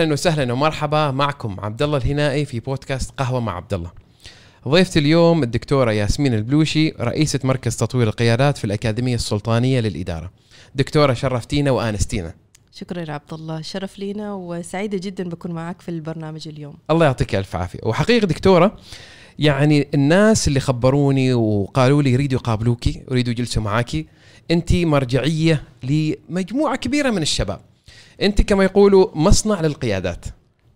أهلا وسهلا ومرحبا معكم عبد الله الهنائي في بودكاست قهوة مع عبد الله. ضيفتي اليوم الدكتورة ياسمين البلوشي رئيسة مركز تطوير القيادات في الأكاديمية السلطانية للإدارة. دكتورة شرفتينا وآنستينا. شكرا يا عبد الله شرف لينا وسعيدة جدا بكون معك في البرنامج اليوم الله يعطيك ألف عافية وحقيقة دكتورة يعني الناس اللي خبروني وقالوا لي يريدوا يقابلوكي يريدوا يجلسوا معاكي انت مرجعية لمجموعة كبيرة من الشباب انت كما يقولوا مصنع للقيادات.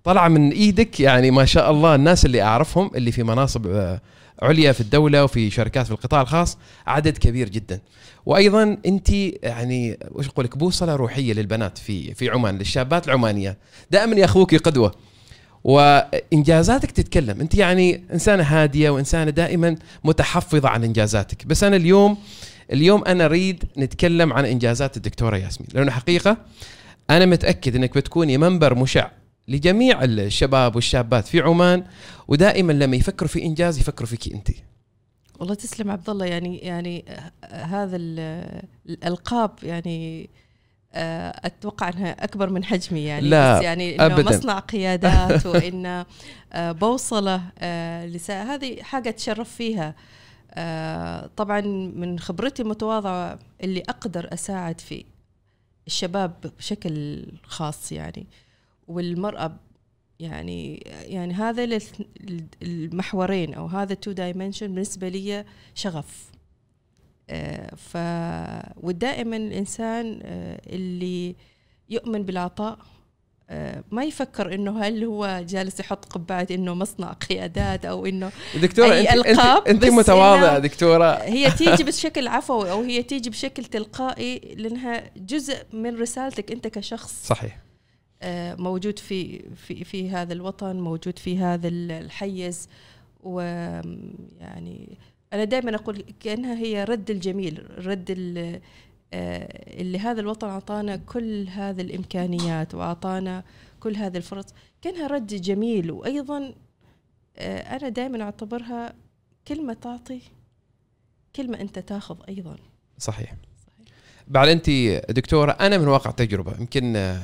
طلع من إيدك يعني ما شاء الله الناس اللي اعرفهم اللي في مناصب آه، عليا في الدولة وفي شركات في القطاع الخاص عدد كبير جدا. وأيضا انت يعني وش أقول لك بوصلة روحية للبنات في في عمان للشابات العمانية. دائما ياخذوك قدوة. وإنجازاتك تتكلم. انت يعني إنسانة هادية وإنسانة دائما متحفظة عن إنجازاتك. بس أنا اليوم اليوم أنا أريد نتكلم عن إنجازات الدكتورة ياسمين. لأنه حقيقة أنا متأكد إنك بتكوني منبر مشع لجميع الشباب والشابات في عمان ودائما لما يفكروا في إنجاز يفكروا فيك أنت. والله تسلم عبد الله يعني يعني هذا الألقاب يعني آه، أتوقع أنها أكبر من حجمي يعني. لا بس يعني إنه أبداً. مصنع قيادات وإنه آه، بوصلة آه، لسا هذه حاجة أتشرف فيها. طبعا من خبرتي المتواضعة اللي أقدر أساعد في الشباب بشكل خاص يعني والمرأة يعني يعني هذا المحورين أو هذا two dimension بالنسبة لي شغف. آه، ف ودائما الإنسان آه، اللي يؤمن بالعطاء ما يفكر إنه هل هو جالس يحط قبعة إنه مصنع قيادات أو إنه دكتورة أي انت ألقاب؟ أنت, انت متواضعة دكتورة. هي تيجي بشكل عفوي أو هي تيجي بشكل تلقائي لأنها جزء من رسالتك أنت كشخص. صحيح. موجود في في في هذا الوطن موجود في هذا الحيز. ويعني أنا دائما أقول كأنها هي رد الجميل رد آه، اللي هذا الوطن أعطانا كل هذه الإمكانيات وأعطانا كل هذه الفرص. كأنها رد جميل وأيضا آه، أنا دائما أعتبرها كلمة تعطي كلمة أنت تاخذ أيضا. صحيح, صحيح. بعد أنت دكتورة أنا من واقع تجربة. يمكن آه،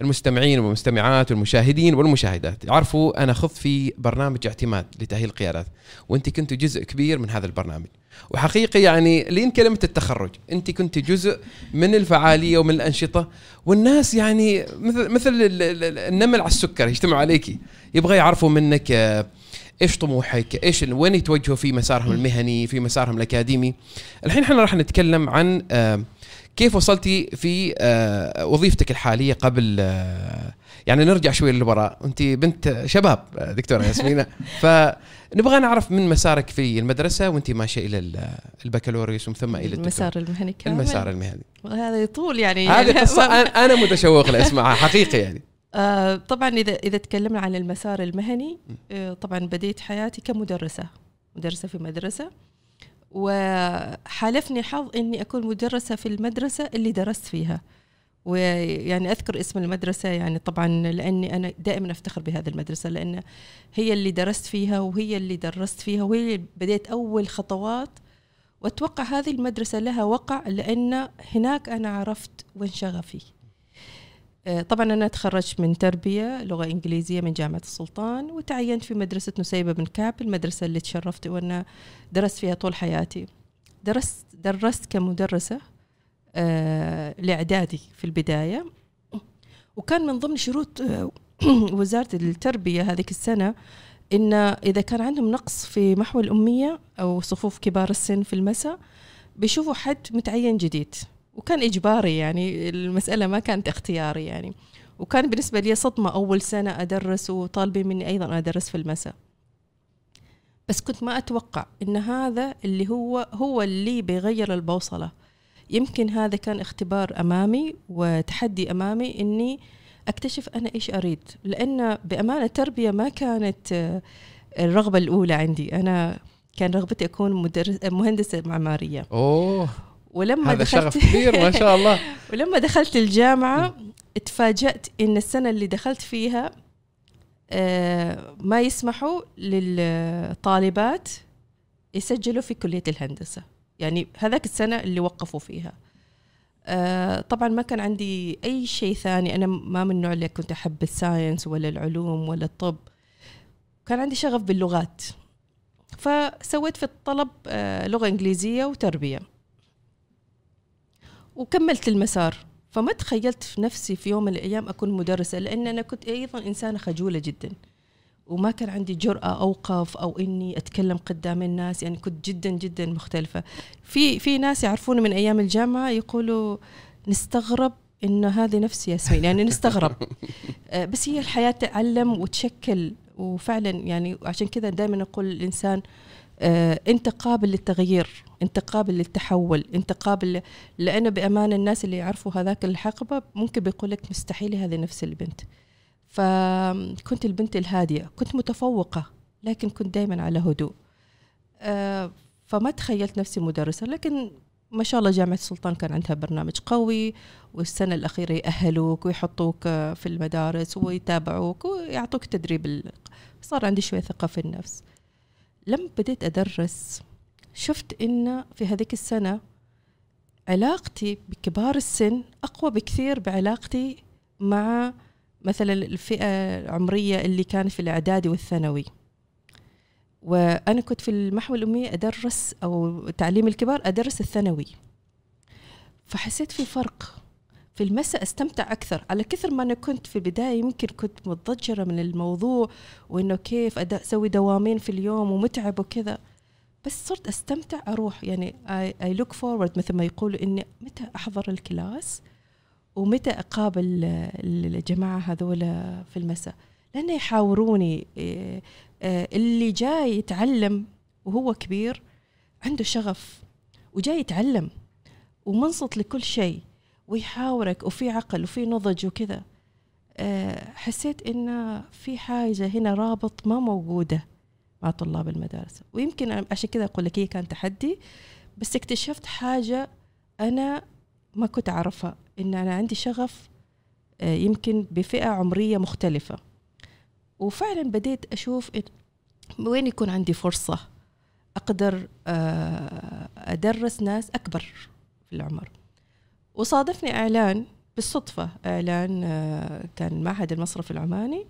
المستمعين والمستمعات والمشاهدين والمشاهدات يعرفوا أنا خضت في برنامج اعتماد لتأهيل القيادات وأنت كنت جزء كبير من هذا البرنامج. وحقيقة يعني لين كلمة التخرج أنت كنت جزء من الفعالية ومن الأنشطة والناس يعني مثل مثل النمل على السكر يجتمعوا عليك يبغى يعرفوا منك آه، إيش طموحك إيش وين يتوجهوا في مسارهم المهني في مسارهم الأكاديمي. الحين إحنا راح نتكلم عن آه كيف وصلتي في آه، وظيفتك الحالية قبل آه، يعني نرجع شوي للوراء. أنت بنت شباب آه، دكتورة ياسمينة. فنبغى نعرف من مسارك في المدرسة وأنت ماشية إلى البكالوريوس ومن ثم إلى المسار المهني كامل. المسار المهني. هذا يطول يعني. هذه قصة أنا متشوق لاسمعها حقيقه يعني. آه طبعا إذا إذا تكلمنا عن المسار المهني آه طبعا بديت حياتي كمدرسة. مدرسة في مدرسة. وحالفني حظ إني أكون مدرسة في المدرسة اللي درست فيها. ويعني أذكر اسم المدرسة يعني طبعا لأني أنا دائما أفتخر بهذه المدرسة لأن هي اللي درست فيها وهي اللي درست فيها وهي اللي بديت أول خطوات. وأتوقع هذه المدرسة لها وقع لأن هناك أنا عرفت وين شغفي طبعا أنا تخرجت من تربية لغة إنجليزية من جامعة السلطان وتعينت في مدرسة نسيبة بن كعب المدرسة اللي تشرفت وأنا درست فيها طول حياتي. درست درست كمدرسة آه لإعدادي في البداية. وكان من ضمن شروط آه وزارة التربية هذيك السنة إن إذا كان عندهم نقص في محو الأمية أو صفوف كبار السن في المساء بيشوفوا حد متعين جديد. وكان إجباري يعني المسألة ما كانت اختياري يعني. وكان بالنسبة لي صدمة أول سنة أدرس وطالبين مني أيضا أدرس في المساء. بس كنت ما أتوقع إن هذا اللي هو هو اللي بيغير البوصلة. يمكن هذا كان اختبار أمامي وتحدي أمامي إني أكتشف أنا إيش أريد. لأن بأمانة التربية ما كانت الرغبة الأولى عندي. أنا كان رغبتي أكون مدرس مهندسة معمارية. أوه. ولما هذا دخلت شغف كبير ما شاء الله. ولما دخلت الجامعة تفاجأت إن السنة اللي دخلت فيها آه، ما يسمحوا للطالبات يسجلوا في كلية الهندسة. يعني هذاك السنة اللي وقفوا فيها. آه طبعا ما كان عندي أي شيء ثاني. أنا ما من النوع اللي كنت أحب الساينس ولا العلوم ولا الطب. كان عندي شغف باللغات. فسويت في الطلب آه لغة إنجليزية وتربية. وكملت المسار. فما تخيلت في نفسي في يوم من الأيام أكون مدرسة لأن أنا كنت أيضا إنسانة خجولة جدا. وما كان عندي جرأة أوقف أو إني أتكلم قدام الناس يعني كنت جدا جدا مختلفة. في في ناس يعرفوني من أيام الجامعة يقولوا نستغرب إنه هذه نفس ياسمين يعني نستغرب. آه، بس هي الحياة تعلم وتشكل وفعلا يعني عشان كذا دائما أقول الإنسان آه، أنت قابل للتغيير أنت قابل للتحول أنت قابل لأنه بأمانة الناس اللي يعرفوا هذاك الحقبة ممكن بيقول لك مستحيل هذه نفس البنت. فكنت البنت الهادية كنت متفوقة لكن كنت دائما على هدوء. آه، فما تخيلت نفسي مدرسة لكن ما شاء الله جامعة السلطان كان عندها برنامج قوي والسنة الأخيرة يأهلوك ويحطوك في المدارس ويتابعوك ويعطوك تدريب صار عندي شوية ثقة في النفس. لما بديت أدرس شفت إن في هذيك السنة علاقتي بكبار السن أقوى بكثير بعلاقتي مع مثلا الفئة العمرية اللي كانت في الإعدادي والثانوي. وأنا كنت في المحو الأمية أدرس أو تعليم الكبار أدرس الثانوي. فحسيت في فرق. في المساء استمتع أكثر. على كثر ما أنا كنت في البداية يمكن كنت متضجرة من الموضوع وإنه كيف أسوي دوامين في اليوم ومتعب وكذا. بس صرت أستمتع أروح. يعني I look forward مثل ما يقولوا إني متى أحضر ال class ومتى أقابل الجماعة هذول في المساء. لأنه يحاوروني إيه، إيه، اللي جاي يتعلم وهو كبير عنده شغف وجاي يتعلم ومنصت لكل شيء. ويحاورك وفي عقل وفي نضج وكذا. إيه، حسيت إن في حاجة هنا رابط ما موجودة مع طلاب المدارس. ويمكن عشان كذا أقول لك هي كان تحدي بس اكتشفت حاجة أنا ما كنت أعرفها. إن أنا عندي شغف آه، يمكن بفئة عمرية مختلفة. وفعلا بديت أشوف وين يكون عندي فرصة أقدر آه، أدرس ناس أكبر في العمر. وصادفني إعلان بالصدفة إعلان آه، كان معهد المصرف العماني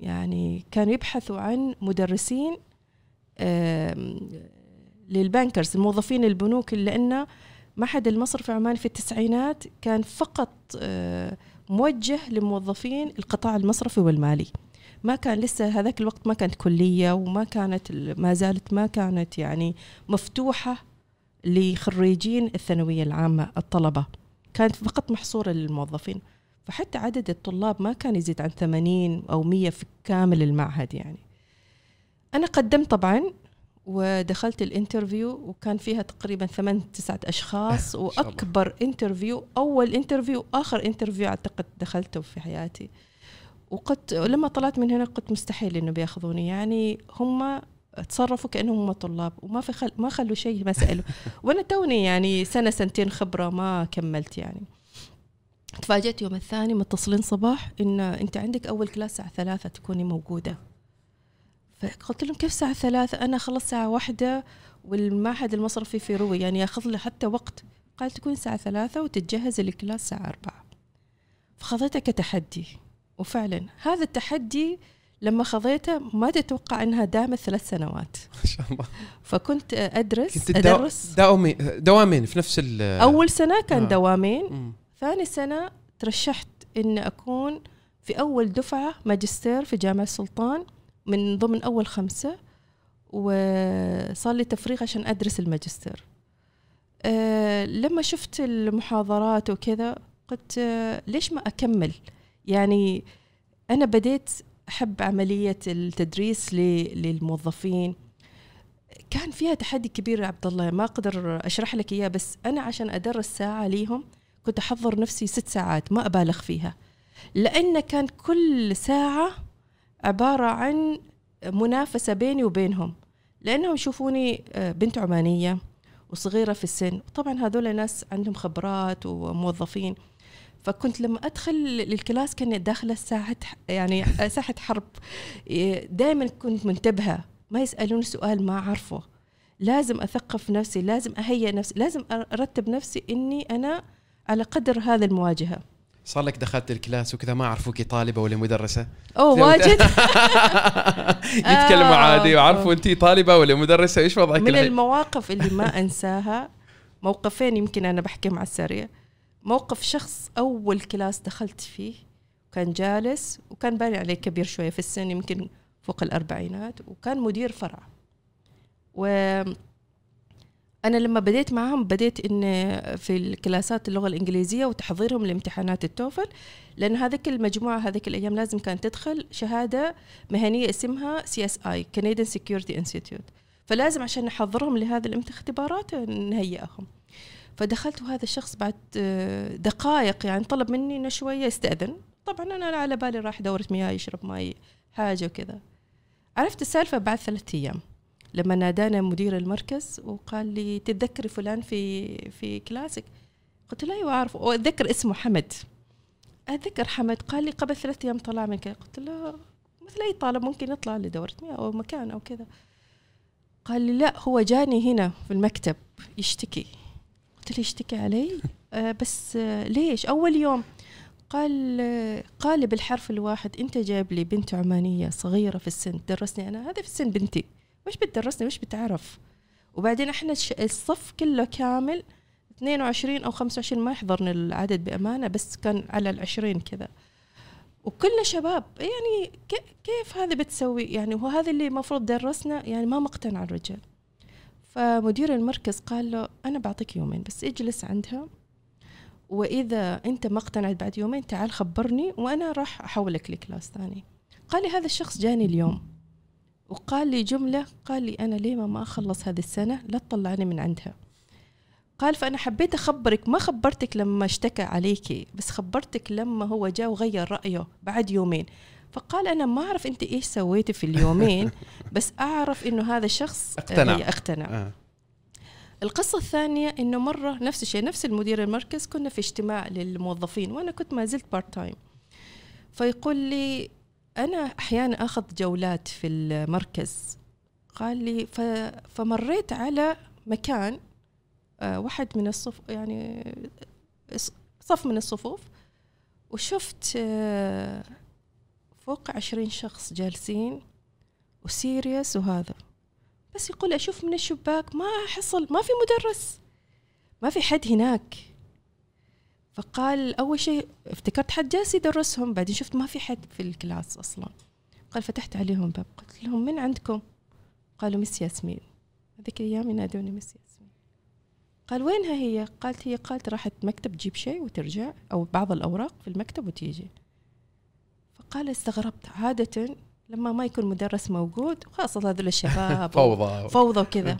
يعني كانوا يبحثوا عن مدرسين للبانكرز موظفين البنوك لأنه معهد المصرف العماني في التسعينات كان فقط آه، موجه لموظفين القطاع المصرفي والمالي. ما كان لسه هذاك الوقت ما كانت كلية وما كانت ما زالت ما كانت يعني مفتوحة لخريجين الثانوية العامة الطلبة. كانت فقط محصورة للموظفين. فحتى عدد الطلاب ما كان يزيد عن 80 أو 100 في كامل المعهد يعني. أنا قدمت طبعا ودخلت ال interview وكان فيها تقريبا ثمان تسعة أشخاص وأكبر interview أول interview آخر interview أعتقد دخلته في حياتي. وقلت لما طلعت من هنا قلت مستحيل إنه بياخذوني يعني هم تصرفوا كأنهم هم طلاب وما في خل... ما خلوا شيء ما سألوا. وأنا توني يعني سنة سنتين خبرة ما كملت يعني. تفاجأت يوم الثاني متصلين صباح إن أنت عندك أول class الساعة ثلاثة تكوني موجودة. فقلت لهم كيف الساعة ثلاثة؟ أنا خلص الساعة واحدة والمعهد المصرفي في روي يعني يأخذ له حتى وقت. قال تكون الساعة ثلاثة وتتجهز للكلاس الساعة أربعة. فخذيته كتحدي. وفعلا هذا التحدي لما خذيته ما تتوقع إنها دامت ثلاث سنوات. ما شاء الله. فكنت ادرس كنت أدرس. دوامين دوامين في نفس ال أول سنة كان آه. دوامين. م. ثاني سنة ترشحت إن أكون في أول دفعة ماجستير في جامعة السلطان من ضمن أول خمسة وصار لي تفريغ عشان أدرس الماجستير. أه لما شفت المحاضرات وكذا قلت أه ليش ما أكمل؟ يعني أنا بديت أحب عملية التدريس للموظفين. كان فيها تحدي كبير يا عبد الله ما أقدر أشرح لك إياه بس أنا عشان أدرس ساعة ليهم كنت أحضر نفسي ست ساعات ما أبالغ فيها. لأن كان كل ساعة عبارة عن منافسة بيني وبينهم. لأنهم يشوفوني آه، بنت عمانية وصغيرة في السن. طبعا هذول ناس عندهم خبرات وموظفين. فكنت لما أدخل للكلاس كأني داخلة ساحة يعني ساحة حرب. دائما كنت منتبهة. ما يسالون سؤال ما أعرفه. لازم أثقف نفسي لازم أهيئ نفسي لازم أرتب نفسي إني أنا على قدر هذه المواجهة. صار لك دخلت ال class وكذا ما عرفوك طالبة ولا مدرسة؟ أوه واجد. يتكلموا عادي وعرفوا أنت طالبة ولا مدرسة. إيش وضعك من الحين؟ المواقف اللي ما أنساها موقفين يمكن أنا بحكيهم على السريع. موقف شخص أول class دخلت فيه كان جالس وكان باين عليه كبير شوية في السن يمكن فوق الأربعينات وكان مدير فرع. و أنا لما بديت معهم بديت إن في ال class ات اللغة الإنجليزية وتحضيرهم لامتحانات ال TOEFL لأن هذيك المجموعة هذيك الأيام لازم كانت تدخل شهادة مهنية اسمها CSI Canadian Security Institute. فلازم عشان نحضرهم لهذه الاختبارات نهيئهم. فدخلت وهذا الشخص بعد دقائق يعني طلب مني إنه شوية يستأذن. طبعا أنا على بالي راح دورة مياه يشرب ماي حاجة وكذا. عرفت السالفة بعد ثلاثة أيام لما نادانا مدير المركز وقال لي تتذكري فلان في في كلاسك؟ قلت له أيوه اعرف وأتذكر اسمه حمد. أتذكر حمد قال لي قبل ثلاثة أيام طلع من كذا قلت له مثل أي طالب ممكن يطلع لدورة مياه أو مكان أو كذا. قال لي لا هو جاني هنا في المكتب يشتكي. قلت له يشتكي علي. آه بس آه ليش؟ أول يوم قال آه قال بالحرف الواحد أنت جايب لي بنت عمانية صغيرة في السن درسني أنا. هذا في السن بنتي. وش بتدرسني؟ وش بتعرف؟ وبعدين إحنا الصف كله كامل 22 أو 25 ما يحضرني العدد بأمانة بس كان على العشرين كذا. وكلنا شباب يعني كيف هذا بتسوي؟ يعني وهذا اللي المفروض درسنا؟ يعني ما مقتنع الرجال. فمدير المركز قال له أنا بعطيك يومين بس اجلس عندها وإذا أنت ما اقتنعت بعد يومين تعال خبرني وأنا راح أحولك ل class ثاني. قال لي هذا الشخص جاني اليوم. وقال لي جملة قال لي أنا ليه ما أخلص هذه السنة؟ لا تطلعني من عندها. قال فأنا حبيت أخبرك ما خبرتك لما اشتكى عليكي بس خبرتك لما هو جاء وغير رأيه بعد يومين. فقال أنا ما أعرف أنت إيش سويتي في اليومين بس أعرف إنه هذا الشخص اقتنع, اقتنع. آه. القصة الثانية إنه مرة نفس الشيء نفس المدير المركز كنا في اجتماع للموظفين وأنا كنت ما زلت part time فيقول لي أنا أحيانا أخذ جولات في المركز قال لي فمريت على مكان آه، واحد من الصف يعني صف من الصفوف وشفت آه، فوق عشرين شخص جالسين وسيريس وهذا. بس يقول أشوف من الشباك ما حصل ما في مدرس ما في حد هناك. فقال أول شيء افتكرت حد جالس يدرسهم بعدين شفت ما في حد في الكلاس أصلا. قال فتحت عليهم باب قلت لهم من عندكم؟ قالوا مس ياسمين. هذيك الأيام ينادوني مس ياسمين. قال وينها هي؟ قالت هي قالت راحت مكتب تجيب شيء وترجع أو بعض الأوراق في المكتب وتيجي. فقال استغربت. عادة لما ما يكون مدرس موجود خاصة هذول الشباب فوضى. فوضى وكذا.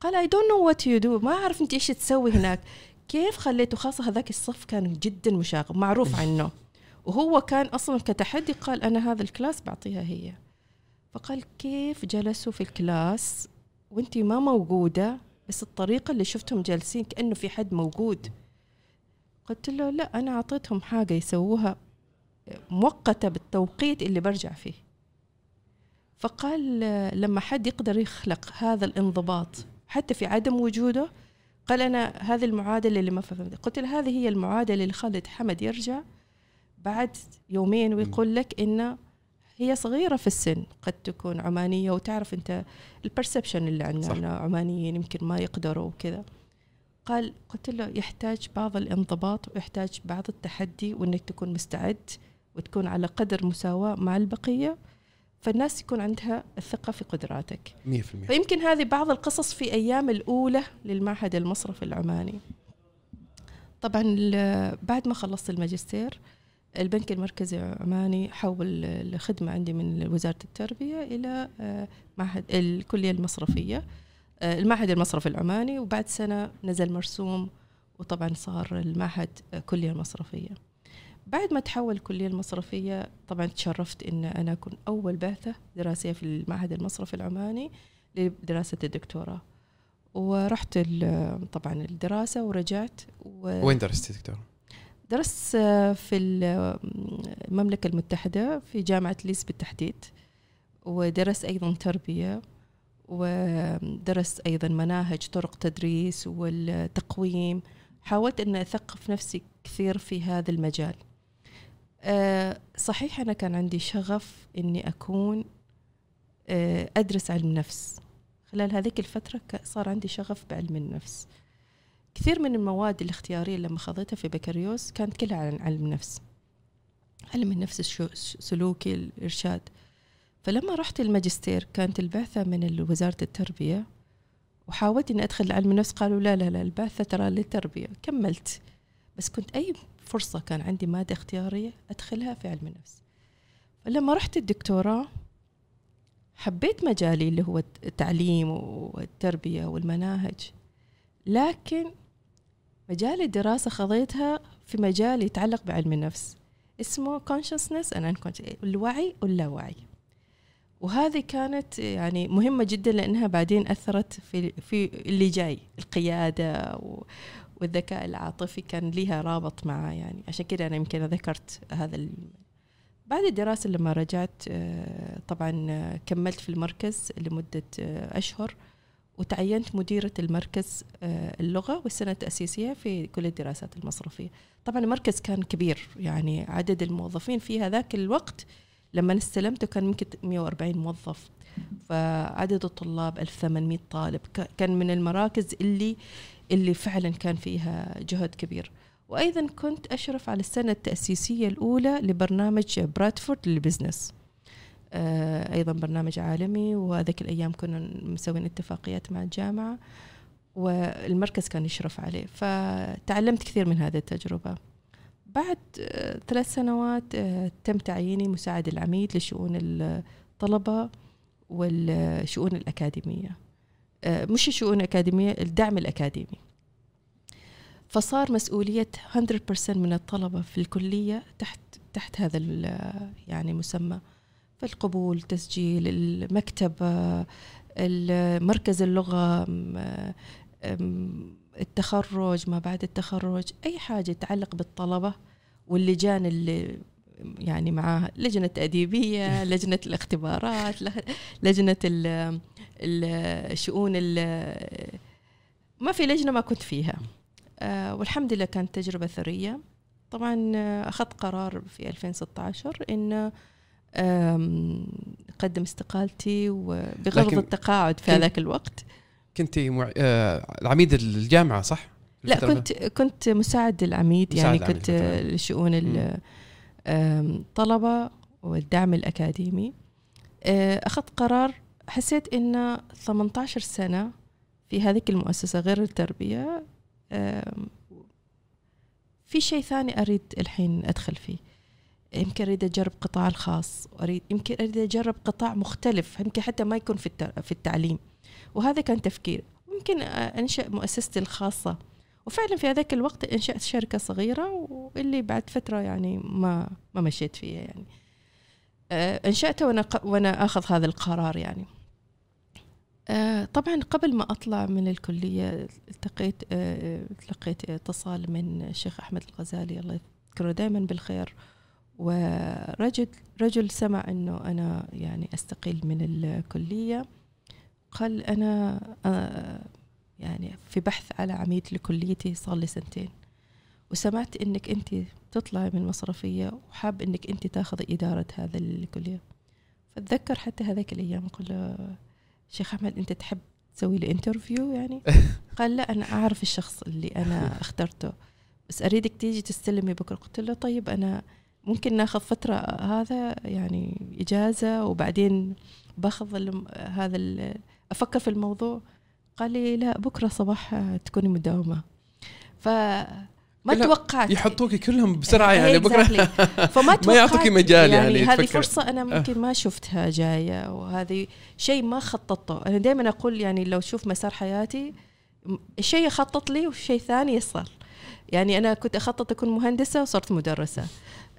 قال I don't know what you do ما أعرف أنت إيش تسوي هناك. كيف خليته؟ خاصة هذاك الصف كان جدا مشاغب معروف عنه. وهو كان أصلا كتحدي قال أنا هذا ال class بعطيها هي. فقال كيف جلسوا في ال class وأنت ما موجودة بس الطريقة اللي شفتهم جالسين كأنه في حد موجود. قلت له لا أنا أعطيتهم حاجة يسووها. مؤقتة بالتوقيت اللي برجع فيه. فقال لما حد يقدر يخلق هذا الانضباط حتى في عدم وجوده قال أنا هذه المعادلة اللي ما فهمت. قلت له هذه هي المعادلة اللي خلت حمد يرجع بعد يومين ويقول لك إنه هي صغيرة في السن قد تكون عمانية وتعرف أنت البرسبشن اللي عندنا عمانيين يمكن ما يقدروا وكذا. قال قلت له يحتاج بعض الانضباط ويحتاج بعض التحدي وإنك تكون مستعد وتكون على قدر مساواة مع البقية فالناس يكون عندها الثقة في قدراتك. 100% فيمكن هذه بعض القصص في أيام الأولى للمعهد المصرفي العماني. طبعا بعد ما خلصت الماجستير البنك المركزي العماني حول الخدمة عندي من وزارة التربية إلى آه، معهد الكلية المصرفية. آه، المعهد المصرفي العماني وبعد سنة نزل مرسوم وطبعا صار المعهد كلية المصرفية بعد ما تحول الكلية المصرفية طبعا تشرفت أن أنا أكون أول بعثة دراسية في المعهد المصرفي العماني لدراسة الدكتوراه. ورحت طبعا الدراسة ورجعت و... وين درست دكتور؟ درست في المملكة المتحدة في جامعة ليس بالتحديد. ودرست أيضا تربية. ودرست أيضا مناهج طرق تدريس والتقويم. حاولت أن أثقف نفسي كثير في هذا المجال. آه، صحيح أنا كان عندي شغف أني أكون آه، أدرس علم نفس. خلال هذيك الفترة صار عندي شغف بعلم النفس. كثير من المواد الاختيارية لما خذيتها في بكالوريوس كانت كلها عن علم النفس علم النفس السلوكي الإرشاد. فلما رحت الماجستير كانت البعثة من وزارة التربية وحاولت إني أدخل علم النفس قالوا لا لا لا البعثة ترى للتربية. كملت. بس كنت أي فرصة كان عندي مادة اختيارية أدخلها في علم النفس. فلما رحت الدكتوراه حبيت مجالي اللي هو التعليم والتربية والمناهج. لكن مجال الدراسة خذيتها في مجال يتعلق بعلم النفس اسمه consciousness and unconscious الوعي واللاوعي وهذه كانت يعني مهمة جدا لأنها بعدين أثرت في, في اللي جاي القيادة والذكاء العاطفي كان لها رابط معه يعني. عشان كده أنا يمكن ذكرت هذا بعد الدراسة لما رجعت آه، طبعا كملت في المركز لمدة آه، أشهر وتعينت مديرة المركز آه، اللغة والسنة التأسيسية في كل الدراسات المصرفية. طبعا المركز كان كبير يعني عدد الموظفين في هذاك الوقت لما استلمته كان يمكن 140 موظف. فعدد الطلاب 1800 طالب. كان من المراكز اللي اللي فعلا كان فيها جهد كبير. وأيضا كنت أشرف على السنة التأسيسية الأولى لبرنامج برادفورد للبزنس. آه، أيضا برنامج عالمي وهذيك الأيام كنا مسوين اتفاقيات مع الجامعة والمركز كان يشرف عليه. فتعلمت كثير من هذه التجربة. بعد آه، ثلاث سنوات آه، تم تعييني مساعد العميد لشؤون الطلبة والشؤون الأكاديمية. مش الشؤون الأكاديمية الدعم الأكاديمي. فصار مسؤولية 100% من الطلبة في الكلية تحت تحت هذا يعني مسمى. فالقبول تسجيل المكتبة مركز اللغة التخرج ما بعد التخرج أي حاجة تتعلق بالطلبة واللجان اللي يعني معاها لجنة أديبية لجنة الاختبارات لجنة الشؤون ما في لجنة ما كنت فيها. آه، والحمد لله كانت تجربة ثرية. طبعا أخذت قرار في 2016 إنه قدم استقالتي وبغرض التقاعد في هذاك الوقت. كنت مع... آه العميد الجامعة صح؟ لا كنت كنت مساعد العميد مساعد يعني كنت لشؤون الطلبه والدعم الأكاديمي. آه، أخذت قرار حسيت إن 18 سنة في هذه المؤسسة غير التربية في شيء ثاني أريد الحين أدخل فيه. يمكن أريد أجرب قطاع الخاص أريد يمكن أريد أجرب قطاع مختلف يمكن حتى ما يكون في في التعليم. وهذا كان تفكير ممكن أنشأ مؤسستي الخاصة. وفعلا في هذاك الوقت إنشأت شركة صغيرة واللي بعد فترة يعني ما ما مشيت فيها يعني. آه، انشاتها وأنا وأنا آخذ هذا القرار يعني. آه، طبعا قبل ما أطلع من الكلية التقيت آه، تلقيت اتصال من الشيخ أحمد الغزالي الله يذكره دائما بالخير. ورجل رجل سمع إنه أنا يعني أستقيل من الكلية. قال آه، يعني في بحث على عميد لكليتي صار لي سنتين. وسمعت إنك أنت تطلعي من المصرفيه وحاب إنك أنت تاخذي إدارة هذا الكلية. فأتذكر حتى هذاك الأيام أقول له شيخ أحمد أنت تحب تسوي لي انترفيو يعني؟ قال لا أنا أعرف الشخص اللي أنا اخترته بس أريدك تيجي تستلمي بكرة. قلت له طيب أنا ممكن ناخذ فترة هذا يعني إجازة وبعدين باخذ هذا أفكر في الموضوع. قال لي لا بكرة صباح تكوني مداومة. ف ما توقعت. يحطوك كلهم بسرعة يعني بكرة فما توقعت ما يعطوك مجال يعني, يعني هذه فرصة أنا ممكن ما شفتها جاية وهذه شيء ما خططته. أنا دائما أقول يعني لو شوف مسار حياتي شيء يخطط لي وشيء ثاني يصل يعني أنا كنت أخطط أكون مهندسة وصرت مدرسة.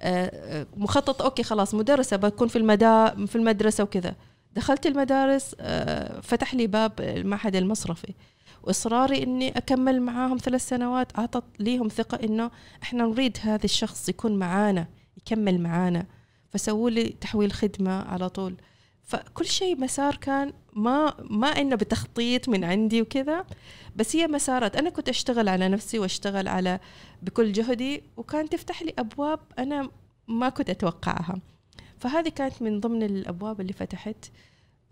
آه، آه، مخطط أوكي خلاص مدرسة بكون في المدا في المدرسة وكذا. دخلت المدارس آه، فتح لي باب المعهد المصرفي. وإصراري إني أكمل معاهم ثلاث سنوات أعطت ليهم ثقة إنه إحنا نريد هذا الشخص يكون معانا يكمل معانا. فسووا لي تحويل خدمة على طول. فكل شيء مسار كان ما ما إنه بتخطيط من عندي وكذا بس هي مسارات. أنا كنت أشتغل على نفسي وأشتغل على بكل جهدي وكان تفتح لي أبواب أنا ما كنت أتوقعها. فهذه كانت من ضمن الأبواب اللي فتحت.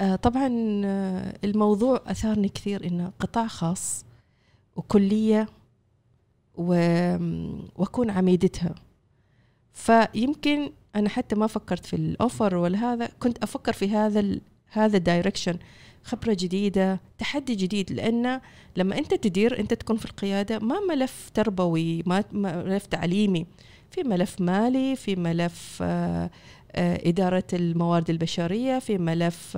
آه طبعا آه الموضوع أثارني كثير إنه قطاع خاص وكلية و... وأكون عميدتها. فيمكن أنا حتى ما فكرت في ال offer ولا هذا كنت أفكر في هذا ال... هذا ال direction خبرة جديدة تحدي جديد لأن لما أنت تدير أنت تكون في القيادة ما ملف تربوي ما ملف تعليمي. في ملف مالي في ملف آه إدارة الموارد البشرية في ملف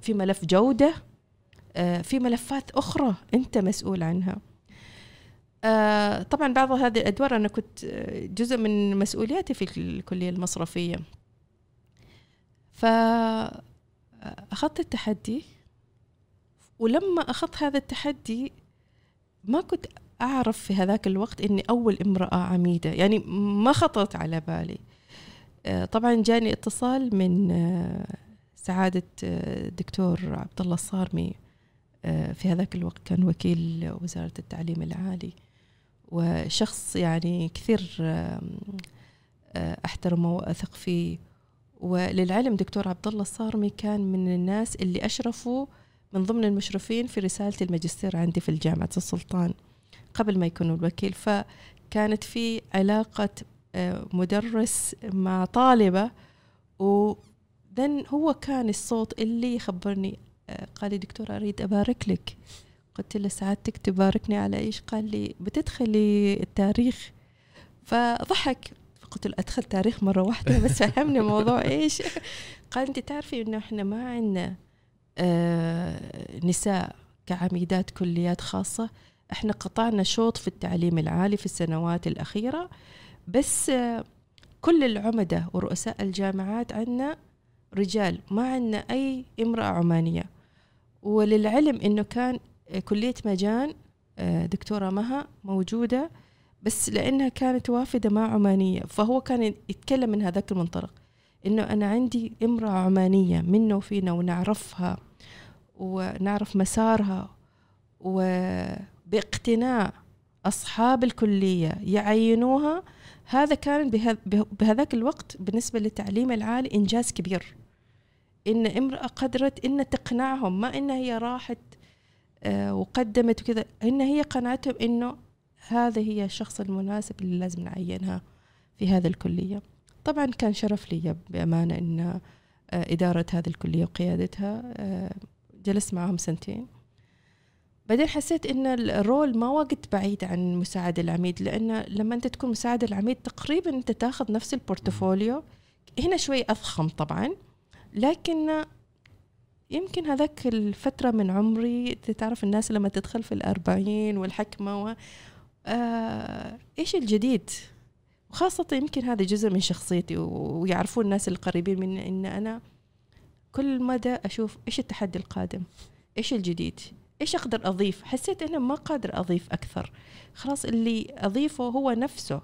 في ملف جودة في ملفات أخرى أنت مسؤول عنها. طبعا بعض هذه الأدوار أنا كنت جزء من مسؤولياتي في الكلية المصرفية. فأخذت التحدي ولما أخذت هذا التحدي ما كنت أعرف في هذاك الوقت إني أول امرأة عميدة. يعني ما خطرت على بالي. طبعا جاني اتصال من سعادة دكتور عبد الله الصارمي في هذاك الوقت كان وكيل وزارة التعليم العالي وشخص يعني كثير أحترمه وأثق فيه. وللعلم دكتور عبد الله الصارمي كان من الناس اللي أشرفوا من ضمن المشرفين في رسالة الماجستير عندي في جامعة السلطان قبل ما يكون الوكيل. فكانت في علاقة مدرس مع طالبة وذن هو كان الصوت اللي يخبرني قال لي دكتورة أريد أبارك لك. قلت له سعادتك تباركني على إيش؟ قال لي بتدخلي التاريخ. فضحك. فقلت له أدخل تاريخ مرة واحدة بس فهمني الموضوع إيش؟ قال أنت تعرفي إنه إحنا ما عندنا آه نساء كعميدات كليات خاصة. إحنا قطعنا شوط في التعليم العالي في السنوات الأخيرة. بس كل العمدة ورؤساء الجامعات عندنا رجال ما عندنا أي امرأة عمانية. وللعلم أنه كان كلية مجان دكتورة مها موجودة بس لأنها كانت وافدة مع عمانية. فهو كان يتكلم من هذاك المنطلق إنه أنا عندي امرأة عمانية منا وفينا ونعرفها ونعرف مسارها وباقتناع أصحاب الكلية يعينوها هذا كان بهذاك الوقت بالنسبة للتعليم العالي إنجاز كبير. إن امرأة قدرت إن تقنعهم ما إن هي راحت آه وقدمت وكذا إن هي قنعتهم إنه هذا هي الشخص المناسب اللي لازم نعينها في هذه الكلية. طبعا كان شرف لي بأمانة إن آه إدارة هذه الكلية وقيادتها آه جلست معهم سنتين. بعدين حسيت إن ال role ما وقت بعيد عن مساعد العميد لأن لما أنت تكون مساعد العميد تقريبا أنت تاخذ نفس ال portfolio. هنا شوي اضخم طبعا لكن يمكن هذاك الفترة من عمري تعرف الناس لما تدخل في الأربعين والحكمة و... آه إيش الجديد؟ وخاصة يمكن هذا جزء من شخصيتي ويعرفون الناس القريبين مني إن أنا كل مدى أشوف إيش التحدي القادم إيش الجديد؟ إيش أقدر أضيف؟ حسيت أنا ما قادر أضيف أكثر. خلاص اللي أضيفه هو نفسه.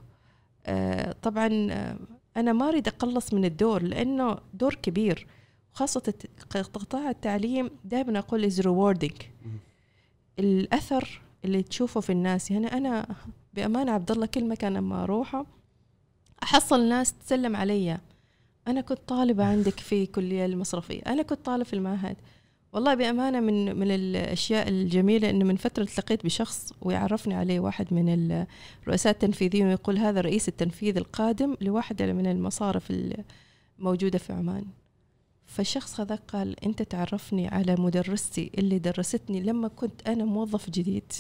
آه طبعا آه أنا ما أريد أقلص من الدور لأنه دور كبير. خاصة قطاع التعليم دائما أقول از rewarding. الأثر اللي تشوفه في الناس يعني أنا بأمانة عبد الله كل مكان لما أروحه أحصل ناس تسلم علي. أنا كنت طالبة عندك في الكليه المصرفية أنا كنت طالب في المعهد. والله بأمانة من من الأشياء الجميلة إنه من فترة التقيت بشخص ويعرفني عليه واحد من الرؤساء التنفيذيين ويقول هذا الرئيس التنفيذي القادم لواحدة من المصارف الموجودة في عمان. فالشخص هذا قال أنت تعرفني على مدرستي اللي درستني لما كنت أنا موظف جديد.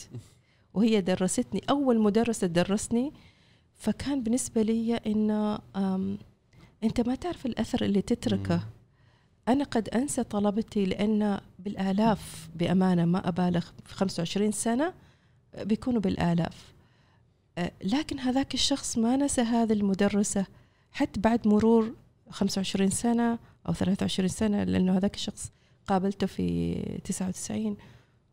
وهي درستني أول مدرسة درسني. فكان بالنسبة لي إنه أنت ما تعرف الأثر اللي تتركه. أنا قد أنسى طلبتي لأن بالآلاف بأمانة ما أبالغ في 25 سنة بيكونوا بالآلاف. لكن هذاك الشخص ما نسى هذه المدرسة حتى بعد مرور 25 سنة أو 23 سنة لأنه هذاك الشخص قابلته في 99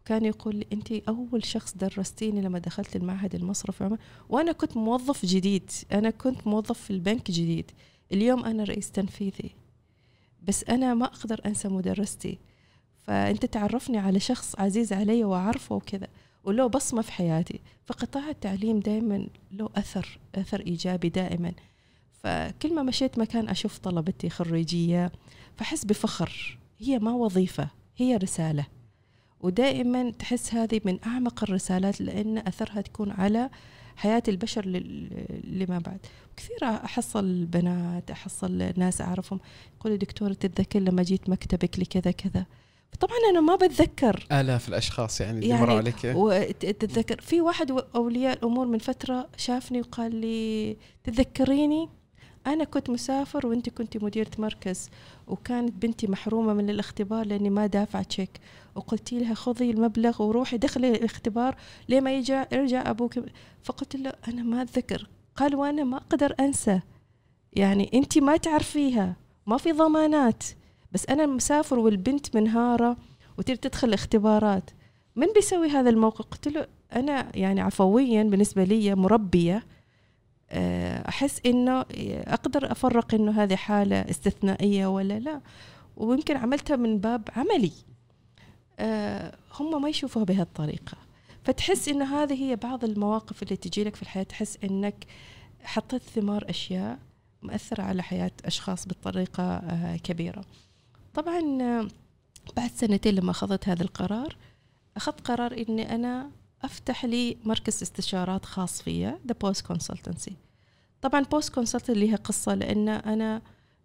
كان يقول لي أنت أول شخص درستيني لما دخلت المعهد المصرفي عمان وأنا كنت موظف جديد أنا كنت موظف في البنك جديد. اليوم أنا رئيس تنفيذي. بس أنا ما أقدر أنسى مدرستي. فأنت تعرفني على شخص عزيز علي وأعرفه وكذا وله بصمة في حياتي. فقطاع التعليم دائما له أثر أثر إيجابي دائما فكل ما مشيت مكان أشوف طلبتي خريجية فحس بفخر. هي ما وظيفة هي رسالة. ودائما تحس هذه من أعمق الرسالات لأن أثرها تكون على حياة البشر لما بعد. كثير أحصل بنات أحصل ناس أعرفهم يقولوا دكتورة تتذكر لما جيت مكتبك لكذا كذا. طبعا أنا ما بتذكر. آلاف الأشخاص يعني اللي يعني مروا عليك وتتذكر في واحد أولياء الأمور من فترة شافني وقال لي تذكريني؟ أنا كنت مسافر وأنت كنت مديرة مركز وكانت بنتي محرومة من الاختبار لأني ما دافعت تشيك وقلتي لها خذي المبلغ وروحي دخلي الاختبار. ليه ما يرجع يرجع أبوك. فقلت له أنا ما أتذكر. قال وأنا ما أقدر أنسى. يعني أنت ما تعرفيها. ما في ضمانات. بس أنا مسافر والبنت منهارة وتبي تدخل اختبارات من بيسوي هذا الموقف؟ قلت له أنا يعني عفويا بالنسبة لي مربية. آه، أحس إنه أقدر أفرق إنه هذه حالة استثنائية ولا لا. ويمكن عملتها من باب عملي. آه، هم ما يشوفوها بهالطريقة. فتحس ان هذه هي بعض المواقف اللي تجي لك في الحياة. تحس إنك حطيت ثمار أشياء مؤثره على حياة أشخاص بطريقة آه، كبيرة. طبعا بعد سنتين لما أخذت هذا القرار أخذت قرار إني أنا أفتح لي مركز استشارات خاص via the Boost Consultancy طبعا Boost Consultancy لها قصة لأن أنا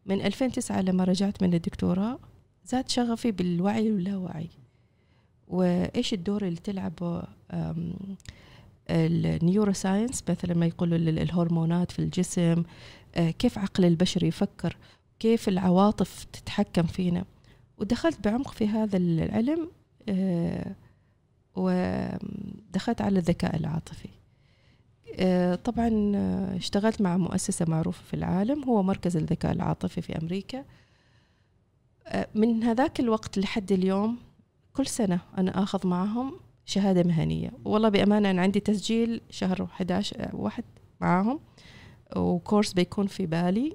من 2009 لما رجعت من الدكتوراه زاد شغفي بالوعي واللاوعي وإيش الدور اللي تلعبه ال neuroscience مثلا ما يقولوا الهرمونات في الجسم آه، كيف عقل البشر يفكر كيف العواطف تتحكم فينا. ودخلت بعمق في هذا العلم آه، ودخلت على الذكاء العاطفي. آه، طبعا آه، اشتغلت مع مؤسسة معروفة في العالم هو مركز الذكاء العاطفي في أمريكا. آه، من هذاك الوقت لحد اليوم كل سنة أنا آخذ معهم شهادة مهنية. والله بأمانة أنا عندي تسجيل شهر 11 واحد معاهم و course بيكون في بالي.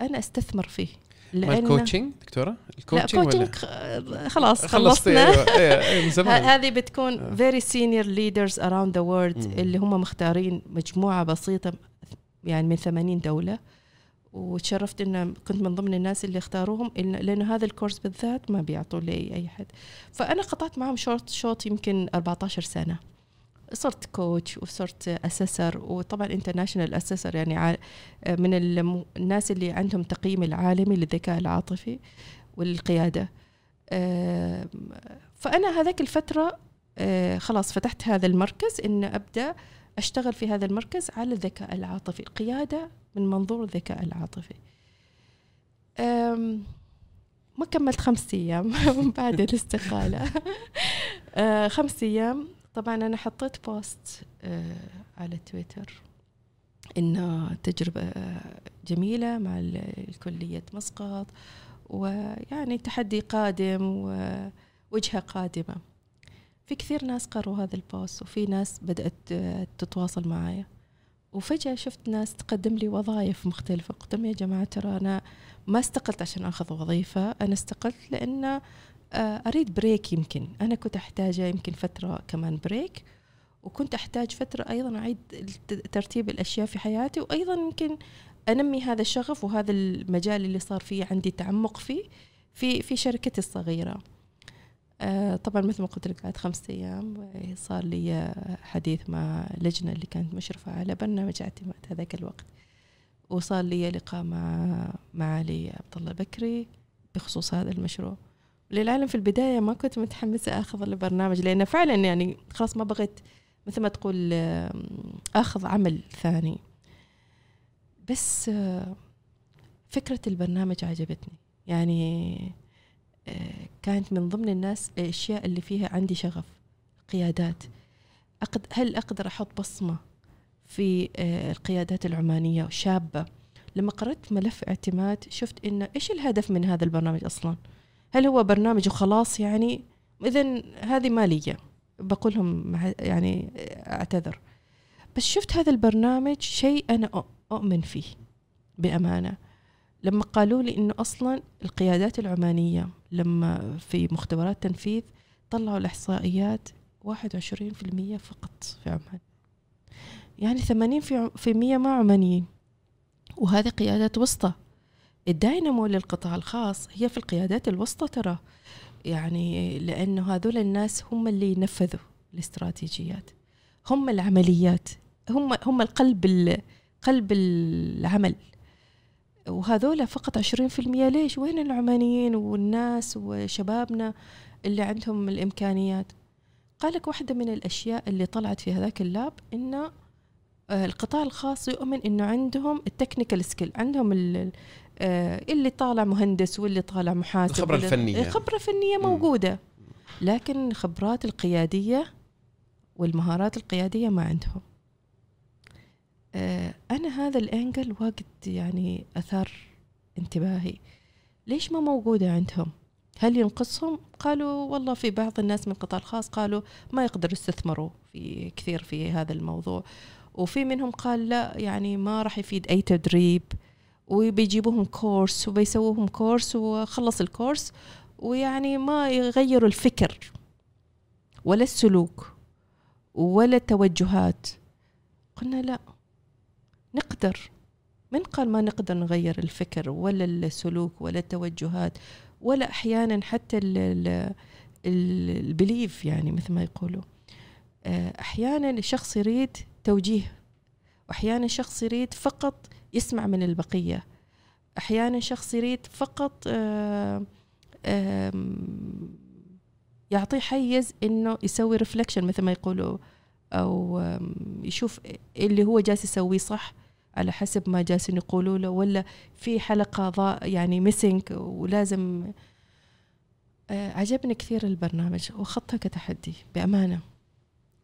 أنا أستثمر فيه. لأن coaching دكتورة؟ ال coaching لا coaching خلاص خلصنا. أيوة. أيوة. هذه بتكون very senior leaders around the world اللي هم مختارين مجموعة بسيطة يعني من 80 دولة. وتشرفت إن كنت من ضمن الناس اللي اختاروهم لأنه هذا ال course بالذات ما بيعطوا لي أي حد. فأنا قطعت معهم شوط شوط يمكن 14 سنة. صرت coach وصرت assessor وطبعا international assessor يعني من الناس اللي عندهم تقييم العالمي للذكاء العاطفي والقيادة. فأنا هذاك الفترة آه، خلاص فتحت هذا المركز إن أبدأ أشتغل في هذا المركز على الذكاء العاطفي القيادة من منظور الذكاء العاطفي. ما كملت خمس أيام بعد الاستقالة. آه، خمس أيام طبعا أنا حطيت بوست آه، على تويتر إنه تجربة جميلة مع الكلية مسقط ويعني تحدي قادم ووجهة قادمة. في كثير ناس قروا هذا ال post وفي ناس بدأت تتواصل معايا وفجأة شفت ناس تقدم لي وظائف مختلفة. قلت يا جماعة ترى أنا ما استقلت عشان أخذ وظيفة أنا استقلت لأن آه، أريد break يمكن. أنا كنت أحتاجه يمكن فترة كمان break وكنت أحتاج فترة أيضا أعيد ترتيب الأشياء في حياتي وأيضا يمكن أنمي هذا الشغف وهذا المجال اللي صار فيه عندي تعمق فيه في في شركتي الصغيرة. آه طبعا مثل ما قلت لك بعد خمسة أيام صار لي حديث مع لجنة اللي كانت مشرفة على برنامج اعتماد هذاك الوقت. وصار لي لقاء مع معالي عبد الله بكري بخصوص هذا المشروع. للعلم في البداية ما كنت متحمسة أخذ البرنامج لأنه فعلا يعني خلاص ما بغيت مثل ما تقول أخذ عمل ثاني. بس فكرة البرنامج عجبتني. يعني كانت من ضمن الناس الأشياء اللي فيها عندي شغف قيادات. هل أقدر أحط بصمة في القيادات العمانية شابة لما قرأت ملف اعتماد شفت إنه إيش الهدف من هذا البرنامج أصلاً؟ هل هو برنامج وخلاص يعني؟ اذا هذه مالية. بقولهم يعني أعتذر. بس شفت هذا البرنامج شيء أنا أؤمن فيه بأمانة. لما قالوا لي إنه أصلا القيادات العمانية لما في مختبرات تنفيذ طلعوا الإحصائيات 21% فقط في عمان. يعني 80% ما عمانيين. وهذه قيادات وسطى. الداينامو للقطاع الخاص هي في القيادات الوسطى ترى. يعني لأنه هذول الناس هم اللي نفذوا الاستراتيجيات. هم العمليات. هم هم القلب قلب العمل. وهذول فقط عشرين في المية ليش؟ وين العمانيين والناس وشبابنا اللي عندهم الإمكانيات؟ قال لك واحدة من الأشياء اللي طلعت في هذاك ال lab إنه آه، القطاع الخاص يؤمن إنه عندهم ال technical skill عندهم اللي طالع مهندس واللي طالع محاسب الخبرة الفنية. الخبرة الفنية موجودة. لكن الخبرات القيادية والمهارات القيادية ما عندهم. آه، أنا هذا الأنجل وقت يعني أثار انتباهي. ليش ما موجودة عندهم؟ هل ينقصهم؟ قالوا والله في بعض الناس من القطاع الخاص قالوا ما يقدروا يستثمروا في كثير في هذا الموضوع. وفي منهم قال لا يعني ما راح يفيد أي تدريب. وبيجيبوهم كورس وبيسووهم كورس وخلص الكورس ويعني ما يغيروا الفكر ولا السلوك ولا التوجهات. قلنا لا نقدر. من قال ما نقدر نغير الفكر ولا السلوك ولا التوجهات ولا أحيانا حتى البليف يعني مثل ما يقولوا. آه، أحيانا الشخص يريد توجيه وأحيانا الشخص يريد فقط يسمع من البقية. أحيانا شخص يريد فقط آه، يعطيه حيز إنه يسوي reflection مثل ما يقولوا أو يشوف اللي هو جالس يسويه صح على حسب ما جالسين يقولوا له ولا في حلقة ضائعة يعني missing ولازم آه، عجبني كثير البرنامج وخطها كتحدي بأمانة.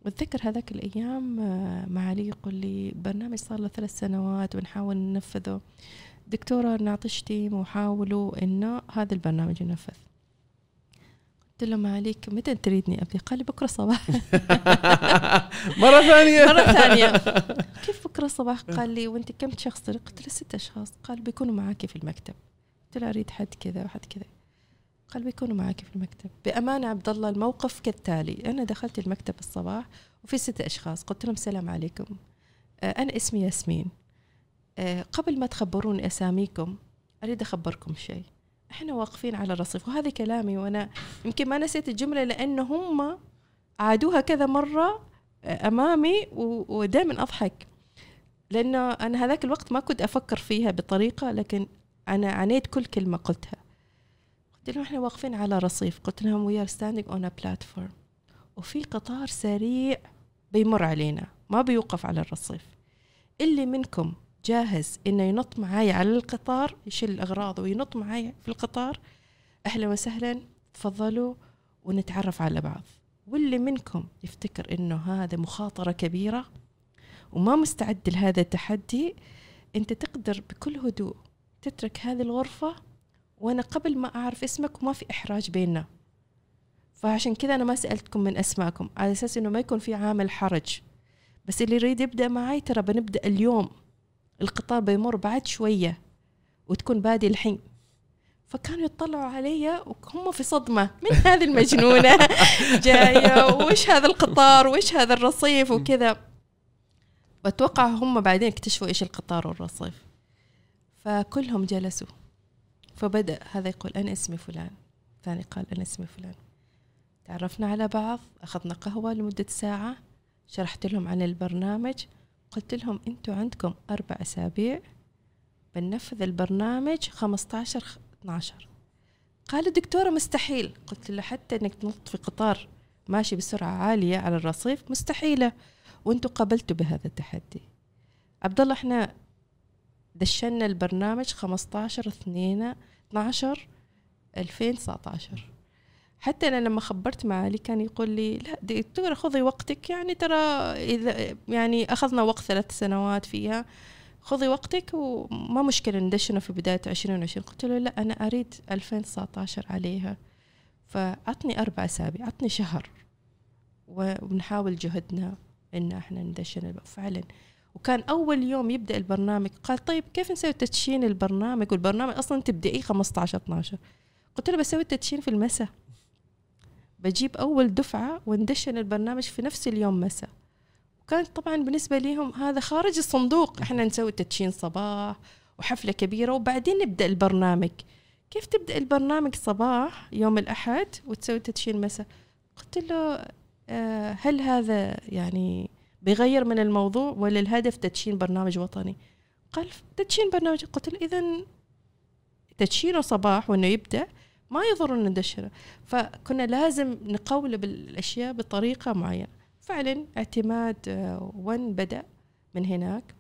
واتذكر هذاك الأيام آه، معالي يقول لي برنامج صار له ثلاث سنوات ونحاول ننفذه. دكتورة نعطيش تيم وحاولوا إنه هذا البرنامج ينفذ. قلت له معاليك متى تريدني ابي قال لي بكرة الصباح مرة ثانية. مرة ثانية. كيف بكرة الصباح قال لي وأنت كم شخص قلت له ست أشخاص. قال بيكونوا معك في المكتب. قلت له أريد حد كذا وحد كذا. قال بيكونوا معك في المكتب. بأمانة عبد الله الموقف كالتالي. أنا دخلت المكتب الصباح وفي ست أشخاص. قلت لهم السلام عليكم. آه، أنا اسمي ياسمين. آه، قبل ما تخبروني أساميكم أريد أخبركم شيء. إحنا واقفين على الرصيف وهذا كلامي وأنا يمكن ما نسيت الجملة لأنه هم عادوها كذا مرة آه، أمامي ودائما أضحك. لأنه أنا هذاك الوقت ما كنت أفكر فيها بطريقة لكن أنا عانيت كل كلمة قلتها. قلت لهم إحنا واقفين على رصيف. قلت لهم we are standing on a platform وفي قطار سريع بيمر علينا. ما بيوقف على الرصيف. اللي منكم جاهز إنه ينط معاي على القطار يشيل اغراضه وينط معاي في القطار أهلا وسهلا تفضلوا ونتعرف على بعض. واللي منكم يفتكر إنه هذا مخاطرة كبيرة وما مستعد لهذا التحدي أنت تقدر بكل هدوء تترك هذه الغرفة وأنا قبل ما أعرف اسمك وما في إحراج بيننا. فعشان كذا أنا ما سألتكم من أسماءكم على أساس إنه ما يكون في عامل حرج. بس اللي يريد يبدأ معي ترى بنبدأ اليوم. القطار بيمر بعد شوية وتكون بادي الحين. فكانوا يطلعوا علي وهم في صدمة. من هذه المجنونة؟ جاية وش هذا القطار؟ وش هذا الرصيف؟ وكذا. بتوقع هم بعدين اكتشفوا إيش القطار والرصيف. فكلهم جلسوا. فبدأ هذا يقول أنا اسمي فلان ثاني قال أنا اسمي فلان. تعرفنا على بعض أخذنا قهوة لمدة ساعة شرحت لهم عن البرنامج قلت لهم أنتوا عندكم أربع أسابيع بننفذ البرنامج 15 12 قال الدكتوره مستحيل. قلت له حتى إنك تنط في قطار ماشي بسرعة عالية على الرصيف مستحيلة وأنتوا قبلتوا بهذا التحدي. عبد الله إحنا دشنا البرنامج 15 2 12 2019 حتى أنا لما خبرت معالي كان يقول لي لا دكتوره خذي وقتك يعني ترى إذا يعني أخذنا وقت ثلاث سنوات فيها خذي وقتك وما مشكلة ندشنا في بداية 2020 قلت له لا أنا أريد 2019 عليها. فعطني أربع أسابيع عطني شهر ونحاول جهدنا إن إحنا ندشن فعلا. وكان أول يوم يبدأ البرنامج قال طيب كيف نسوي تدشين البرنامج؟ والبرنامج أصلا تبدأيه 15 12 قلت له بسوي التدشين في المساء. بجيب أول دفعة وندشن البرنامج في نفس اليوم مساء. وكانت طبعا بالنسبة لهم هذا خارج الصندوق. إحنا نسوي تدشين صباح وحفلة كبيرة وبعدين نبدأ البرنامج. كيف تبدأ البرنامج صباح يوم الأحد وتسوي تدشين مساء؟ قلت له آه، هل هذا يعني بيغير من الموضوع ولا الهدف تدشين برنامج وطني. قال تدشين برنامج. قلت له اذا تدشينه صباح وإنه يبدأ ما يضر ان ندشره. فكنا لازم نقولب الاشياء بطريقة معينة. فعلا اعتماد آه، one بدأ من هناك.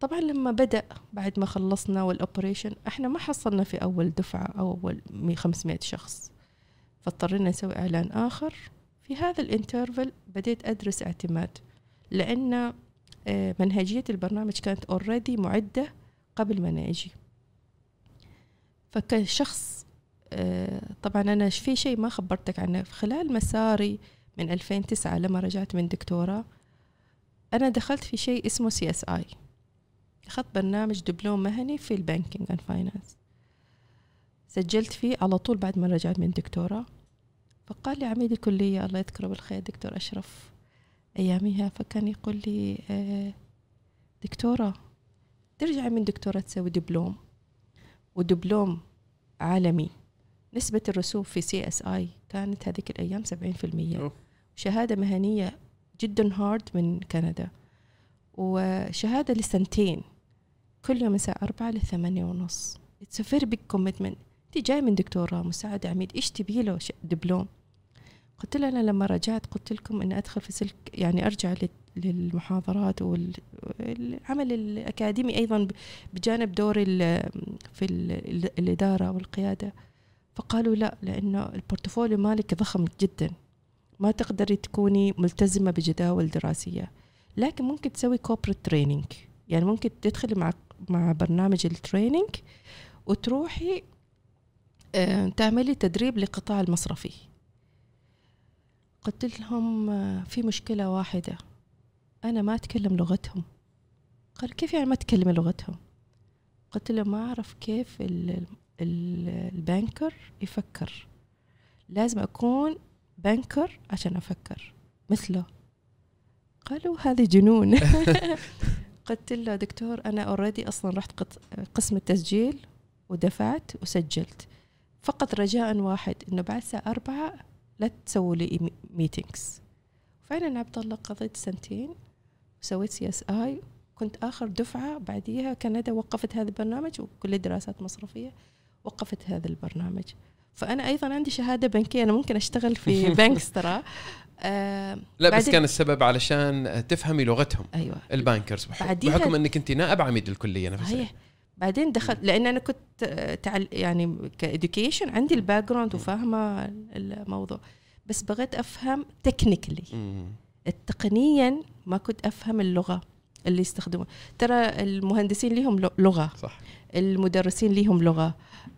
طبعا لما بدأ بعد ما خلصنا وال operation إحنا ما حصلنا في أول دفعة أو أول 500 شخص. فاضطرينا نسوي إعلان آخر. في هذا ال interval بديت أدرس اعتماد. لأن آه، منهجية البرنامج كانت already معدة قبل ما أنا أجي. فكشخص آه، طبعا أنا في شيء ما خبرتك عنه. خلال مساري من 2009 لما رجعت من دكتوراه أنا دخلت في شيء اسمه CSI. أخذت برنامج دبلوم مهني في ال banking and finance سجلت فيه على طول بعد ما رجعت من دكتوراه. فقال لي عميد الكلية الله يذكره بالخير دكتور أشرف أيامها فكان يقول لي آه، دكتورة ترجعي من دكتوراه تسوي دبلوم ودبلوم عالمي. نسبة الرسوب في CSI كانت هذيك الأيام 70% شهادة مهنية جدا hard من كندا. وشهادة لسنتين كل يوم من الساعة أربعة لثمانية ونص. It's a very big commitment. أنت جاي من دكتوراه مساعد عميد. إيش تبي له؟ دبلوم. قلت له أنا لما رجعت قلت لكم أني أدخل في سلك يعني أرجع للمحاضرات والعمل الأكاديمي أيضا بجانب دوري في الإدارة والقيادة. فقالوا لا لأنه ال portfolio مالك ضخم جدا. ما تقدري تكوني ملتزمة بجداول دراسية. لكن ممكن تسوي corporate training يعني ممكن تدخلي مع مع برنامج ال training وتروحي آه، تعملي تدريب لقطاع المصرفي. قلت لهم آه، في مشكلة واحدة. أنا ما أتكلم لغتهم. قال كيف يعني ما تكلمي لغتهم؟ قلت له ما أعرف كيف ال banker يفكر. لازم أكون banker عشان أفكر. مثله. قالوا هذا جنون. قلت له دكتور أنا already أصلا رحت قسم التسجيل ودفعت وسجلت. فقط رجاء واحد إنه بعد الساعة أربعة لا تسووا لي meetings فعلا عبد الله قضيت سنتين وسويت CSI كنت آخر دفعة بعديها كندا وقفت هذا البرنامج وكل الدراسات المصرفيه وقفت هذا البرنامج. فأنا أيضا عندي شهادة بنكية أنا ممكن أشتغل في banks ترى. آه لا بس كان السبب علشان تفهمي لغتهم أيوه. ال bankers بحكم إنك انت نائب عميد الكلية نفسها. بعدين دخلت لأن أنا كنت تعل يعني ك education عندي ال background وفاهمة الموضوع. بس بغيت أفهم technically تقنيا ما كنت أفهم اللغة اللي يستخدموا ترى المهندسين لهم لغة. صح. المدرسين لهم لغة.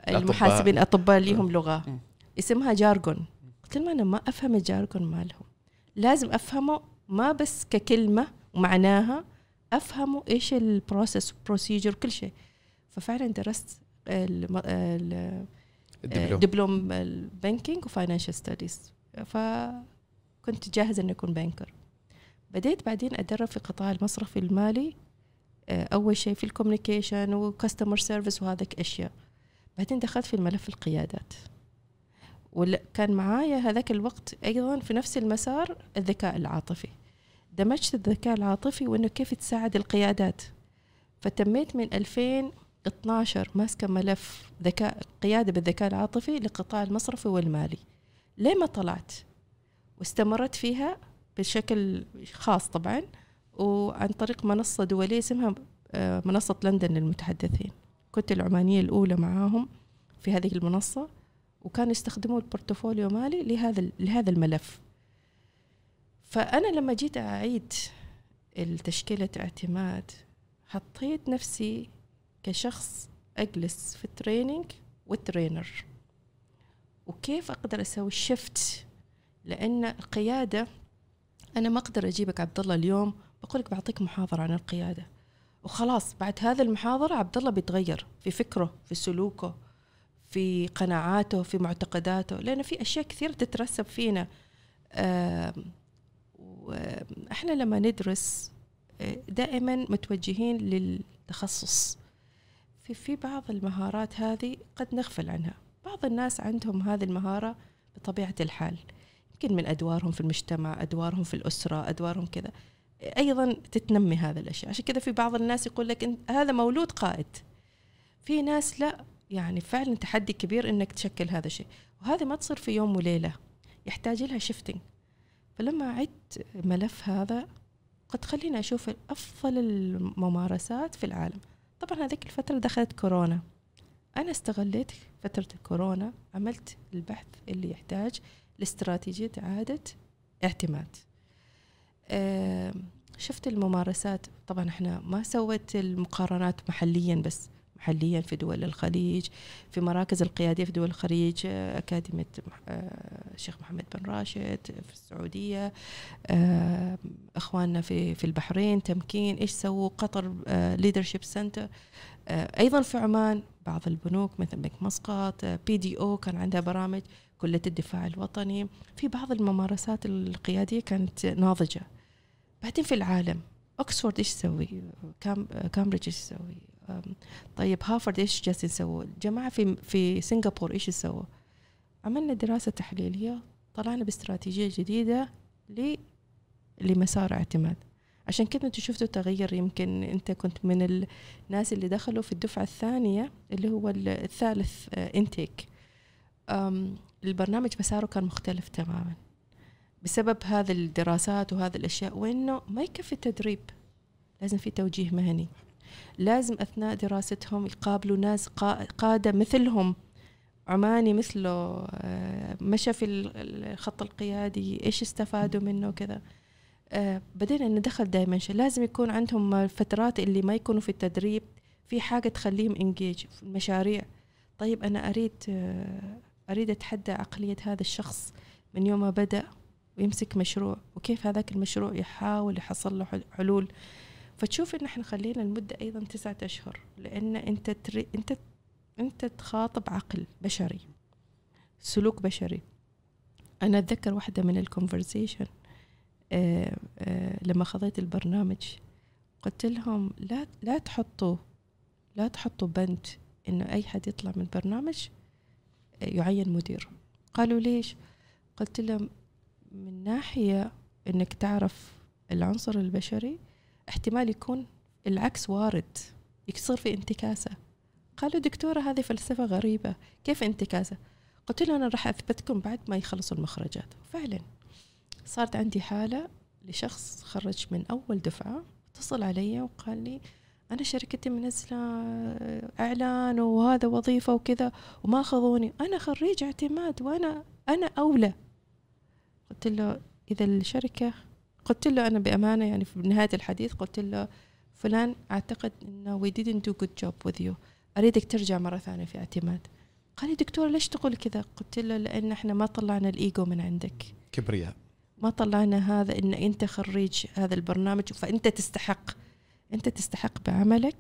المحاسبين الاطباء لهم لغة. اسمها jargon قلت لهم أنا ما أفهم ال jargon مالهم. لازم أفهمه ما بس ككلمة ومعناها أفهمه إيش ال process procedure كل شيء. ففعلا درست الدبلوم. ال banking و financial studies فكنت جاهزة إني أكون banker بديت بعدين ادرب في قطاع المصرفي المالي آه، أول شيء في ال communication و customer service وهذاك أشياء. بعدين دخلت في الملف القيادات. وكان معايا هذاك الوقت أيضا في نفس المسار الذكاء العاطفي. دمجت الذكاء العاطفي وإنه كيف تساعد القيادات. فتميت من 2012 ماسكة ملف ذكاء قيادة بالذكاء العاطفي لقطاع المصرفي والمالي. ليه ما طلعت؟ واستمرت فيها بشكل خاص طبعا وعن طريق منصة دولية اسمها آه، منصة لندن للمتحدثين. كنت العمانية الأولى معاهم في هذه المنصة وكانوا يستخدموا البورتفوليو مالي لهذا لهذا الملف. فأنا لما جيت أعيد التشكيلة اعتماد حطيت نفسي كشخص أجلس في ال training وال trainer وكيف أقدر أسوي shift لأن القيادة أنا ما أقدر أجيبك عبد الله اليوم بقول لك بعطيك محاضرة عن القيادة. وخلاص بعد هذا المحاضرة عبد الله بيتغير في فكره في سلوكه في قناعاته في معتقداته. لأن في أشياء كثيرة تترسب فينا. إحنا لما ندرس آه، دائما متوجهين للتخصص. في في بعض المهارات هذه قد نغفل عنها. بعض الناس عندهم هذه المهارة بطبيعة الحال. يمكن من أدوارهم في المجتمع أدوارهم في الأسرة أدوارهم كذا. أيضا تتنمي هذا الأشياء. عشان كذا في بعض الناس يقول لك هذا مولود قائد. في ناس لا. يعني فعلا تحدي كبير إنك تشكل هذا الشيء. وهذه ما تصير في يوم وليلة. يحتاج لها شيفتنج فلما عدت ملف هذا قد خليني أشوف أفضل الممارسات في العالم. طبعا هذيك الفترة دخلت كورونا. أنا استغليت فترة الكورونا عملت البحث اللي يحتاج لاستراتيجية إعادة اعتماد. شفت الممارسات طبعا إحنا ما سويت المقارنات محليا بس. محليا في دول الخليج في مراكز القيادية في دول الخليج أكاديمية الشيخ آه، محمد بن راشد في السعودية آه، أخواننا في في البحرين تمكين إيش سووا قطر leadership center أيضا في عمان بعض البنوك مثل بنك مسقط PDO كان عندها برامج كلية الدفاع الوطني في بعض الممارسات القيادية كانت ناضجة بعدين في العالم أوكسفورد إيش تسوي؟ كام كامبريدج إيش تسوي؟ طيب هارفرد إيش جالسين يسووا؟ جماعة في في سنغافور إيش يسووا؟ عملنا دراسة تحليلية طلعنا باستراتيجية جديدة ل لمسار اعتماد عشان كده أنتوا شفتوا تغير يمكن انت كنت من الناس اللي دخلوا في الدفعة الثانية اللي هو الثالث انتيك البرنامج مساره كان مختلف تماما بسبب هذه الدراسات وهذه الأشياء وإنه ما يكفي التدريب لازم في توجيه مهني لازم أثناء دراستهم يقابلوا ناس قادة مثلهم. عماني مثله آه، مشى في الخط القيادي إيش استفادوا منه وكذا. آه، بدينا ندخل دايمنشن. لازم يكون عندهم الفترات اللي ما يكونوا في التدريب في حاجة تخليهم انجيج في المشاريع. طيب أنا أريد آه، أريد أتحدى عقلية هذا الشخص من يوم ما بدأ ويمسك مشروع. وكيف هذاك المشروع يحاول يحصل له حلول؟ فتشوف إن إحنا خلينا المده أيضا تسعة أشهر لأن أنت تري أنت أنت تخاطب عقل بشري سلوك بشري. أنا أتذكر واحدة من ال conversation آه آه لما خذيت البرنامج قلت لهم لا لا تحطوا لا تحطوا بند إنه أي حد يطلع من البرنامج آه، يعين مدير قالوا ليش؟ قلت لهم من ناحية إنك تعرف العنصر البشري احتمال يكون العكس وارد. يصير في انتكاسة. قالوا دكتورة هذه فلسفة غريبة. كيف انتكاسة؟ قلت له أنا راح أثبتكم بعد ما يخلصوا المخرجات. فعلا صارت عندي حالة لشخص خرج من أول دفعة اتصل علي وقال لي أنا شركتي منزلة إعلان وهذا وظيفة وكذا وما أخذوني. أنا خريج اعتماد وأنا أنا أولى. قلت له إذا الشركة قلت له أنا بأمانة يعني في نهاية الحديث قلت له فلان أعتقد إنه we didn't do good job with you. أريدك ترجع مرة ثانية في اعتماد. قال لي دكتور ليش تقول كذا؟ قلت له لأن إحنا ما طلعنا الإيجو من عندك. كبرياء. ما طلعنا هذا إن أنت خريج هذا البرنامج فأنت تستحق. أنت تستحق بعملك.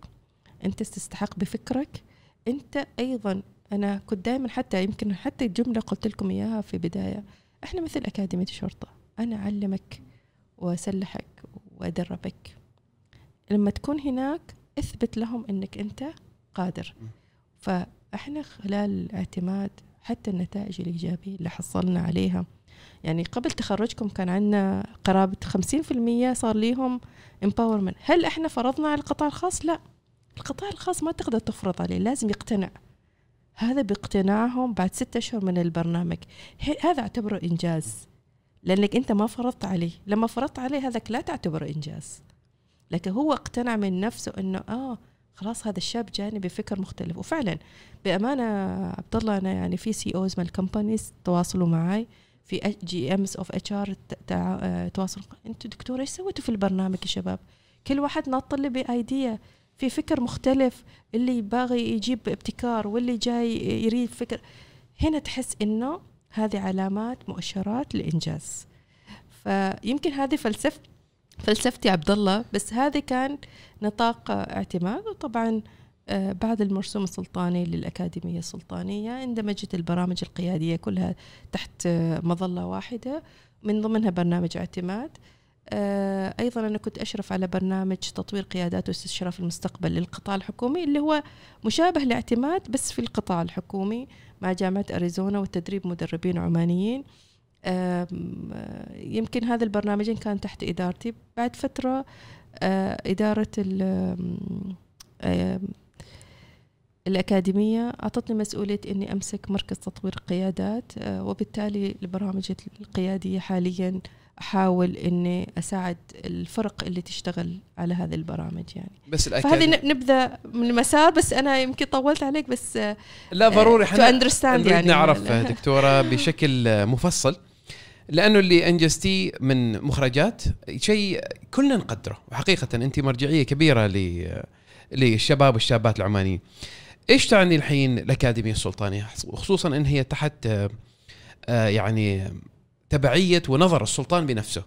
أنت تستحق بفكرك. أنت أيضا أنا كنت دائما حتى يمكن حتى الجملة قلت لكم إياها في بداية. إحنا مثل أكاديمية الشرطة أنا أعلمك وأسلحك وأدربك. لما تكون هناك أثبت لهم إنك أنت قادر. فإحنا خلال الاعتماد حتى النتائج الإيجابية اللي حصلنا عليها. يعني قبل تخرجكم كان عندنا قرابة 50% صار ليهم empowerment. هل إحنا فرضنا على القطاع الخاص؟ لا. القطاع الخاص ما تقدر تفرض عليه لازم يقتنع. هذا باقتناعهم بعد ستة أشهر من البرنامج. هذا أعتبره إنجاز. لأنك أنت ما فرضت عليه. لما فرضت عليه هذاك لا تعتبره إنجاز. لكن هو اقتنع من نفسه أنه آه خلاص هذا الشاب جاني بفكر مختلف. وفعلا بأمانة عبد الله أنا يعني في CEOs من ال companies تواصلوا معي في GMs of HR تواصلوا أنتوا دكتور إيش سويتوا في البرنامج يا شباب؟ كل واحد ناط لي بايديا في فكر مختلف اللي باغي يجيب ابتكار واللي جاي يريد فكر. هنا تحس إنه هذه علامات مؤشرات لإنجاز. فيمكن هذه فلسفة فلسفتي عبد الله بس هذا كان نطاق اعتماد وطبعا آه، بعد المرسوم السلطاني للأكاديمية السلطانية اندمجت البرامج القيادية كلها تحت آه، مظلة واحدة من ضمنها برنامج اعتماد. آه، أيضا أنا كنت أشرف على برنامج تطوير قيادات واستشراف المستقبل للقطاع الحكومي اللي هو مشابه لاعتماد بس في القطاع الحكومي. مع جامعة أريزونا وتدريب مدربين عمانيين. يمكن هذا البرنامجين كان تحت إدارتي. بعد فترة إدارة الأكاديمية أعطتني مسؤولية أني أمسك مركز تطوير القيادات آه، وبالتالي البرامج القيادية حاليا أحاول أني أساعد الفرق اللي تشتغل على هذه البرامج يعني. بس فهذه نبذة من المسار بس أنا يمكن طولت عليك بس آه، لا ضروري. إحنا يعني نعرف دكتورة بشكل مفصل لأنه اللي انجزتيه من مخرجات شيء كلنا نقدره وحقيقة أنت مرجعية كبيرة للشباب والشابات العمانيين. إيش تعني الحين الأكاديمية السلطانية؟ خصوصا إن هي تحت آه، يعني تبعية ونظر السلطان بنفسه.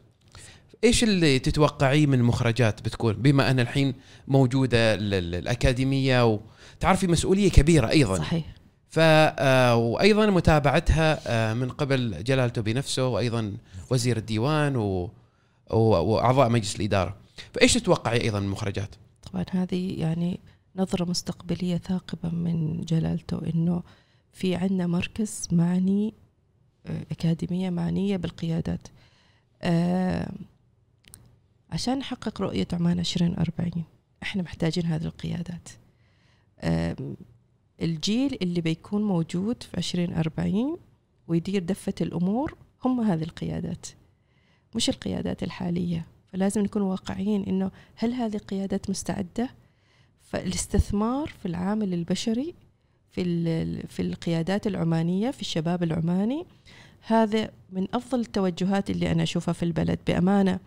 إيش اللي تتوقعيه من مخرجات بتكون؟ بما أن الحين موجودة الأكاديمية وتعرفي مسؤولية كبيرة أيضا. صحيح. ف آه، وأيضا متابعتها آه، من قبل جلالته بنفسه وأيضا وزير الديوان و... وأعضاء مجلس الإدارة. فإيش تتوقعي أيضا من المخرجات؟ طبعا هذه يعني نظرة مستقبلية ثاقبة من جلالته إنه في عندنا مركز معني أكاديمية معنية بالقيادات. آه، عشان نحقق رؤية عمان 2040 إحنا محتاجين هذه القيادات. الجيل اللي بيكون موجود في 2040 ويدير دفة الأمور هم هذه القيادات مش القيادات الحالية. فلازم نكون واقعيين إنه هل هذه القيادات مستعدة؟ فالاستثمار في العامل البشري في في القيادات العمانية في الشباب العماني. هذا من أفضل التوجهات اللي أنا أشوفها في البلد بأمانة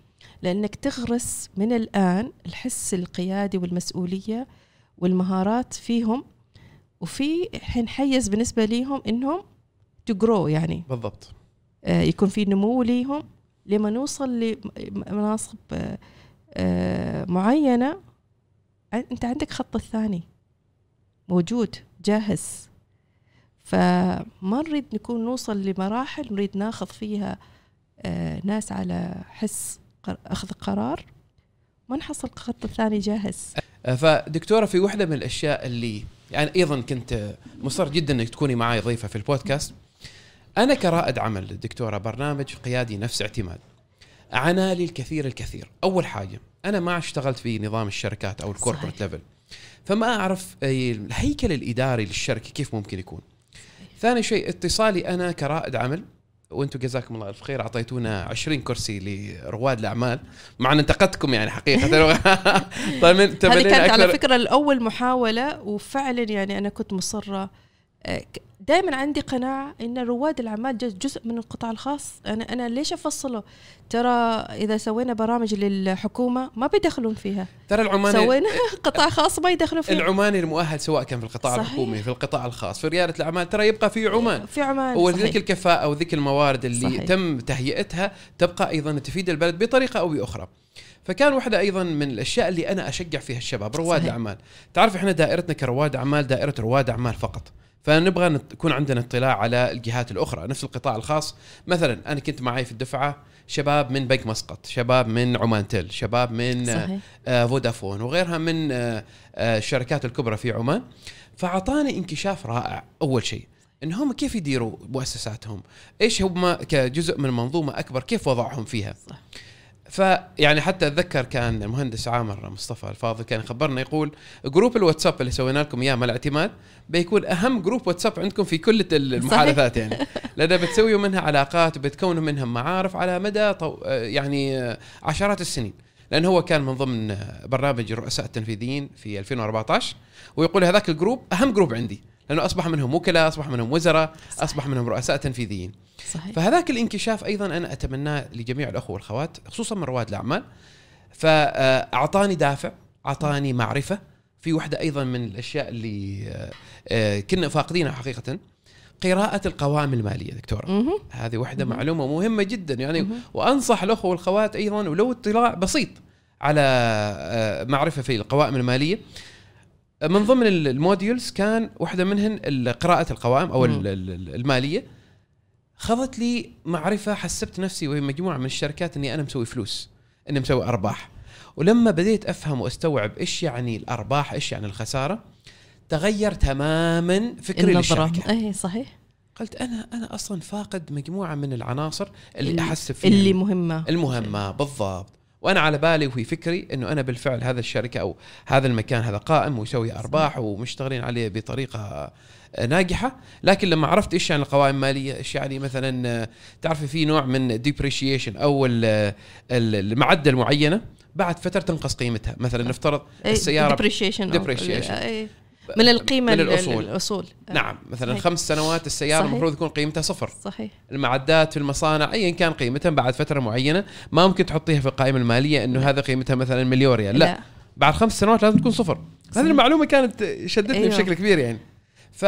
لأنك تغرس من الآن الحس القيادي والمسؤولية والمهارات فيهم وفي حين حيز بالنسبة ليهم إنهم تجرو يعني. بالضبط. آه يكون في نمو ليهم لما نوصل لمناصب آه آه معينة. أنت عندك خط الثاني. موجود جاهز. فما نريد نكون نوصل لمراحل نريد ناخذ فيها آه، ناس على حس أخذ قرار ما نحصل الخط الثاني جاهز. آه، فدكتورة في واحدة من الأشياء اللي يعني أيضا كنت مصر جدا إنك تكوني معي ضيفة في البودكاست. أنا كرائد عمل دكتورة برنامج قيادي نفس اعتماد. عانى لي الكثير الكثير. أول حاجة أنا ما اشتغلت في نظام الشركات أو ال corporate level فما أعرف الهيكل الإداري للشركه كيف ممكن يكون؟ ثاني شيء اتصالي أنا كرائد عمل وأنتم جزاكم الله ألف خير أعطيتونا 20 كرسي لرواد الأعمال. مع ان انتقدتكم يعني حقيقة. طيب هذه كانت على فكرة الأول محاولة وفعلا يعني أنا كنت مصرة آه، دائما عندي قناعة أن رواد الأعمال جزء من القطاع الخاص. أنا أنا ليش أفصله؟ ترى إذا سوينا برامج للحكومة ما بيدخلون فيها. ترى العماني سوينا قطاع خاص ما يدخلون فيها. العماني المؤهل سواء كان في القطاع صحيح. الحكومي في القطاع الخاص في ريادة الأعمال ترى يبقى في عمان. في عمان وذيك الكفاءة وذيك الموارد اللي صحيح. تم تهيئتها تبقى أيضا تفيد البلد بطريقة أو بأخرى. فكان واحدة أيضا من الأشياء اللي أنا أشجع فيها الشباب رواد الأعمال. تعرف إحنا دائرتنا كرواد أعمال دائرة رواد أعمال فقط. فنبغى يكون عندنا اطلاع على الجهات الأخرى. نفس القطاع الخاص مثلا أنا كنت معي في الدفعة شباب من بنك مسقط شباب من عمان تل شباب من صحيح. آه فودافون وغيرها من آه آه الشركات الكبرى في عمان. فأعطاني انكشاف رائع أول شيء. إن هم كيف يديروا مؤسساتهم؟ إيش هم كجزء من منظومة أكبر؟ كيف وضعهم فيها؟ صح. فيعني حتى أتذكر كان المهندس عامر مصطفى الفاضل كان يخبرنا يقول group الواتساب اللي سوينا لكم إياه مع الاعتماد بيكون أهم group واتساب عندكم في كل المحادثات يعني. لأن بتسويوا منها علاقات وبتكونوا منها معارف على مدى طو يعني عشرات السنين. لأن هو كان من ضمن برنامج الرؤساء التنفيذيين في 2014 ويقول هذاك ال group أهم group عندي. لأنه أصبح منهم وكلاء أصبح منهم وزراء أصبح منهم رؤساء تنفيذيين صحيح. فهذاك الانكشاف أيضا أنا اتمناه لجميع الأخوة والأخوات خصوصا من رواد الأعمال فاعطاني دافع أعطاني معرفة في وحدة أيضا من الأشياء اللي آه، آه، كنا فاقدينها حقيقة قراءة القوائم المالية دكتورة مهم. هذه واحدة مهم. معلومة مهمة جدا يعني مهم. وأنصح الأخوة والخوات أيضا ولو اطلاع بسيط على آه، معرفة في القوائم المالية من ضمن ال- ال modules كان واحدة منهن قراءة القوائم أو مم. ال- المالية. خذت لي معرفة حسبت نفسي وهي مجموعة من الشركات إني أنا مسوي فلوس إني مسوي أرباح. ولما بديت أفهم وأستوعب إيش يعني الأرباح إيش يعني الخسارة تغير تماما فكري النظرة. للشركة. اي صحيح. قلت أنا أنا أصلا فاقد مجموعة من العناصر اللي أحسب فيها. اللي مهمة. المهمة بالضبط. وأنا على بالي وفي فكري إنه أنا بالفعل هذا الشركة أو هذا المكان هذا قائم ويسوي أرباح ومشتغلين عليه بطريقة ناجحة لكن لما عرفت إيش يعني القوائم المالية إيش يعني مثلا تعرفي في نوع من ديبريشيشن أو ال- ال- المعدل معينه بعد فترة تنقص قيمتها مثلا نفترض السيارة depreciation أو- depreciation. إيه. من القيمة من ال- الأصول. الأصول نعم مثلا صحيح. خمس سنوات السيارة. المفروض يكون قيمتها صفر صحيح المعدات في المصانع ايا كان قيمتها بعد فترة معينة ما ممكن تحطيها في القائمة المالية إنه لا. هذا قيمتها مثلا مليون ريال لا, بعد خمس سنوات لازم تكون صفر صحيح. هذه المعلومة كانت شدتني أيوة. بشكل كبير يعني ف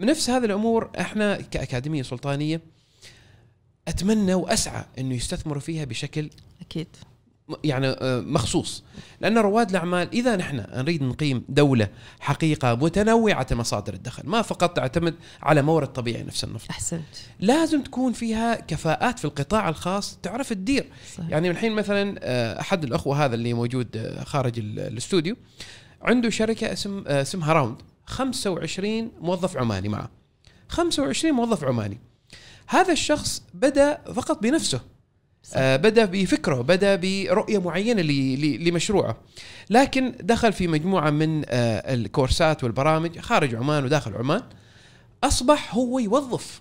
نفس هذه الأمور إحنا كأكاديمية سلطانية أتمنى وأسعى إنه يستثمروا فيها بشكل أكيد م- يعني آه، مخصوص. لأن رواد الأعمال إذا نحن نريد نقيم دولة حقيقة متنوعة مصادر الدخل ما فقط تعتمد على مورد طبيعي نفس النفط. أحسنت. لازم تكون فيها كفاءات في القطاع الخاص تعرف تدير. صحيح. يعني الحين مثلا آه، أحد الأخوة هذا اللي موجود آه، خارج ال- الاستوديو عنده شركة اسم اسمها راوند. 25 موظف عماني معه. 25 موظف عماني. هذا الشخص بدأ فقط بنفسه. آه، بدأ بفكره بدأ برؤية معينة لمشروعه. لكن دخل في مجموعة من آه، الكورسات والبرامج خارج عمان وداخل عمان أصبح هو يوظف.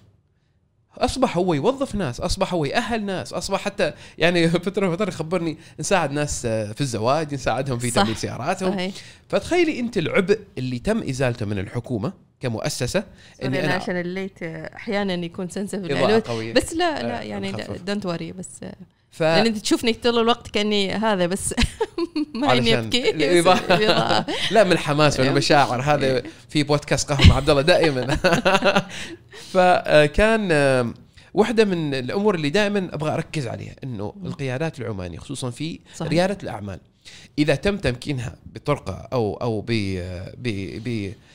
أصبح هو يوظف ناس أصبح هو يأهل ناس أصبح حتى يعني فترة فترة يخبرني نساعد ناس آه، في الزواج نساعدهم في. تمويل سياراتهم. صحيح. فتخيلي أنت العبء اللي تم إزالته من الحكومة كمؤسسة إني أنا عشان الليت أحيانا يكون سنسيف بس لا لا آه، يعني. دونت وري بس ف... لأن أنت تشوفني طول الوقت كأني هذا بس ما اني علشان ابكي. لا من الحماس والمشاعر هذا في بودكاست قهوة مع عبد الله دائما. فكان آه، واحدة من الأمور اللي دائما أبغى أركز عليها أنه القيادات العمانية خصوصا في صحيح. ريادة الأعمال إذا تم تمكينها بطرقة أو أو ب-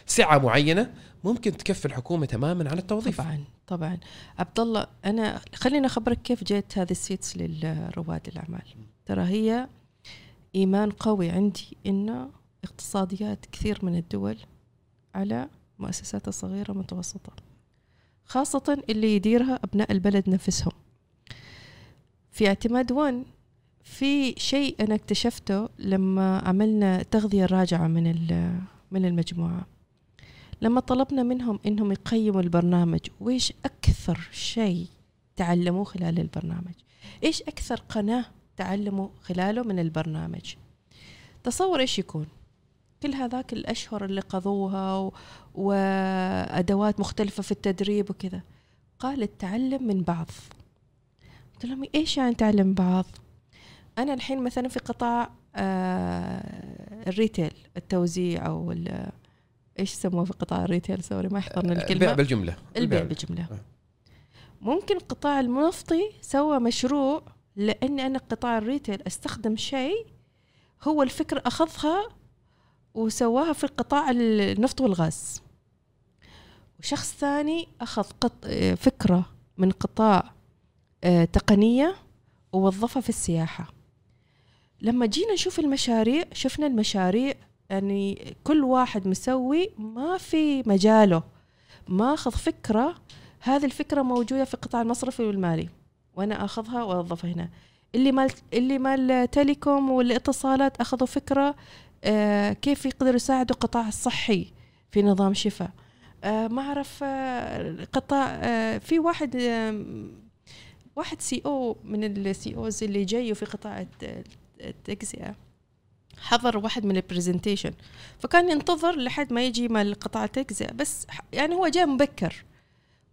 بسعة معينة ممكن تكفي الحكومة تماما عن التوظيف. طبعا طبعا. عبد الله أنا خليني أخبرك كيف جت هذه السيتس لرواد الأعمال. ترى هي إيمان قوي عندي انه اقتصاديات كثير من الدول على مؤسسات الصغيره والمتوسطه خاصة اللي يديرها أبناء البلد نفسهم. في اعتماد وان في شيء أنا اكتشفته لما عملنا تغذية راجعة من من المجموعة. لما طلبنا منهم إنهم يقيموا البرنامج وإيش أكثر شيء تعلموه خلال البرنامج؟ إيش أكثر قناة تعلموا خلاله من البرنامج؟ تصور إيش يكون؟ كل هذاك الأشهر اللي قضوها و... وأدوات مختلفة في التدريب وكذا. قال التعلم من بعض. قلت لهم إيش يعني تعلم بعض؟ أنا الحين مثلا في قطاع آه الريتيل التوزيع أو إيش يسموه في قطاع ال retail؟ sorry ما يحضرني البيع الكلمة. بالجملة. البيع بالجملة. آه. ممكن القطاع النفطي سوى مشروع لأني أنا قطاع ال retail أستخدم شيء هو الفكرة أخذها وسواها في قطاع النفط والغاز. وشخص ثاني أخذ قط... آه، فكرة من قطاع آه، تقنية ووظفها في السياحة. لما جينا نشوف المشاريع شفنا المشاريع يعني كل واحد مسوي ما في مجاله ما اخذ فكرة هذه الفكرة موجودة في القطاع المصرفي والمالي وأنا أخذها وأوظفها هنا. اللي مال اللي مال تيليكوم والاتصالات أخذوا فكرة آه كيف يقدروا يساعدوا القطاع الصحي في نظام شفاء. آه ما أعرف آه قطاع آه في واحد واحد CEO من ال CEOs اللي جاي في قطاع الت- التجزئة. حضر واحد من ال presentation فكان ينتظر لحد ما يجي مال قطاع التجزئة. بس يعني هو جاء مبكر.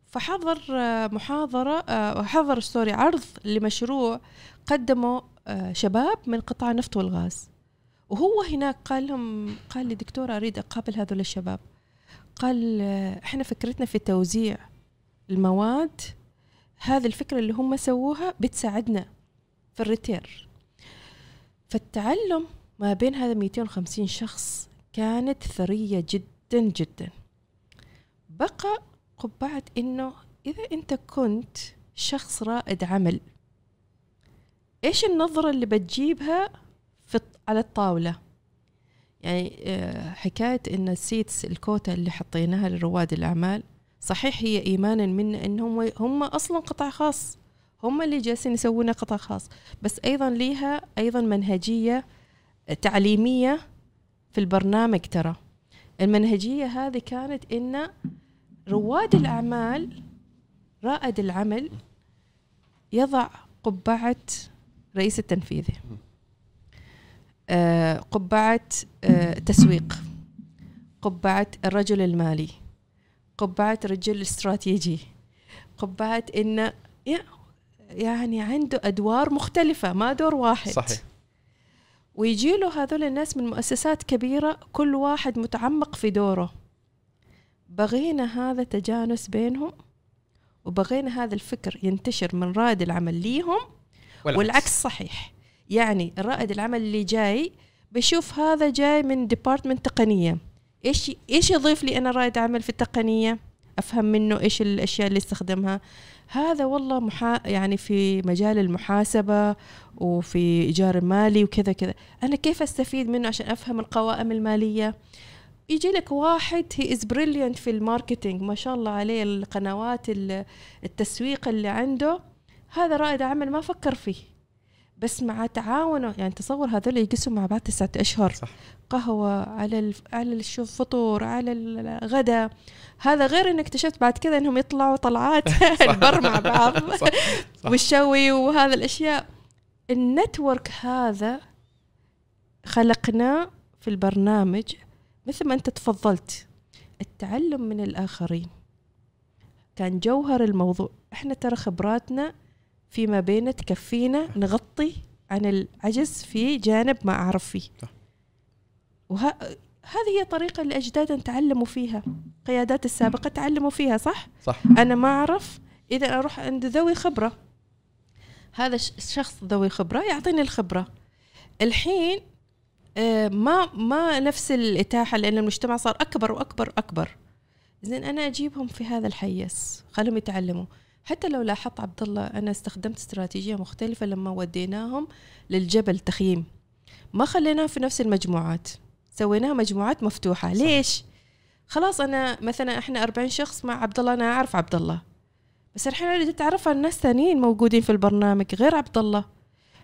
فحضر آه، محاضرة آه، حضر sorry عرض لمشروع قدمه آه، شباب من قطاع النفط والغاز. وهو هناك قال لهم قال لي دكتورة أريد أقابل هذول الشباب. قال إحنا فكرتنا في توزيع المواد. هذه الفكرة اللي هم سووها بتساعدنا في الريتير. فالتعلم ما بين هذا 250 شخص كانت ثرية جدا جدا. بقى قبعة إنه إذا أنت كنت شخص رائد عمل إيش النظرة اللي بتجيبها في على الطاولة؟ يعني آه، حكاية إن السيتس الكوتا اللي حطيناها لرواد الأعمال صحيح هي ايمانا منا إنهم هم أصلا قطاع خاص هم اللي جالسين يسوون قطاع خاص بس أيضا ليها أيضا منهجية تعليمية في البرنامج ترى. المنهجية هذه كانت إن رواد الأعمال رائد العمل يضع قبعة رئيس التنفيذي آه، قبعة آه، تسويق. قبعة الرجل المالي. قبعة رجل استراتيجي. قبعة انه يعني عنده أدوار مختلفة ما دور واحد. صحيح. ويجي له هذول الناس من مؤسسات كبيرة كل واحد متعمق في دوره. بغينا هذا تجانس بينهم وبغينا هذا الفكر ينتشر من رائد العمل ليهم والعكس, والعكس صحيح. يعني الرائد العمل اللي جاي بشوف هذا جاي من ديبارتمنت تقنية. إيش إيش يضيف لي أنا رائد عمل في التقنية؟ أفهم منه إيش الأشياء اللي استخدمها هذا والله محا يعني في مجال المحاسبة وفي إيجار المالي وكذا كذا أنا كيف أستفيد منه عشان أفهم القوائم المالية يجي لك واحد he is brilliant في ال marketing ما شاء الله عليه القنوات التسويق اللي عنده هذا رائد عمل ما فكر فيه بس مع تعاونه يعني تصور هذول يجلسوا مع بعض تسعة أشهر صح. قهوة على. على الفطور على الغداء هذا غير إنك اكتشفت بعد كذا إنهم يطلعوا طلعات البر مع بعض صح. صح. والشوي وهذا الأشياء ال network هذا خلقناه في البرنامج مثل ما انت تفضلت. التعلم من الآخرين. كان جوهر الموضوع. إحنا ترى خبراتنا فيما بين تكفينا نغطي عن العجز في جانب ما أعرف فيه. وه... هذه هي طريقة اللي أجدادنا تعلموا فيها. قيادات السابقة تعلموا فيها صح؟ صح. أنا ما أعرف إذا أروح عند ذوي خبرة. هذا الشخص ذوي خبرة يعطيني الخبرة. الحين آه، ما ما نفس الإتاحة لأن المجتمع صار أكبر وأكبر أكبر زين أنا أجيبهم في هذا الحيز خلهم يتعلموا. حتى لو لاحظت عبد الله أنا استخدمت استراتيجية مختلفة لما وديناهم للجبل تخييم. ما خليناهم في نفس المجموعات. سويناها مجموعات مفتوحة. صح. ليش؟ خلاص أنا مثلا إحنا 40 شخص مع عبد الله أنا أعرف عبد الله بس الحين أريد أتعرف على الناس ثانيين موجودين في البرنامج غير عبد الله.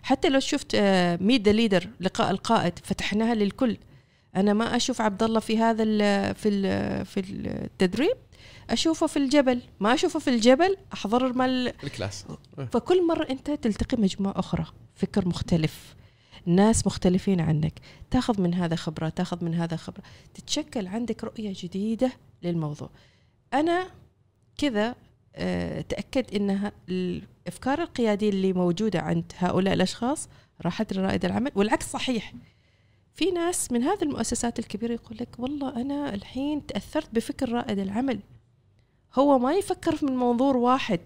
حتى لو شفت meet the leader لقاء القائد فتحناها للكل. أنا ما أشوف عبد الله في هذا ال في ال في التدريب. أشوفه في الجبل. ما أشوفه في الجبل أحضر مال ال class. فكل مرة أنت تلتقي مجموعة أخرى فكر مختلف. ناس مختلفين عنك. تاخذ من هذا خبرة تاخذ من هذا خبرة. تتشكل عندك رؤية جديدة للموضوع. أنا كذا آه، تأكد أن الأفكار القيادية اللي موجودة عند هؤلاء الأشخاص راحت لرائد العمل والعكس صحيح. في ناس من هذه المؤسسات الكبيرة يقول لك والله أنا الحين تأثرت بفكر رائد العمل. هو ما يفكر من منظور واحد.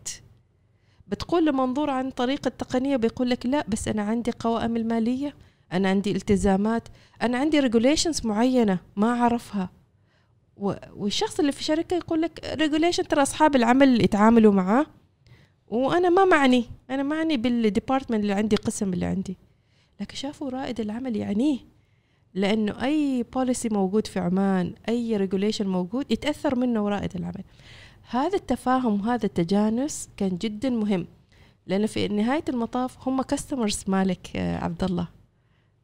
بتقول منظور عن طريقة التقنية بيقول لك لا بس أنا عندي قوائم المالية أنا عندي التزامات أنا عندي regulations معينة ما أعرفها. والشخص اللي في شركة يقول لك regulation ترى أصحاب العمل يتعاملوا معاه. وأنا ما معني. أنا معني بال department اللي عندي قسم اللي عندي. لكن شافوا رائد العمل يعنيه. لأنه أي policy موجود في عمان أي regulation موجود يتأثر منه رائد العمل. هذا التفاهم وهذا التجانس كان جدا مهم. لأنه في نهاية المطاف هم customers مالك عبد الله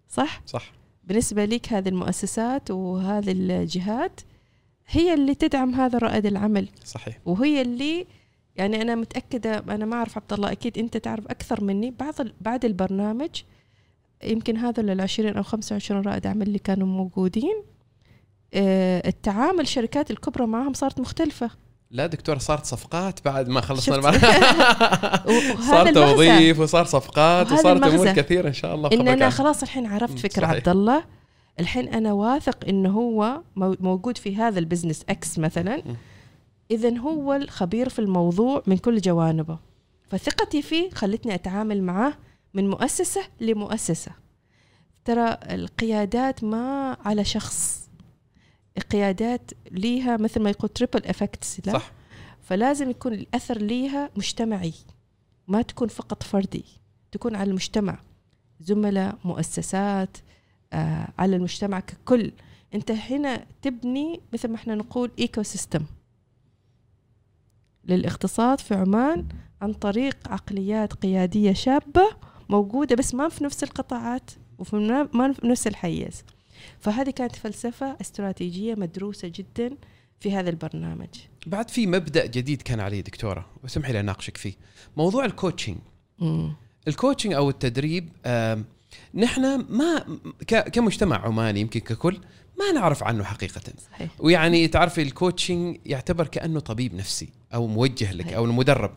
صح؟ صح. بالنسبة لك هذه المؤسسات وهذه الجهات هي اللي تدعم هذا رائد العمل. صحيح. وهي اللي يعني أنا متأكدة أنا ما أعرف عبد الله أكيد أنت تعرف أكثر مني. بعض بعد البرنامج يمكن هذا العشرين أو خمسة وعشرين رائد عمل اللي كانوا موجودين آه، التعامل الشركات الكبرى معهم صارت مختلفة. لا دكتور صارت صفقات بعد ما خلصنا صار توظيف وصار صفقات وصارت أمور كثيرة إن شاء الله. ان أنا خلاص الحين عرفت فكرة عبد الله. الحين أنا واثق إنه هو مو- موجود في هذا ال business X مثلا. اذا هو الخبير في الموضوع من كل جوانبه. فثقتي فيه خلتني أتعامل معاه من مؤسسة لمؤسسة. ترى القيادات ما على شخص. القيادات ليها مثل ما يقول ripple effects لا؟ صح. فلازم يكون الأثر ليها مجتمعي ما تكون فقط فردي تكون على المجتمع. زملاء مؤسسات على المجتمع ككل. أنت هنا تبني مثل ما إحنا نقول ecosystem للاقتصاد في عمان عن طريق عقليات قيادية شابة موجودة بس ما في نفس القطاعات وفي ما في نفس الحيز. فهذه كانت فلسفة استراتيجية مدروسة جدا في هذا البرنامج. بعد في مبدأ جديد كان عليه دكتورة وسمحي لي أناقشك فيه. موضوع ال coaching. ال coaching أو التدريب آم، نحن ما كمجتمع عماني يمكن ككل ما نعرف عنه حقيقة. صحيح. ويعني تعرفي ال coaching يعتبر كأنه طبيب نفسي أو موجه لك صحيح. أو المدرب.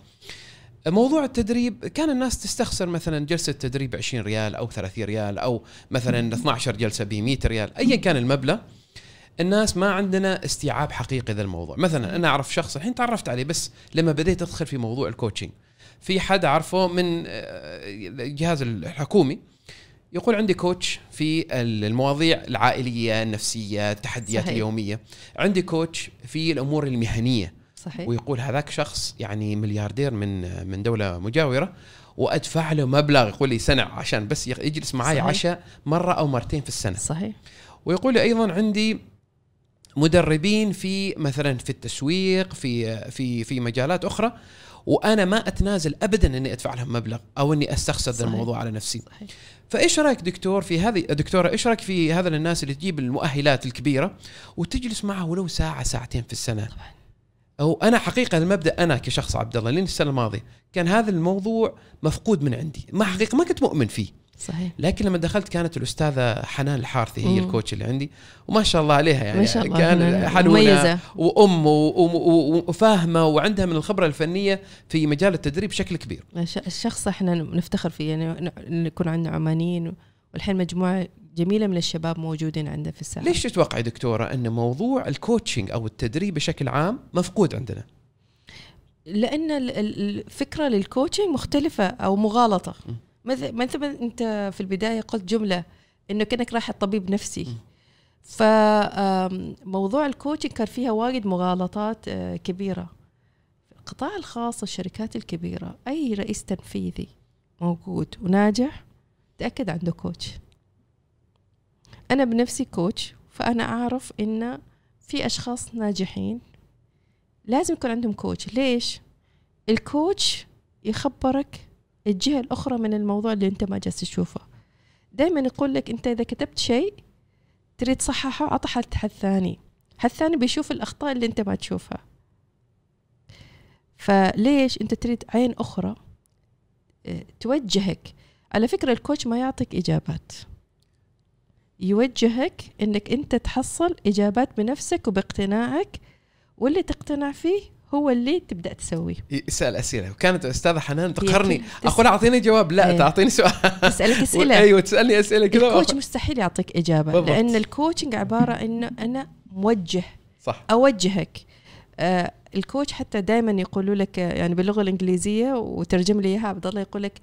موضوع التدريب كان الناس تستخسر مثلا جلسة تدريب 20 ريال أو 30 ريال أو مثلا 12 جلسة ب 100 ريال ايا كان المبلغ. الناس ما عندنا استيعاب حقيقي ذا الموضوع مثلا أنا أعرف شخص الحين تعرفت عليه بس لما بديت أدخل في موضوع ال coaching في حد أعرفه من آه، الجهاز الحكومي يقول عندي coach في المواضيع العائلية النفسية التحديات صحيح. اليومية. عندي coach في الأمور المهنية. صحيح. ويقول هذاك شخص يعني ملياردير من من دولة مجاورة وأدفع له مبلغ يقول لي سنة عشان بس يجلس معي. عشاء مرة أو مرتين في السنة. صحيح. ويقول لي أيضا عندي مدربين في مثلا في التسويق في في في مجالات أخرى وأنا ما أتنازل ابدا إني أدفع لهم مبلغ أو إني أستخسر ذا. الموضوع على نفسي. صحيح. فإيش رأيك دكتور في هذه دكتورة إيش رأيك في هذا الناس اللي تجيب المؤهلات الكبيرة وتجلس معه ولو ساعة ساعتين في السنة؟ طبعا. أو أنا حقيقة المبدأ أنا كشخص عبد الله لين السنة الماضية كان هذا الموضوع مفقود من عندي. ما حقيقة ما كنت مؤمن فيه. صحيح. لكن لما دخلت كانت الأستاذة حنان الحارثي هي. ال coach اللي عندي وما شاء الله عليها يعني. ما شاء الله كان حنونه مميزة. وأم وفاهمة وعندها من الخبرة الفنية في مجال التدريب بشكل كبير. الش- الشخص إحنا نفتخر فيه يعني نكون عندنا عمانيين والحين مجموعة جميلة من الشباب موجودين عندنا في الساحة. ليش تتوقعي دكتورة أن موضوع ال coaching أو التدريب بشكل عام مفقود عندنا؟ لأن ال- ال- الفكرة لل coaching مختلفة أو مغالطة. م. مثل مثل أنت في البداية قلت جملة إنه كأنك رايح الطبيب نفسي. فموضوع ال coaching كان فيها وايد مغالطات آه، كبيرة. القطاع الخاص والشركات الكبيرة أي رئيس تنفيذي موجود وناجح تأكد عنده coach أنا بنفسي coach فأنا أعرف إن في أشخاص ناجحين لازم يكون عندهم coach ليش؟ الكوتش يخبرك الجهة الأخرى من الموضوع اللي أنت ما جالس تشوفه. دائما يقول لك أنت إذا كتبت شيء تريد تصححه عطى حد ثاني حد ثاني بيشوف الأخطاء اللي أنت ما تشوفها. فليش أنت تريد عين أخرى آه، توجهك؟ على فكرة الكوتش ما يعطيك إجابات. يوجهك أنك أنت تحصل إجابات بنفسك وباقتناعك واللي تقتنع فيه هو اللي تبدأ تسويه. يسأل أسئلة. وكانت أستاذة حنان تقهرني. تس- أقول أعطيني جواب. لا إيه. تعطيني سؤال. تسألك أسئلة. أيوه تسألني أسئلة كذا. الكوتش مستحيل يعطيك إجابة بالضبط. لأن ال coaching عبارة إنه أنا موجه. صح. أوجهك. آه ال coach حتى دائما يقولوا لك يعني باللغة الإنجليزية وترجم لي إياها عبد الله يقول لك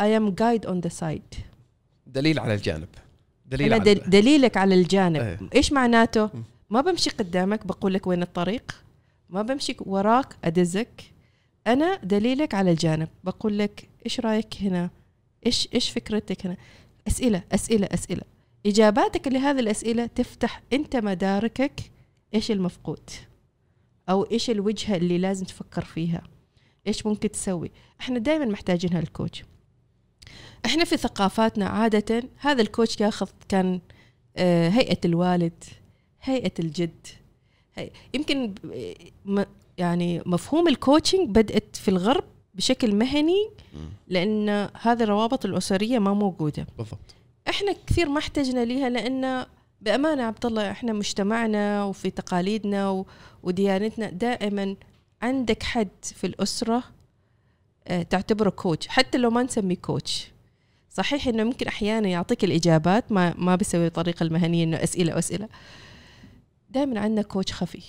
I am guide on the side. دليل على الجانب. دليل أنا على دل دليلك على الجانب. إيه. إيش معناته. ما بمشي قدامك بقول لك وين الطريق. ما بمشي وراك أدزك. أنا دليلك على الجانب. بقول لك إيش رأيك هنا؟ إيش إيش فكرتك هنا؟ أسئلة أسئلة أسئلة. إجاباتك لهذه الأسئلة تفتح أنت مداركك إيش المفقود أو إيش الوجهة اللي لازم تفكر فيها. إيش ممكن تسوي؟ إحنا دائما محتاجين هالكوتش. إحنا في ثقافاتنا عادة هذا الكوتش ياخذ كان آه، هيئة الوالد هيئة الجد. هي يمكن يعني مفهوم الكوتشنج بدأت في الغرب بشكل مهني. لأن هذه الروابط الأسرية ما موجودة. بالضبط. إحنا كثير ما احتجنا ليها لأن بأمانة عبد الله إحنا مجتمعنا وفي تقاليدنا و- وديانتنا دائما عندك حد في الأسرة آه، تعتبره كوتش حتى لو ما نسميه كوتش صحيح إنه ممكن أحيانا يعطيك الإجابات ما ما بيسوي الطريقة المهنية إنه أسئلة واسئله دائما عندنا كوتش خفي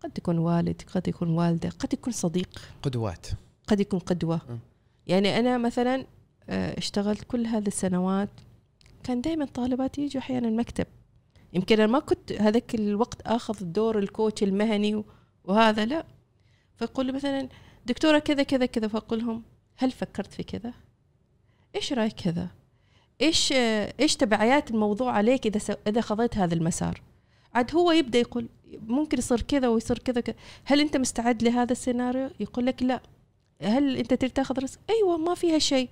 قد يكون والد قد يكون والدة قد يكون صديق قدوات قد يكون قدوة م. يعني أنا مثلا آه، اشتغلت كل هذه السنوات كان دائما طالباتي يجوا أحيانا المكتب يمكن أنا ما كنت هذاك الوقت آخذ دور الكوتش المهني وهذا لا فيقول مثلا دكتورة كذا كذا كذا فأقول لهم هل فكرت في كذا؟ إيش رأيك كذا؟ إيش آه، إيش تبعيات الموضوع عليك إذا سو- إذا خضيت هذا المسار؟ عاد هو يبدأ يقول ممكن يصير كذا ويصير كذا هل أنت مستعد لهذا السيناريو؟ يقول لك لا. هل أنت تريد تأخذ risk؟ أيوه ما فيها شيء.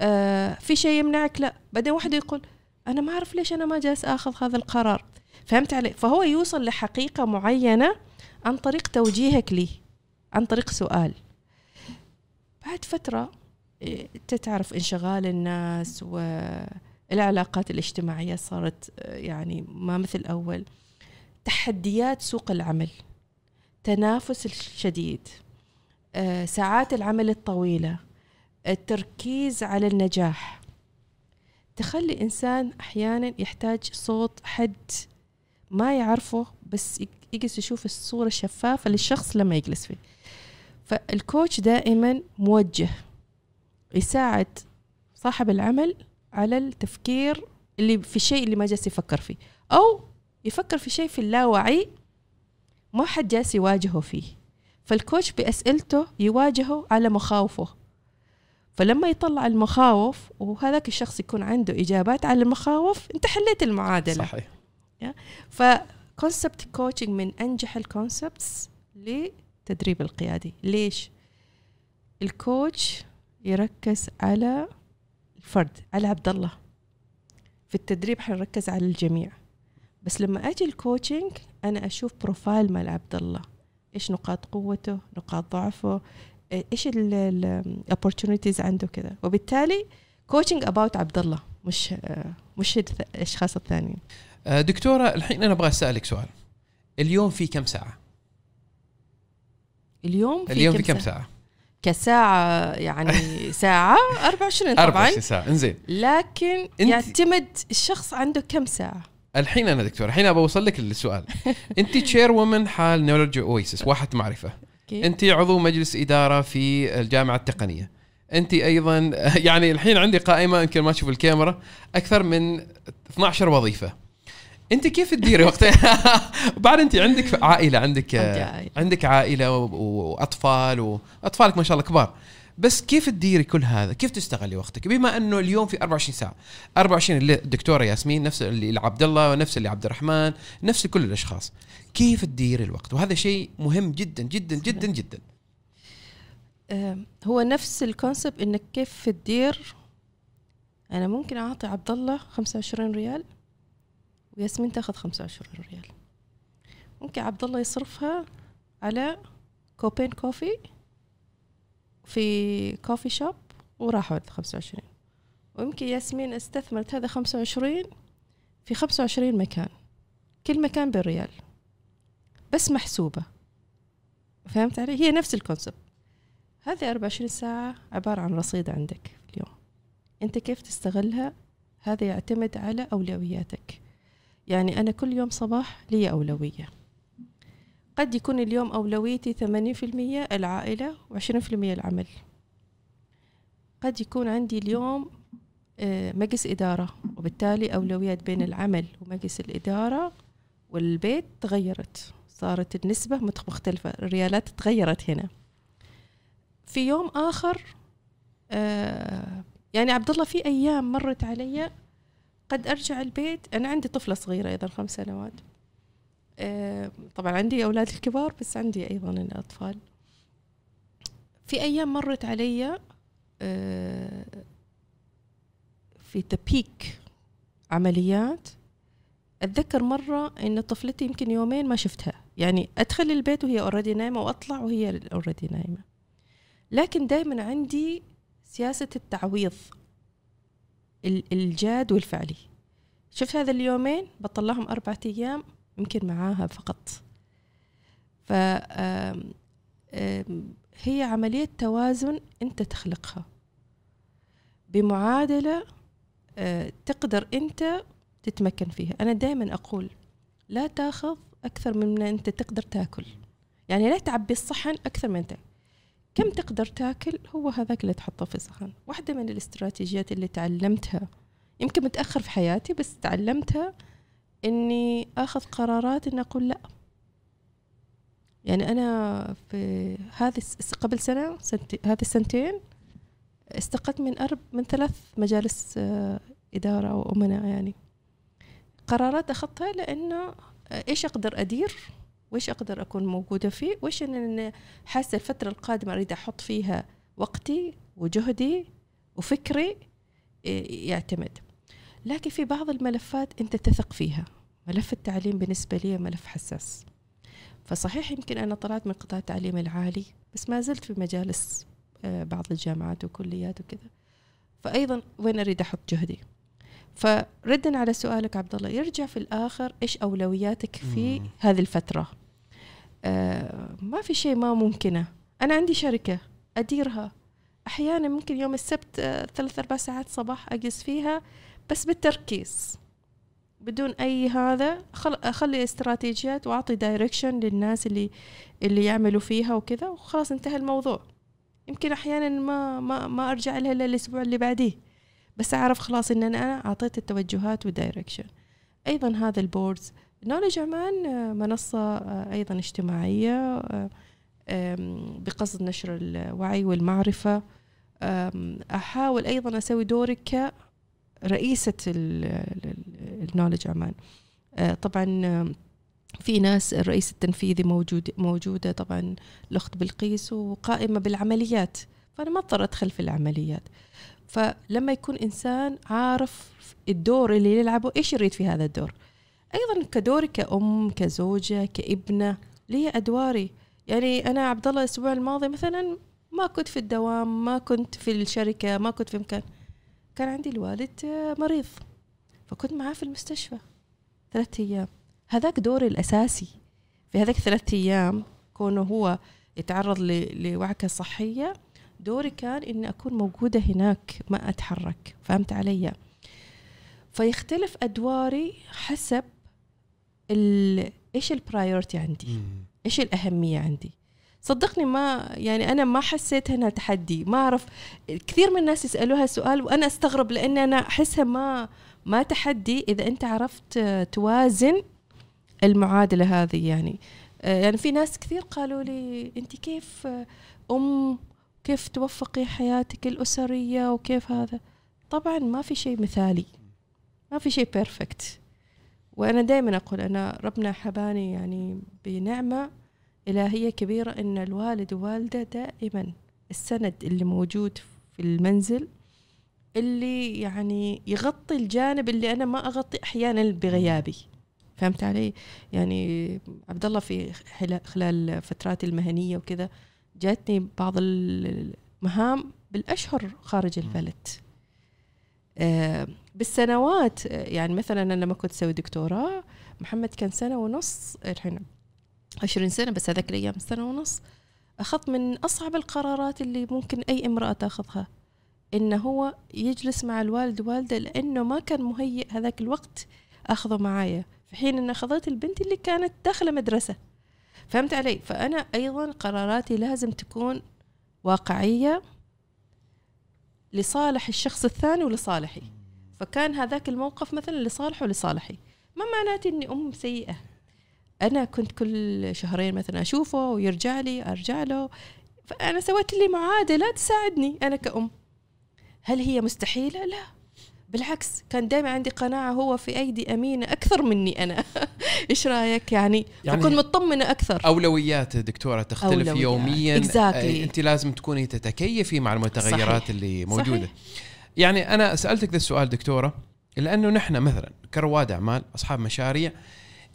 آه في شيء يمنعك؟ لا. بعدين واحد يقول أنا ما أعرف ليش أنا ما جالس أخذ هذا القرار. فهمت علي؟ فهو يوصل لحقيقة معينة عن طريق توجيهك لي عن طريق سؤال. بعد فترة إيه، أنت تعرف انشغال الناس والعلاقات الاجتماعية صارت آه، يعني ما مثل أول. تحديات سوق العمل تنافس الشديد آه، ساعات العمل الطويلة التركيز على النجاح. تخلي إنسان أحيانا يحتاج صوت حد ما يعرفه بس يجلس يشوف الصورة الشفافة للشخص لما يجلس فيه. فالكوتش دائما موجه يساعد صاحب العمل على التفكير اللي في الشيء اللي ما جالس يفكر فيه. أو يفكر في شيء في اللاوعي ما حد جالس يواجهه فيه. فالكوتش بأسئلته يواجهه على مخاوفه. فلما يطلع المخاوف وهذاك الشخص يكون عنده إجابات على المخاوف أنت حليت المعادلة. صحيح. ف concept coaching من أنجح ال concepts للتدريب القيادي. ليش؟ ال coach يركز على الفرد على عبد الله. في التدريب حنركز على الجميع. بس لما أجي ال coaching أنا أشوف profile مال عبد الله. إيش نقاط قوته نقاط ضعفه إيش ال opportunities عنده كذا وبالتالي coaching about عبد الله مش مش الأشخاص الثانيين. آه، دكتورة الحين أنا أبغى أسألك سؤال. اليوم في كم ساعة؟ اليوم في اليوم في كم كم ساعة؟ كساعة يعني ساعة 24 طبعا. 24 ساعة. إنزين. لكن يعتمد الشخص عنده كم ساعة؟ الحين أنا دكتور الحين ابى أوصل لك للسؤال أنت chairwoman حال Knowledge Oasis واحد معرفة. أوكي. أنت عضو مجلس إدارة في الجامعة التقنية. أنت أيضا يعني الحين عندي قائمة يمكن ما تشوف الكاميرا أكثر من 12 وظيفة. انت كيف تديري وقتها بعد انت عندك عائلة عندك. عندك عائلة وأطفال واطفالك ما شاء الله كبار بس كيف تديري كل هذا؟ كيف تستغلي وقتك؟ بما أنه اليوم في 24 ساعة، 24 اللي الدكتورة ياسمين نفس اللي لعبد الله ونفس اللي عبد الرحمن، نفس كل الأشخاص. كيف تديري الوقت؟ وهذا شيء مهم جدا جدا جدا جدا. هو نفس ال concept إنك كيف تدير أنا ممكن أعطي عبد الله 25 ريال وياسمين تاخذ 25 ريال. ممكن عبد الله يصرفها على كوبين coffee في كوفي شوب وراح ورد 25 ويمكن ياسمين استثمرت هذا 25 في 25 مكان. كل مكان بالريال. بس محسوبة. فهمت علي؟ هي نفس الكونسبت هذه 24 ساعة عبارة عن رصيد عندك في اليوم. أنت كيف تستغلها؟ هذا يعتمد على أولوياتك. يعني أنا كل يوم صباح لي أولوية. قد يكون اليوم أولويتي 80% العائلة و20% العمل. قد يكون عندي اليوم آه، مجلس إدارة وبالتالي أولويات بين العمل ومجلس الإدارة والبيت تغيرت. صارت النسبة مختلفة الريالات تغيرت هنا. في يوم آخر آه يعني عبد الله في أيام مرت علي قد أرجع البيت. أنا عندي طفلة صغيرة أيضا خمس سنوات. آه طبعا عندي أولاد الكبار بس عندي أيضا الأطفال. في أيام مرت علي آه في the peak عمليات. أتذكر مرة إن طفلتي يمكن يومين ما شفتها. يعني أدخل البيت وهي already نايمة وأطلع وهي already نايمة. لكن دائما عندي سياسة التعويض ال- الجاد والفعلي. شفت هذا اليومين؟ بطلعهم أربعة أيام يمكن معاها فقط. ف هي عملية توازن أنت تخلقها. بمعادلة آه، تقدر أنت تتمكن فيها. أنا دائما أقول لا تاخذ أكثر من أنت تقدر تاكل. يعني لا تعبي الصحن أكثر من أنت. كم تقدر تاكل؟ هو هذاك اللي تحطه في الصحن واحدة من الاستراتيجيات اللي تعلمتها يمكن متأخر في حياتي بس تعلمتها إني أخذ قرارات إني أقول لأ. يعني أنا في هذه قبل سنة هذه السنتين استقلت من أرب من ثلاث مجالس آه، إدارة أو أمناء يعني. قرارات أخذتها لأنه إيش أقدر أدير؟ وإيش أقدر أكون موجودة فيه؟ وإيش أن حاسة الفترة القادمة أريد أحط فيها وقتي وجهدي وفكري يعتمد. لكن في بعض الملفات أنت تثق فيها. ملف التعليم بالنسبة لي ملف حساس. فصحيح يمكن أنا طلعت من قطاع التعليم العالي بس ما زلت في مجالس آه، بعض الجامعات وكليات وكذا. فأيضا وين أريد أحط جهدي؟ فردا على سؤالك عبد الله يرجع في الآخر إيش أولوياتك في. هذه الفترة؟ ما في شيء ما ممكنة. أنا عندي شركة أديرها. أحيانا ممكن يوم السبت آه ثلاث أربع ساعات صباح أجلس فيها بس بالتركيز. بدون أي هذا أخلي استراتيجيات وأعطي direction للناس اللي اللي يعملوا فيها وكذا وخلاص انتهى الموضوع. يمكن أحيانا ما ما ما أرجع لها إلا الأسبوع اللي بعديه. بس أعرف خلاص إن أنا أعطيت التوجهات و direction أيضا هذا البوردز نولج عمان آه، منصة آه، أيضا اجتماعية آه، بقصد نشر الوعي والمعرفة. أحاول أيضا أسوي دوري كرئيسة النولج عمان طبعا في ناس الرئيس التنفيذي موجود موجودة طبعا الأخت بلقيس وقائمة بالعمليات. فأنا ما اضطر أدخل في العمليات. فلما يكون إنسان عارف الدور اللي يلعبه إيش يريد في هذا الدور؟ أيضا كدوري كأم كزوجة كإبنة لي أدواري. يعني أنا عبد الله الأسبوع الماضي مثلا ما كنت في الدوام ما كنت في الشركة ما كنت في مكان. كان عندي الوالد مريض. فكنت معاه في المستشفى. ثلاثة أيام. هذاك دوري الأساسي. في هذاك ثلاثة أيام كونه هو يتعرض لوعكة صحية دوري كان إني أكون موجودة هناك ما أتحرك. فهمت علي؟ فيختلف أدواري حسب إيش البرايورتي عندي؟ إيش الأهمية عندي؟ صدقني ما يعني أنا ما حسيت إنها تحدي ما أعرف. كثير من الناس يسألوها سؤال وأنا أستغرب لأن أنا أحسها ما ما تحدي إذا أنت عرفت توازن المعادلة هذه يعني. يعني في ناس كثير قالوا لي أنت كيف أم كيف توفقي حياتك الأسرية وكيف هذا؟ طبعا ما في شيء مثالي. ما في شيء بيرفكت وأنا دائما أقول أنا ربنا حباني يعني بنعمة إلهية كبيرة إن الوالد والوالدة دائما السند اللي موجود في المنزل اللي يعني يغطي الجانب اللي أنا ما أغطي أحيانا بغيابي فهمت علي؟ يعني عبد الله في خلال فتراتي المهنية وكذا جاتني بعض المهام بالأشهر خارج البلد آه بالسنوات يعني مثلا أنا لما كنت أسوي دكتوراه محمد كان سنة ونص الحين 20 سنة بس هذاك الأيام سنة ونص. اخذت من أصعب القرارات اللي ممكن أي امرأة تأخذها انه هو يجلس مع الوالد والدة لأنه ما كان مهيئ هذاك الوقت أخذه معايا. في حين إن أخذت البنت اللي كانت داخله مدرسه فهمت علي؟ فأنا أيضا قراراتي لازم تكون واقعية لصالح الشخص الثاني ولصالحي. فكان هذاك الموقف مثلا لصالحه ولصالحي. ما معناته إني أم سيئة. أنا كنت كل شهرين مثلا أشوفه ويرجع لي أرجع له. فأنا سويت لي معادلة تساعدني أنا كأم. هل هي مستحيلة؟ لا. بالعكس كان دائما عندي قناعة هو في أيدي أمينة أكثر مني أنا. إيش رأيك؟ يعني, يعني كنت مطمنة أكثر. أولويات دكتورة تختلف أولويات. يوميا. Exactly. أنت لازم تكوني تتكيفي مع المتغيرات صحيح. اللي موجودة. صحيح. يعني أنا سألتك ذا السؤال دكتورة لأنه نحن مثلا كرواد اعمال أصحاب مشاريع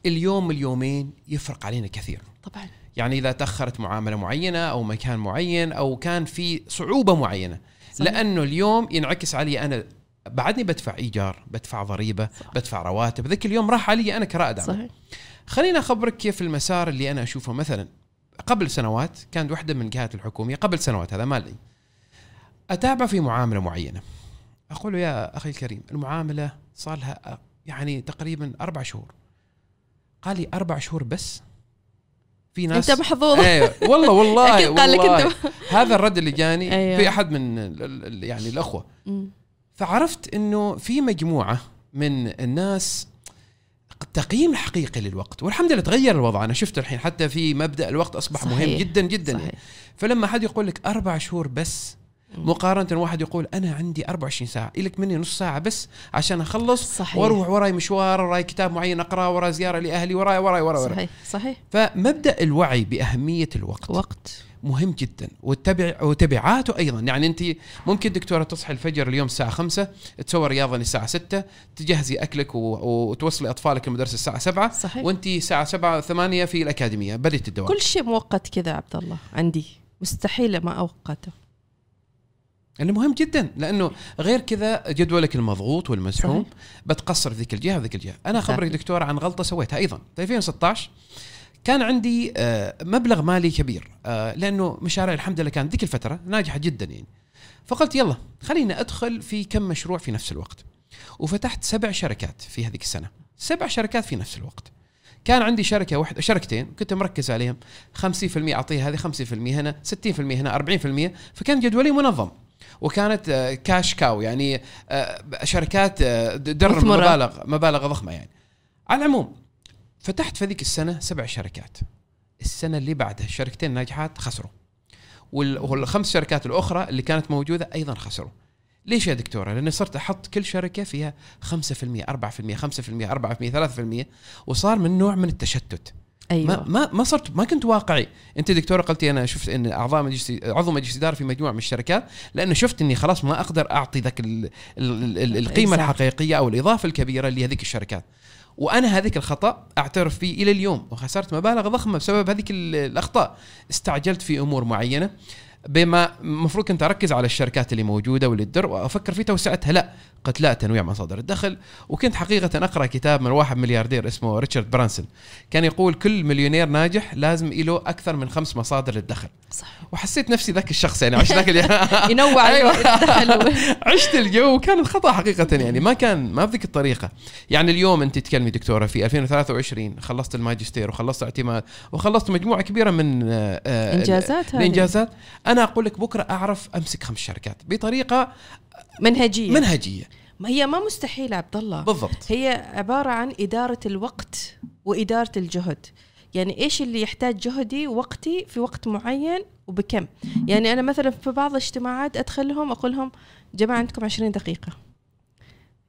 اليوم اليومين يفرق علينا كثير. طبعا. يعني إذا تأخرت معاملة معينة أو مكان معين أو كان في صعوبة معينة صحيح. لأنه اليوم ينعكس علي أنا بعدني بدفع إيجار بدفع ضريبة صح. بدفع رواتب ذاك اليوم راح علي أنا كرائد أعمال. صحيح. خليني أخبرك كيف المسار اللي أنا أشوفه مثلا. قبل سنوات كانت واحدة من الجهات الحكومية قبل سنوات هذا مالي أتابع في معاملة معينة. أقول له يا أخي الكريم المعاملة صار لها يعني تقريبا أربع شهور قال لي أربع شهور بس في ناس أنت محظوظ أيوه والله والله أكيد قال لك أنت هذا الرد اللي جاني أيوة. في أحد من يعني الأخوة مم. فعرفت إنه في مجموعة من الناس التقييم الحقيقي للوقت والحمد لله تغير الوضع أنا شفت الحين حتى في مبدأ الوقت أصبح صحيح. مهم جدا جدا صحيح. يعني. فلما حد يقول لك أربع شهور بس. مقارنة واحد يقول أنا عندي 24 ساعة لك مني نص ساعة بس عشان أخلص صحيح. وأروح وراي مشوار وراي كتاب معين أقرأه وراي زيارة لأهلي وراي وراي وراي, وراي. صحيح صحيح. فمبدأ الوعي بأهمية الوقت. وقت. مهم جدا. والتبع وتبعاته أيضا. يعني أنت ممكن دكتورة تصحي الفجر اليوم الساعة 5 تسوي رياضة الساعة 6 تجهزي أكلك و... وتوصلي أطفالك المدرسة الساعة 7 صحيح. وأنت الساعة 7 8 في الأكاديمية. بديت الدوام. كل شيء مؤقت كذا عبد الله عندي. مستحيل ما أوقته. اللي مهم جدا لأنه غير كذا جدولك المضغوط والمزحوم. بتقصر في ذيك الجهه وذيك الجهه أنا. اخبرك دكتور عن غلطة سويتها أيضا. في 2016 كان عندي آه، مبلغ مالي كبير آه، لأنه مشاريع الحمد لله كانت ذيك الفترة ناجحة جدا يعني. فقلت يلا خليني أدخل في كم مشروع في نفس الوقت. وفتحت سبع شركات في هذيك السنة. سبع شركات في نفس الوقت. كان عندي شركة واحدة شركتين كنت مركز عليهم. 50% أعطيها هذه 50% هنا 60% هنا 40% فكان جدولي منظم. وكانت آه، كاش كاو يعني آه، شركات آه، در مثمرة. مبالغ مبالغ ضخمة يعني. على العموم فتحت في ذيك السنة سبع شركات. السنة اللي بعدها الشركتين ناجحات خسروا. وال- والخمس شركات الأخرى اللي كانت موجودة أيضا خسروا. ليش يا دكتورة؟ لأني صرت أحط كل شركة فيها 5% 4% 5% 4% 3% وصار من نوع من التشتت. أيوه. ما ما ما صرت ما كنت واقعي. أنت دكتورة قلتي أنا شفت أن أعضاء مجلس عضو مجلس إدارة في مجموعة من الشركات لأنه شفت أني خلاص ما أقدر أعطي ذاك ال- ال- ال- القيمة Exactly. الحقيقية أو الإضافة الكبيرة لهذيك الشركات. وأنا هذيك الخطأ أعترف فيه إلى اليوم وخسرت مبالغ ضخمة بسبب هذيك ال- الأخطاء. استعجلت في أمور معينة. بما المفروض كنت أركز على الشركات اللي موجودة واللي تدر وأفكر في توسعتها. لا قلت لا تنويع مصادر الدخل. وكنت حقيقة أقرأ كتاب من واحد ملياردير اسمه ريتشارد برانسون. كان يقول كل مليونير ناجح لازم له أكثر من خمس مصادر للدخل. صح وحسيت نفسي ذاك الشخص يعني عشت ذاك ينوع أيوة. عشت الجو وكان الخطأ حقيقة يعني ما كان ما بذيك الطريقة. يعني اليوم أنت تتكلمي دكتورة في 2023 خلصت الماجستير وخلصت اعتماد وخلصت مجموعة كبيرة من آه، آه، إنجازات الإنجازات. أنا أقول لك بكرة أعرف أمسك خمس شركات بطريقة منهجية. منهجية. ما هي ما مستحيل عبد الله. بالضبط. هي عبارة عن إدارة الوقت وإدارة الجهد. يعني إيش اللي يحتاج جهدي ووقتي في وقت معين وبكم؟ يعني أنا مثلا في بعض الاجتماعات أدخلهم أقول لهم جماعة عندكم 20 دقيقة.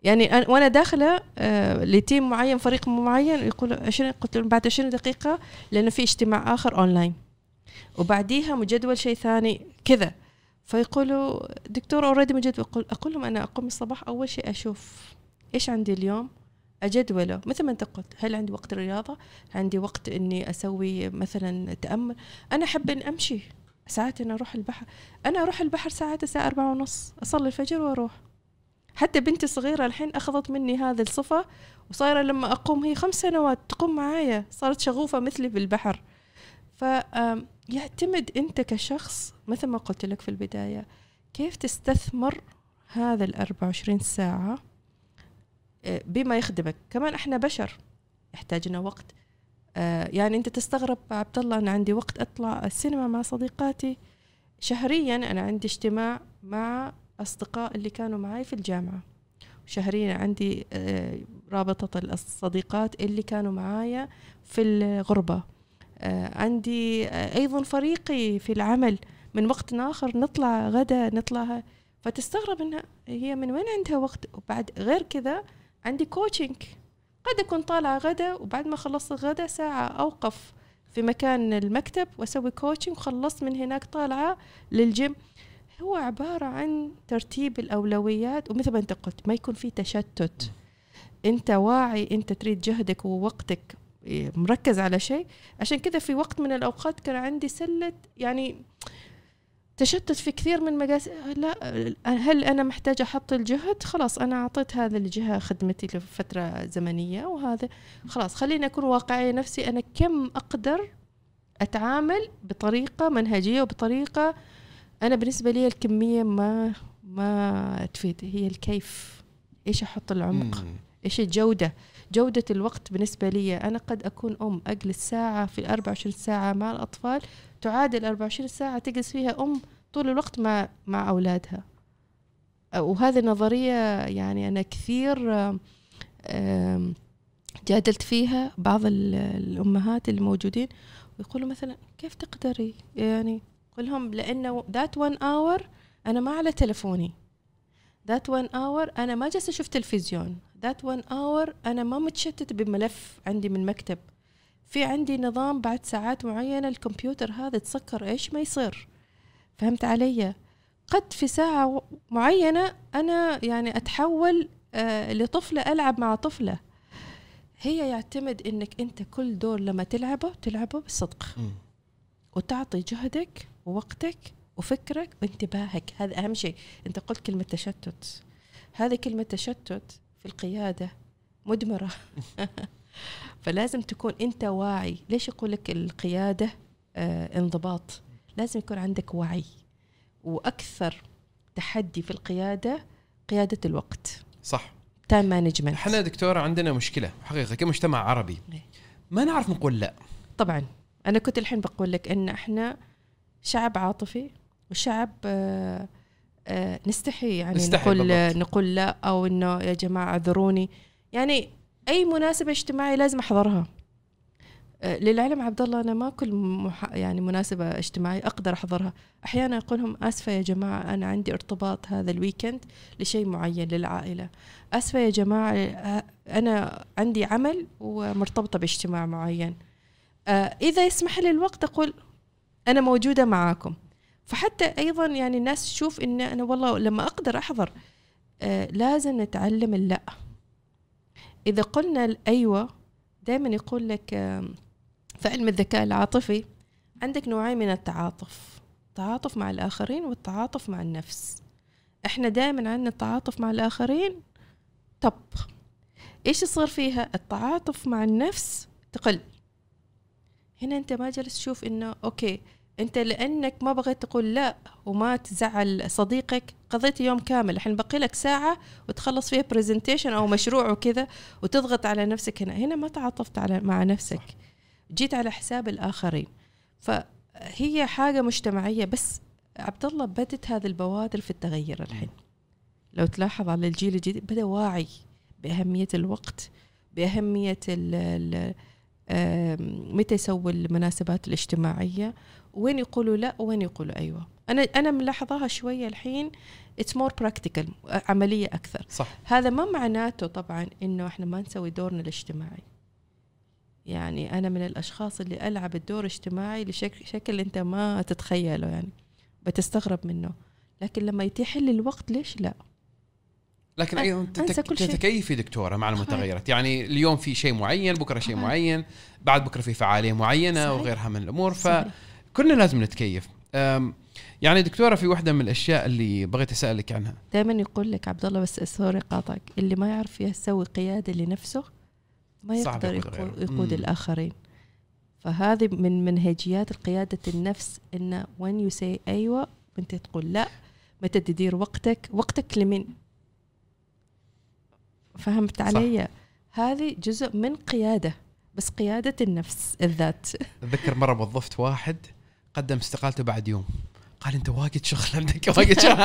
يعني أنا- وأنا داخلة آه، لتيم معين فريق معين يقول 20 قلت لهم بعد 20 دقيقة لأنه في اجتماع آخر أونلاين. وبعديها مجدول شيء ثاني كذا. فيقولوا دكتور already مجدول أقول, أقول لهم أنا أقوم الصباح أول شيء أشوف إيش عندي اليوم أجدوله. مثل ما أنت قلت هل عندي وقت رياضة؟ عندي وقت إني أسوي مثلا تأمل؟ أنا أحب إني أمشي ساعات أنا أروح البحر. أنا أروح البحر ساعات الساعة أربعة ونص أصلي الفجر وأروح. حتى بنتي الصغيرة الحين أخذت مني هذه الصفة وصايرة لما أقوم هي خمس سنوات تقوم معايا صارت شغوفة مثلي بالبحر فيعتمد أنت كشخص مثل ما قلت لك في البداية كيف تستثمر هذا ال 24 ساعة آه، بما يخدمك؟ كمان إحنا بشر يحتاج لنا وقت. آه، يعني أنت تستغرب عبد الله أنا عندي وقت أطلع السينما مع صديقاتي. شهريا أنا عندي اجتماع مع أصدقاء اللي كانوا معي في الجامعة. شهريا عندي آه، رابطة الصديقات اللي كانوا معايا في الغربة. عندي آه، أيضا فريقي في العمل. من وقت آخر نطلع غدا نطلع فتستغرب إنها هي من وين عندها وقت؟ وبعد غير كذا عندي coaching قد أكون طالعة غدا وبعد ما خلصت الغدا ساعة أوقف في مكان المكتب وأسوي coaching وخلصت من هناك طالعة للجيم. هو عبارة عن ترتيب الأولويات ومثل ما أنت قلت ما يكون في تشتت. أنت واعي أنت تريد جهدك ووقتك. مركز على شيء. عشان كذا في وقت من الأوقات كان عندي سلة يعني تشتت في كثير من مجالس. لا هل أنا محتاجه أحط الجهد؟ خلاص أنا أعطيت هذا الجهة خدمتي لفترة زمنية وهذا. خلاص خليني أكون واقعية نفسي. أنا كم أقدر أتعامل بطريقة منهجية وبطريقة أنا بالنسبة لي الكمية ما ما تفيد. هي الكيف. إيش أحط العمق؟ مم. إيش الجودة؟ جودة الوقت بالنسبة لي أنا قد أكون أم أجلس ساعة في 24 ساعة مع الأطفال تعادل 24 ساعة تجلس فيها أم طول الوقت مع مع أولادها. وهذه النظرية يعني أنا كثير جادلت فيها بعض ال- الأمهات الموجودين ويقولوا مثلا كيف تقدري؟ يعني قل لهم لأنه that one hour أنا ما على تلفوني. that one hour أنا ما جالسة أشوف تلفزيون. that one hour أنا ما متشتت بملف عندي من مكتب. في عندي نظام بعد ساعات معينة الكمبيوتر هذا تسكر إيش ما يصير. فهمت علي؟ قد في ساعة معينة أنا يعني أتحول آه لطفلة ألعب مع طفلة. هي يعتمد إنك أنت كل دور لما تلعبه تلعبه بصدق. مم. وتعطي جهدك ووقتك وفكرك وانتباهك. هذا أهم شيء. أنت قلت كلمة تشتت. هذه كلمة تشتت في القيادة مدمرة. فلازم تكون أنت واعي. ليش يقول لك القيادة؟ آه انضباط. لازم يكون عندك وعي. وأكثر تحدي في القيادة قيادة الوقت. صح. time management إحنا دكتورة عندنا مشكلة حقيقة كمجتمع عربي. إيه. ما نعرف نقول لا. طبعا. أنا كنت الحين بقول لك إن إحنا شعب عاطفي وشعب آه نستحي يعني نستحي نقول بالضبط. نقول لا أو إنه يا جماعة اعذروني. يعني أي مناسبة اجتماعية لازم أحضرها. آه للعلم عبد الله أنا ما كل مح... يعني مناسبة اجتماعية أقدر أحضرها. أحيانا أقول لهم آسفة يا جماعة أنا عندي ارتباط هذا الويكند لشيء معين للعائلة. آسفة يا جماعة آه، أنا عندي عمل ومرتبطة باجتماع معين. آه، إذا يسمح لي الوقت أقول أنا موجودة معاكم. فحتى أيضا يعني الناس تشوف إن أنا والله لما أقدر أحضر آه، لازم نتعلم اللا إذا قلنا الأيوة دائما يقول لك آم، في علم الذكاء العاطفي عندك نوعين من التعاطف التعاطف مع الآخرين والتعاطف مع النفس. إحنا دائما عندنا التعاطف مع الآخرين طب إيش يصير فيها؟ التعاطف مع النفس تقل. هنا أنت ما جالس تشوف إنه okay أنت لأنك ما بغيت تقول لا وما تزعل صديقك قضيت يوم كامل. الحين بقي لك ساعة وتخلص فيها presentation أو مشروع وكذا وتضغط على نفسك هنا. هنا ما تعاطفت على مع نفسك. جيت على حساب الآخرين. فهي حاجة مجتمعية بس عبد الله بدت هذه البوادر في التغير الحين. لو تلاحظ على الجيل الجديد بدأ واعي بأهمية الوقت بأهمية ال ال آم، متى يسووا المناسبات الاجتماعية وين يقولوا لا وين يقولوا أيوه أنا أنا ملاحظاها شوية الحين it's more practical عملية أكثر صح هذا ما معناته طبعا إنه إحنا ما نسوي دورنا الاجتماعي يعني أنا من الأشخاص اللي ألعب الدور الاجتماعي لشكل شكل أنت ما تتخيله يعني بتستغرب منه لكن لما يتيح لي الوقت ليش لا لكن أيضا. تتكيفي دكتورة مع. المتغيرات يعني اليوم في شيء معين بكرة شيء. معين بعد بكرة في فعالية معينة صحيح. وغيرها من الأمور صحيح. فكلنا لازم نتكيف. يعني دكتورة في واحدة من الأشياء اللي بغيت أسألك عنها. دائما يقول لك عبد الله بس sorry قاطعك اللي ما يعرف يسوي قيادة لنفسه ما يقدر يقود يقود. الآخرين. فهذه من منهجيات قياده النفس إنه when you say أيوه أنت تقول لا. متى تدير وقتك؟ وقتك لمن فهمت صح. علي؟ هذه جزء من قيادة بس قيادة النفس الذات. أتذكر مرة وظفت واحد قدم استقالته بعد يوم. قال أنت واجد شغل عندك واجد شغل؟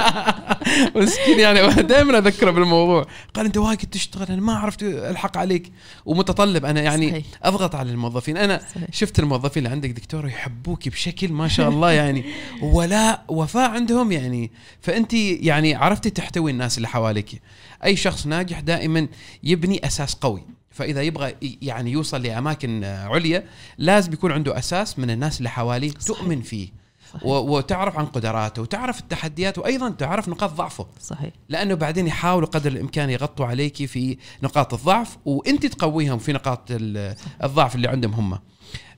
مسكين يعني دائما أذكره بالموضوع. قال أنت واجد تشتغل أنا ما عرفت ألحق عليك. ومتطلب أنا يعني صحيح. أضغط على الموظفين. أنا صحيح. شفت الموظفين اللي عندك دكتور يحبوك بشكل ما شاء الله يعني ولاء وفاء عندهم يعني. فأنت يعني عرفتي تحتوي الناس اللي حواليك. أي شخص ناجح دائما يبني أساس قوي. فإذا يبغى يعني يوصل لأماكن عليا لازم يكون عنده أساس من الناس اللي حواليه صحيح. تؤمن فيه صحيح. وتعرف عن قدراته وتعرف التحديات وأيضا تعرف نقاط ضعفه صحيح لأنه بعدين يحاولوا قدر الإمكان يغطوا عليك في نقاط الضعف وإنت تقويهم في نقاط ال- الضعف اللي عندهم هم.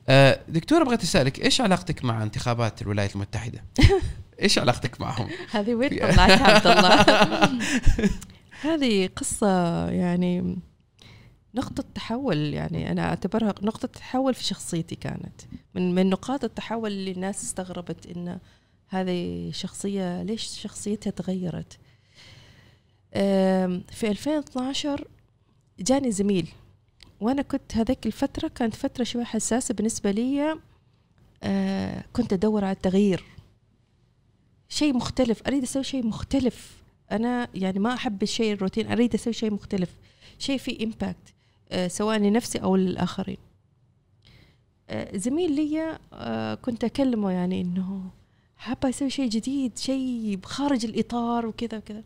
آه، دكتوره بغيت أسألك إيش علاقتك مع انتخابات الولايات المتحدة؟ إيش علاقتك معهم؟ هذه وين طلعتها عبد الله هذه قصة يعني نقطة تحول يعني أنا أعتبرها نقطة تحول في شخصيتي كانت. من من نقاط التحول اللي الناس استغربت إن هذه شخصية ليش شخصيتها تغيرت. في 2012 جاني زميل وأنا كنت هذيك الفترة كانت فترة شوي حساسة بالنسبة لي آه كنت أدور على التغيير. شيء مختلف أريد أسوي شيء مختلف. أنا يعني ما أحب الشيء الروتين أريد أسوي شيء مختلف. شيء فيه امباكت آه سواء لنفسي أو للآخرين. آه زميل لي آه كنت أكلمه يعني إنه حابة أسوي شيء جديد شيء خارج الإطار وكذا وكذا.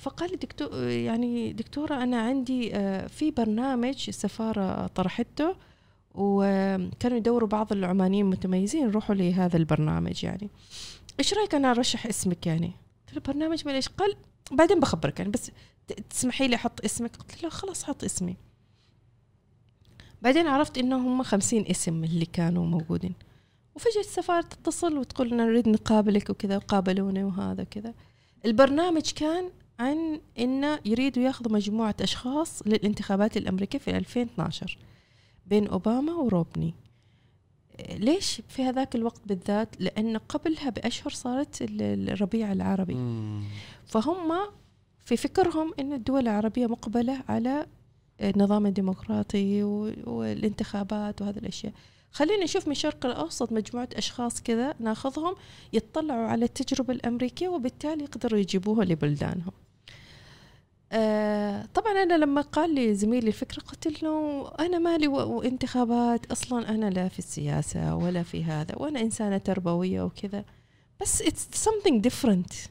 فقال لي دكتور يعني دكتورة أنا عندي آه، في برنامج السفاره طرحته وكانوا يدوروا بعض العمانيين متميزين يروحوا لهذا البرنامج يعني. إيش رأيك أنا أرشح اسمك يعني؟ قلت له برنامج من قال بعدين بخبرك يعني بس تسمحي لي أحط اسمك؟ قلت له خلاص حط اسمي. بعدين عرفت إنه هم خمسين اسم اللي كانوا موجودين. وفجأة السفارة تتصل وتقول لنا نريد نقابلك وكذا وقابلوني وهذا كذا البرنامج كان عن إنه يريدوا ياخذوا مجموعة أشخاص للانتخابات الأمريكية في 2012 بين أوباما وروبني. ليش في هذاك الوقت بالذات؟ لأن قبلها بأشهر صارت ال- الربيع العربي. فهم في فكرهم إن الدول العربية مقبلة على النظام الديمقراطي والانتخابات وهذه الأشياء. خلينا نشوف من الشرق الأوسط مجموعة أشخاص كذا ناخذهم يطلعوا على التجربة الأمريكية وبالتالي يقدروا يجيبوها لبلدانهم. آه طبعا أنا لما قال لي زميلي الفكرة قلت له أنا مالي وانتخابات أصلا أنا لا في السياسة ولا في هذا وأنا إنسانة تربوية وكذا. بس it's something different.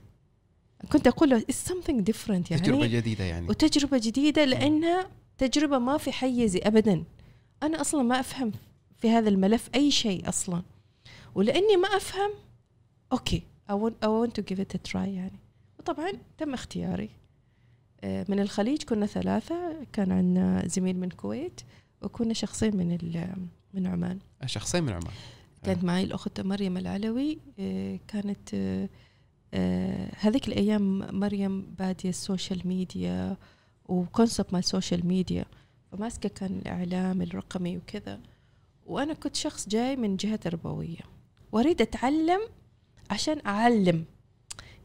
كنت أقول له it's something different يعني. تجربة جديدة يعني. وتجربة جديدة لأنها تجربة ما في حيزي أبدا. أنا أصلا ما أفهم في هذا الملف أي شيء أصلا. ولأني ما أفهم أوكي I want, I want to give it a try يعني. وطبعا تم اختياري. آه، من الخليج كنا ثلاثة كان عندنا زميل من الكويت وكنا شخصين من من عمان. شخصين من عمان. كانت معي الأخت مريم العلوي. آه، كانت آه، آه، هذيك الأيام مريم بادية ال social media و concept مال ال social media فماسكة كان الإعلام الرقمي وكذا. وأنا كنت شخص جاي من جهة تربوية. وأريد أتعلم عشان أعلم.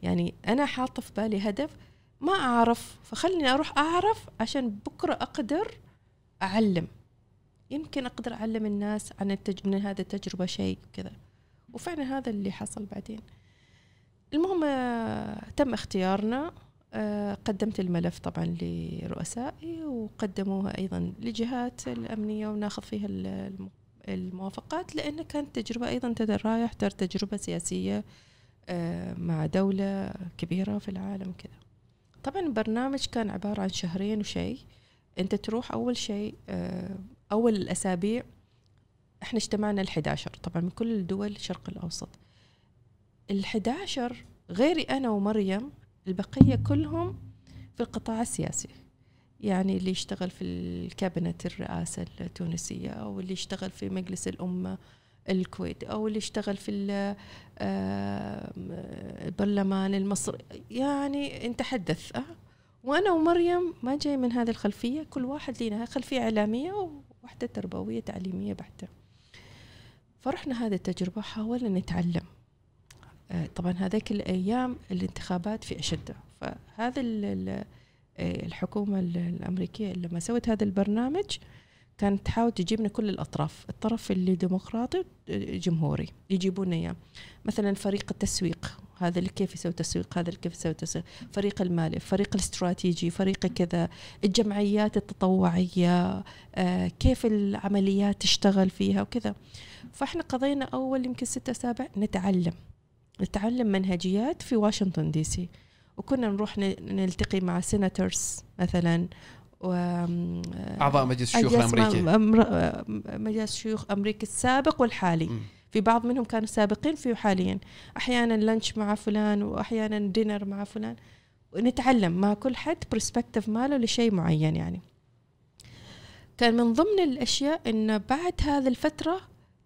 يعني أنا حاطة في بالي هدف ما أعرف. فخلني أروح أعرف عشان بكرة أقدر أعلم. يمكن أقدر أعلم الناس عن التج... من هذه التجربة شيء كذا وفعلا هذا اللي حصل بعدين. المهم آه، تم اختيارنا. قدمت الملف طبعا لرؤسائي وقدموها أيضا لجهات الأمنية وناخذ فيها ال- الم- الموافقات لأن كانت تجربة أيضا تدرى يحتر تجربة سياسية آه، مع دولة كبيرة في العالم كذا. طبعا البرنامج كان عبارة عن شهرين وشيء. أنت تروح أول شيء آه، أول الأسابيع إحنا اجتمعنا ال11 طبعا من كل الدول الشرق الأوسط. ال11 غيري أنا ومريم البقية كلهم في القطاع السياسي. يعني اللي يشتغل في الكابينت الرئاسة التونسية أو اللي يشتغل في مجلس الأمة الكويت أو اللي يشتغل في ال- البرلمان المصري. يعني نتحدث أه؟ وأنا ومريم ما جاي من هذه الخلفية. كل واحد لنا خلفية إعلامية وواحده تربوية تعليمية بحتة. فرحنا هذه التجربة حاولنا نتعلم. طبعا هذيك الأيام الانتخابات في اشدها فهذا آه، الحكومة ال- الأمريكية لما سوت هذا البرنامج كانت تحاول تجيبنا كل الأطراف. الطرف اللي ديمقراطي آه، جمهوري يجيبونا إياه. مثلا فريق التسويق هذا اللي كيف يسوي تسويق هذا اللي كيف يسوي تسويق. فريق المالي فريق الاستراتيجي فريق كذا الجمعيات التطوعية آه، كيف العمليات تشتغل فيها وكذا. فإحنا قضينا أول يمكن ستة سابع نتعلم. نتعلم منهجيات في واشنطن دي سي. وكنا نروح نلتقي مع senators مثلا و أعضاء مجلس الشيوخ الأمريكي. أمر- مجلس شيوخ أمريكا السابق والحالي. مم. في بعض منهم كانوا سابقين في حاليا. أحيانا لانش مع فلان واحيانا دينر مع فلان. ونتعلم مع كل حد برسبكتيف ماله لشيء معين يعني. كان من ضمن الأشياء إن بعد هذه الفترة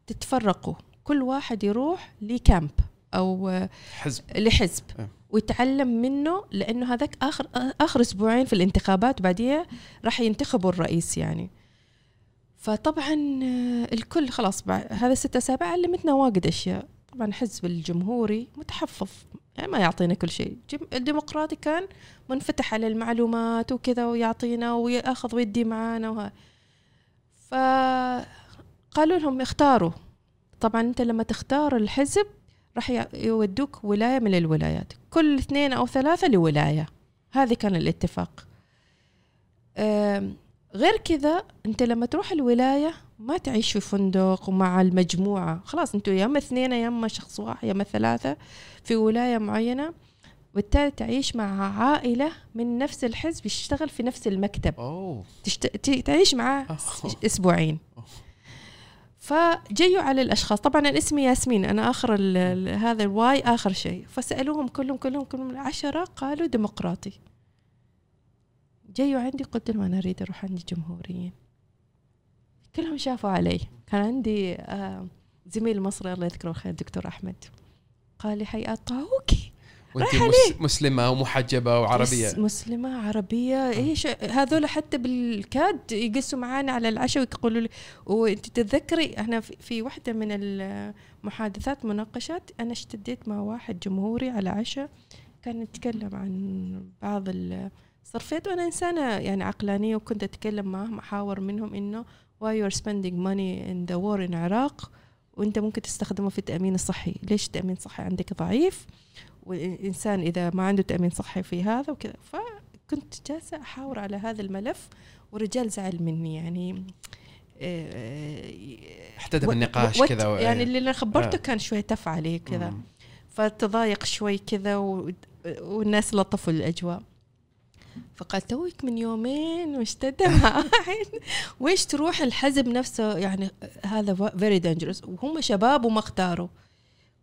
تتفرقوا. كل واحد يروح لكامب. أو حزب. لحزب. أه. ويتعلم منه لأنه هذاك آخر آخر أسبوعين في الانتخابات بعديها راح ينتخبوا الرئيس يعني. فطبعا آه، الكل خلاص هذا ستة سابع علمتنا واجد أشياء. طبعا حزب الجمهوري متحفظ يعني ما يعطينا كل شيء. الديمقراطي كان منفتح على المعلومات وكذا ويعطينا ويأخذ ويدي معانا وها. فقالوا لهم اختاروا. طبعا أنت لما تختار الحزب راح يودوك ولاية من الولايات. كل اثنين أو ثلاثة لولاية. هذه كان الاتفاق. غير كذا أنت لما تروح الولاية ما تعيش في فندق ومع المجموعة. خلاص أنتوا يا اما اثنين يا اما شخص واحد يا اما ثلاثة في ولاية معينة وبالتالي تعيش مع عائلة من نفس الحزب يشتغل في نفس المكتب. أوه. تشت... تعيش معاه أوه. أسبوعين. فجيوا على الأشخاص. طبعا أنا اسمي ياسمين أنا آخر هذا الواي آخر شيء. فسألوهم كلهم كلهم كلهم العشرة قالوا ديمقراطي. جيوا عندي قلت لهم أنا أريد أروح عندي جمهوريين كلهم شافوا علي. كان عندي آه زميل مصري الله يذكره بالخير الدكتور أحمد. قال لي هيئات طاووكي وانت مس مسلمة ومحجبة وعربية. مس- مسلمة عربية. إيش هذول حتى بالكاد يقسوا معانا على العشاء ويقولوا لي وأنت تتذكري إحنا في- واحدة من المحادثات مناقشات أنا اشتديت مع واحد جمهوري على عشاء كان يتكلم عن بعض الصرفيات وأنا إنسانة يعني عقلانية وكنت أتكلم معهم أحاور منهم إنه why you are spending money in the war in العراق وأنت ممكن تستخدمه في التأمين الصحي. ليش التأمين الصحي عندك ضعيف؟ والإنسان إذا ما عنده تأمين صحي في هذا وكذا. فكنت جالسة أحاور على هذا الملف والرجال زعل مني يعني آه، احتدى و- بالنقاش و- كذا و- يعني اللي أنا خبرته آه. كان شوي تف عليه كذا. فتضايق شوي كذا و... والناس لطفوا الأجواء. فقال توك من يومين مشتدة مع واحد ويش تروح الحزب نفسه؟ يعني هذا فيري دينجرس وهم شباب وما اختاروا.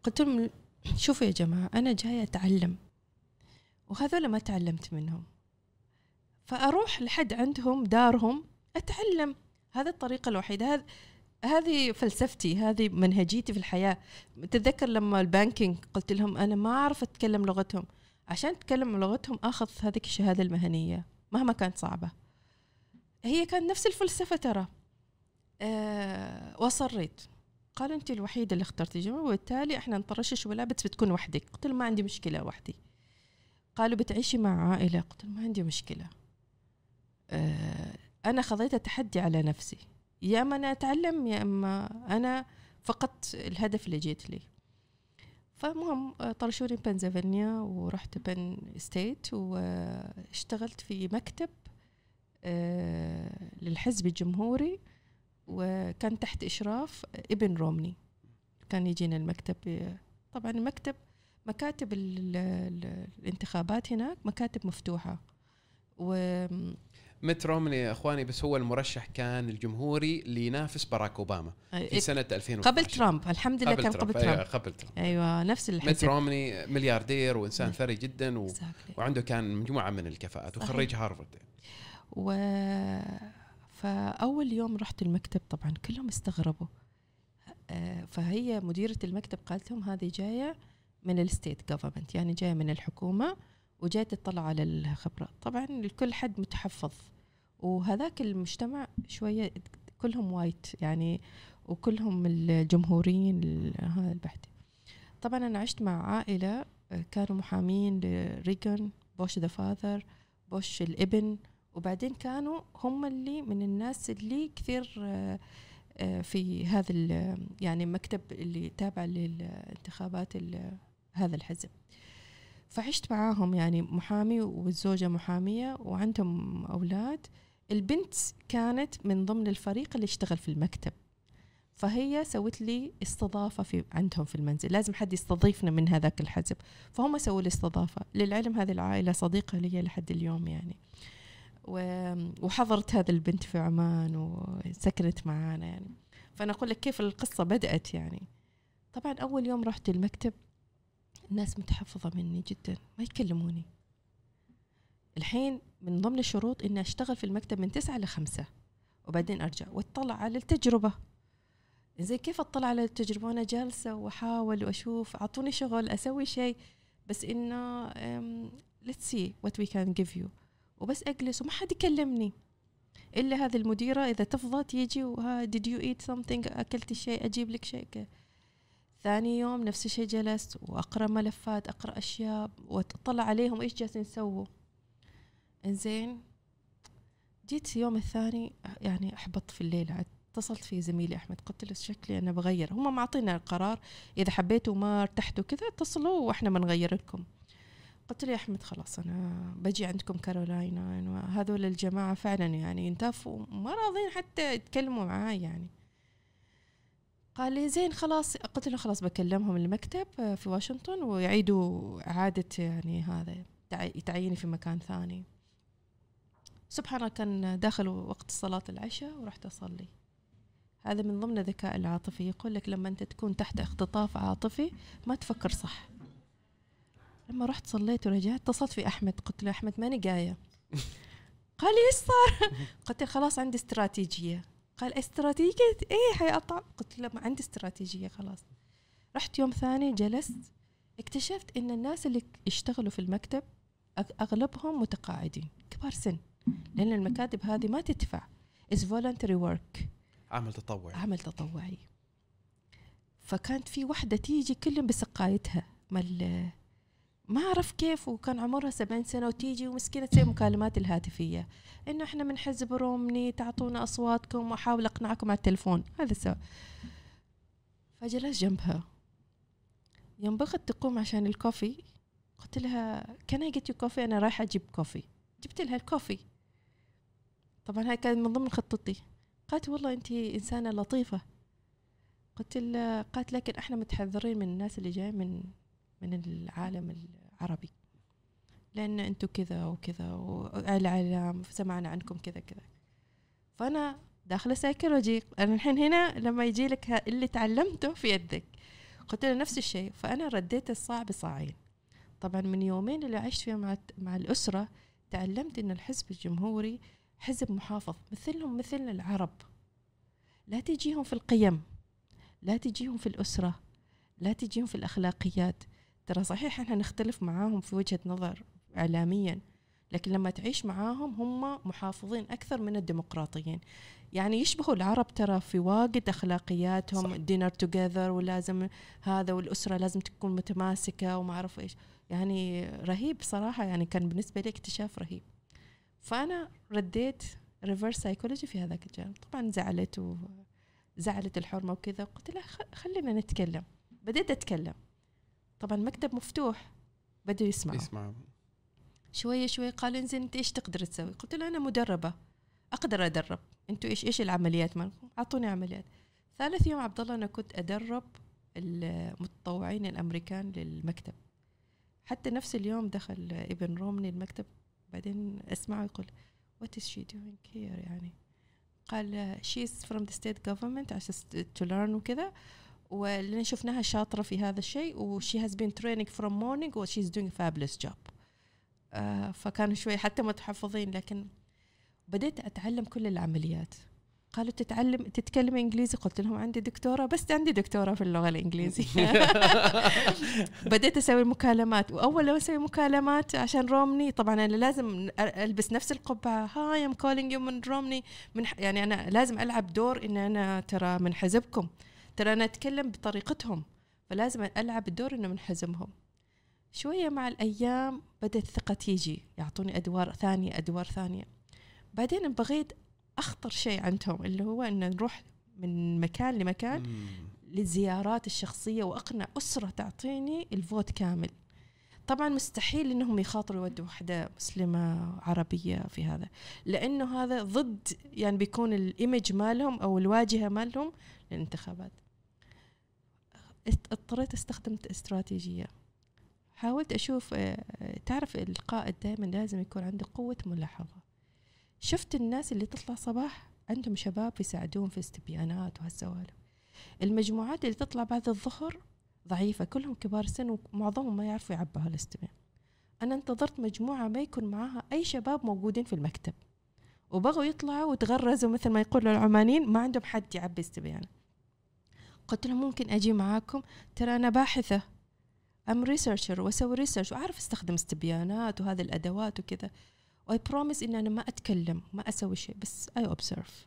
قلت لهم شوفوا يا جماعة أنا جاية أتعلم. وهذول ما تعلمت منهم. فأروح لحد عندهم دارهم أتعلم. هذا الطريقة الوحيدة. هذا هذه فلسفتي هذه منهجيتي في الحياة. تتذكر لما البانكينج قلت لهم أنا ما أعرف أتكلم لغتهم. عشان أتكلم لغتهم أخذ هذيك الشهادة المهنية مهما كانت صعبة. هي كانت نفس الفلسفة ترى. أه وأصريت قالوا أنت الوحيدة اللي اخترتي جمعة وبالتالي إحنا نطرشش ولا بس بتكون وحدك. قلت ما عندي مشكلة وحدي. قالوا بتعيشي مع عائلة. قلت ما عندي مشكلة. أه أنا خذيت التحدي على نفسي. يا أما أنا أتعلم يا أما أنا فقدت الهدف اللي جيت لي. فالمهم آه، طرشوني بنزلفانيا ورحت بن ستيت واشتغلت في مكتب آه، للحزب الجمهوري. وكان تحت إشراف ابن رومني. كان يجينا المكتب طبعا المكتب مكاتب ال- ال- الانتخابات هناك مكاتب مفتوحة. و ميت رومني يا إخواني بس هو المرشح كان الجمهوري اللي ينافس باراك أوباما في سنة 2012 قبل ترامب. الحمد لله كان قبل ترامب. قبل ترامب. أيوه نفس الحزب رومني ملياردير وإنسان نعم. ثري جدا و... وعنده كان مجموعة من الكفاءات. وخريج هارفرد. و فأول يوم رحت المكتب طبعا كلهم استغربوا. آه، فهي مديرة المكتب قالت لهم هذه جاية من ال state government يعني جاية من الحكومة وجاية تطلع على الخبرة طبعا الكل حد متحفظ. وهذاك المجتمع شوية كلهم white يعني وكلهم الجمهوريين ال- هذا البحث طبعا أنا عشت مع عائلة آه، كانوا محامين لريجن بوش the father بوش الإبن. وبعدين كانوا هم اللي من الناس اللي كثير آه، آه، في هذا يعني مكتب اللي تابع للانتخابات هذا الحزب. فعشت معاهم يعني محامي والزوجة محامية وعندهم أولاد. البنت كانت من ضمن الفريق اللي اشتغل في المكتب. فهي سوت لي استضافة في عندهم في المنزل. لازم حد يستضيفنا من هذاك الحزب. فهم سووا لي استضافة للعلم هذه العائلة صديقة لي لحد اليوم يعني. و- وحضرت هذا البنت في عمان وسكنت معانا يعني. فأنا أقول لك كيف القصة بدأت يعني. طبعا أول يوم رحت المكتب الناس متحفظة مني جدا ما يكلموني. الحين من ضمن الشروط إني أشتغل في المكتب من تسعة لخمسة وبعدين أرجع. وأطلع على التجربة. زي كيف أطلع على التجربة؟ وأنا جالسة وأحاول وأشوف أعطوني شغل أسوي شيء بس إنه let's see what we can give you. وبس أجلس وما حد يكلمني. إلا هذه المديرة إذا تفضى تيجي وها did you eat something أكلتي شيء؟ أجيب لك شيء. ثاني يوم نفس الشيء جلست وأقرأ ملفات أقرأ أشياء وأطلع عليهم إيش جالسين يسووا. إنزين جيت يوم الثاني يعني احبط في الليل عاد اتصلت في زميلي أحمد قلت له شكلي أنا بغير. هم معطينا القرار إذا حبيتوا ما ارتحتوا كذا اتصلوا وإحنا بنغير لكم. قلت له يا أحمد خلاص أنا بجي عندكم كارولاينا هذول الجماعة فعلا يعني انتفوا ما راضين حتى يتكلموا معاي يعني. قال لي زين خلاص قلت له خلاص بكلمهم المكتب في واشنطن ويعيدوا إعادة يعني هذا تعييني في مكان ثاني. سبحان الله كان داخل وقت صلاة العشاء ورحت أصلي. هذا من ضمن الذكاء العاطفي يقول لك لما أنت تكون تحت اختطاف عاطفي ما تفكر صح. لما رحت صليت ورجعت اتصلت في أحمد قلت له أحمد ماني جاية. قال لي إيش صار؟ قلت له خلاص عندي استراتيجية. قال استراتيجية؟ إيه حيقطع قلت له ما عندي استراتيجية خلاص. رحت يوم ثاني جلست اكتشفت إن الناس اللي يشتغلوا في المكتب أغلبهم متقاعدين كبار سن. لأن المكاتب هذه ما تدفع. Is voluntary work. عمل تطوعي. عمل تطوعي. فكانت في وحدة تيجي كل بسقايتها مال ما أعرف كيف وكان عمرها سبعين سنة وتيجي ومسكينة تسوي مكالمات الهاتفية. إنه إحنا من حزب رومني تعطونا أصواتكم وأحاول أقنعكم على التلفون. هذا سوا فجلست جنبها. يوم بغت تقوم عشان الكوفي قلت لها can I get you coffee أنا رايحة أجيب coffee جبت لها ال coffee. طبعا هاي كانت من ضمن خطتي. قالت والله انت إنسانة لطيفة. قلت لها قالت لكن إحنا متحذرين من الناس اللي جاي من من العالم العربي. لأن أنتم كذا وكذا والإعلام سمعنا عنكم كذا كذا. فأنا داخله سايكولوجي أنا الحين هنا لما يجي لك اللي تعلمته في يدك. قلت له نفس الشيء. فأنا رديت الصاع بصاعين طبعا من يومين اللي عشت فيها مع مع الأسرة تعلمت إن الحزب الجمهوري حزب محافظ مثلهم مثل العرب. لا تجيهم في القيم لا تجيهم في الأسرة لا تجيهم في الأخلاقيات. ترى صحيح إحنا نختلف معاهم في وجهة نظر إعلاميا لكن لما تعيش معاهم هم محافظين أكثر من الديمقراطيين. يعني يشبهوا العرب ترى في واجد أخلاقياتهم dinner together ولازم هذا والأسرة لازم تكون متماسكة وما أعرف إيش. يعني رهيب صراحة يعني كان بالنسبة لي اكتشاف رهيب. فأنا رديت reverse psychology في هذاك الجانب. طبعا زعلت وزعلت الحرمة وكذا قلت لها خلينا نتكلم. بديت أتكلم. طبعا مكتب مفتوح بدوا يسمعوا يسمعوا شوية شوية قال انزين انت إيش تقدر تسوي؟ قلت له أنا مدربة. أقدر أدرب. أنتوا إيش إيش العمليات مالكم؟ أعطوني عمليات. ثالث يوم عبد الله أنا كنت أدرب المتطوعين الأمريكان للمكتب. حتى نفس اليوم دخل ابن رومني المكتب بعدين أسمعه يقول what is she doing here يعني؟ قال she's from the state government عشان to learn وكذا. ولان شفناها شاطرة في هذا الشيء و she has been training from morning و she is doing fabulous job فكانوا شوي حتى متحفظين لكن بديت أتعلم كل العمليات. قالوا تتعلم تتكلم إنجليزي؟ قلت لهم عندي دكتورة بس عندي دكتورة في اللغة الانجليزيه بديت أسوي مكالمات. وأول ما أسوي مكالمات عشان رومني طبعا أنا لازم ألبس نفس القبعة. hi I'm calling you من رومني. من يعني أنا لازم ألعب دور إن أنا ترى من حزبكم ترى أنا أتكلم بطريقتهم فلازم ألعب الدور إنه من حزبهم شوية مع الأيام بدأت الثقة تيجي يعطوني أدوار ثانية أدوار ثانية. بعدين بغيت أخطر شيء عندهم اللي هو إن نروح من مكان لمكان للزيارات الشخصية وأقنع أسرة تعطيني الفوت كامل. طبعا مستحيل إنهم يخاطروا يودوا وحدة مسلمة عربية في هذا لأنه هذا ضد يعني بيكون الإيمج مالهم أو الواجهة مالهم للانتخابات. اضطريت أستخدم استراتيجية. حاولت أشوف آه، تعرف القائد دائما لازم يكون عنده قوة ملاحظة. شفت الناس اللي تطلع صباح عندهم شباب يساعدون في استبيانات وهالسوالف. المجموعات اللي تطلع بعد الظهر ضعيفة كلهم كبار سن ومعظمهم ما يعرفوا يعبوا هالاستبيان أنا انتظرت مجموعة ما يكون معاها أي شباب موجودين في المكتب. وبغوا يطلعوا وتغرزوا مثل ما يقولوا العمانيين ما عندهم حد يعبي استبيان قلت لهم ممكن أجي معاكم؟ ترى أنا باحثة. I'm researcher وأسوي research وأعرف أستخدم استبيانات وهذه الأدوات وكذا. و I promise إن أنا ما أتكلم ما أسوي شيء بس I observe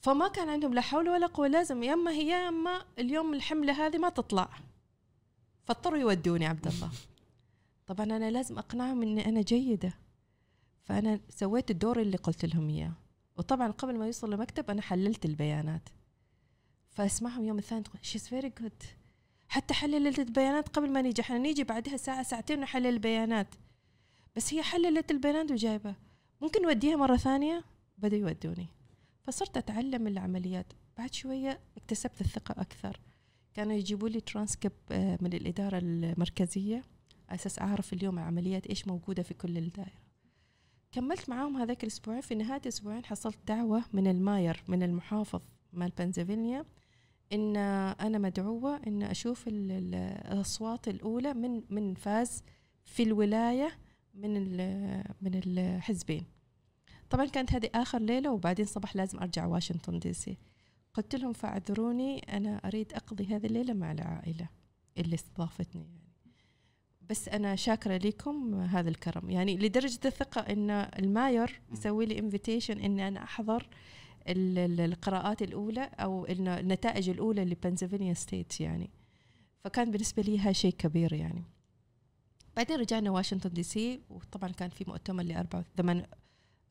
فما كان عندهم لا حول ولا قوة لازم يا أما هي يا أما اليوم الحملة هذه ما تطلع. فاضطروا يودوني عبد الله. طبعا أنا لازم أقنعهم إني أنا جيدة. فأنا سويت الدور اللي قلت لهم إياه. وطبعا قبل ما يوصل المكتب أنا حللت البيانات. فاسمعهم يوم الثاني تقول she's very good حتى حللت البيانات قبل ما نيجي. إحنا نيجي بعدها ساعة ساعتين نحلل البيانات. بس هي حللت البيانات وجايبة. ممكن نوديها مرة ثانية؟ بدأوا يودوني. فصرت أتعلم العمليات. بعد شوية اكتسبت الثقة أكثر. كانوا يجيبوا لي ترانسكريب من الإدارة المركزية. أساس أعرف اليوم العمليات إيش موجودة في كل الدائرة. كملت معاهم هذاك الأسبوعين. في نهاية الأسبوعين حصلت دعوة من الماير من المحافظ مال بنسلفانيا إن أنا مدعوة إن أشوف ال- ال- الأصوات الأولى من من فاز في الولاية من ال- من الحزبين. طبعا كانت هذه آخر ليلة وبعدين صباح لازم أرجع واشنطن دي سي. قلت لهم فاعذروني أنا أريد أقضي هذه الليلة مع العائلة اللي استضافتني يعني. بس أنا شاكرة لكم هذا الكرم. يعني لدرجة الثقة إن ال mayor يسوي لي invitation ان أنا أحضر ال- القراءات الأولى أو الن- النتائج الأولى لبنسلفانيا state يعني. فكان بالنسبة لي شيء كبير يعني. بعدين رجعنا واشنطن دي سي وطبعا كان في مؤتمر ل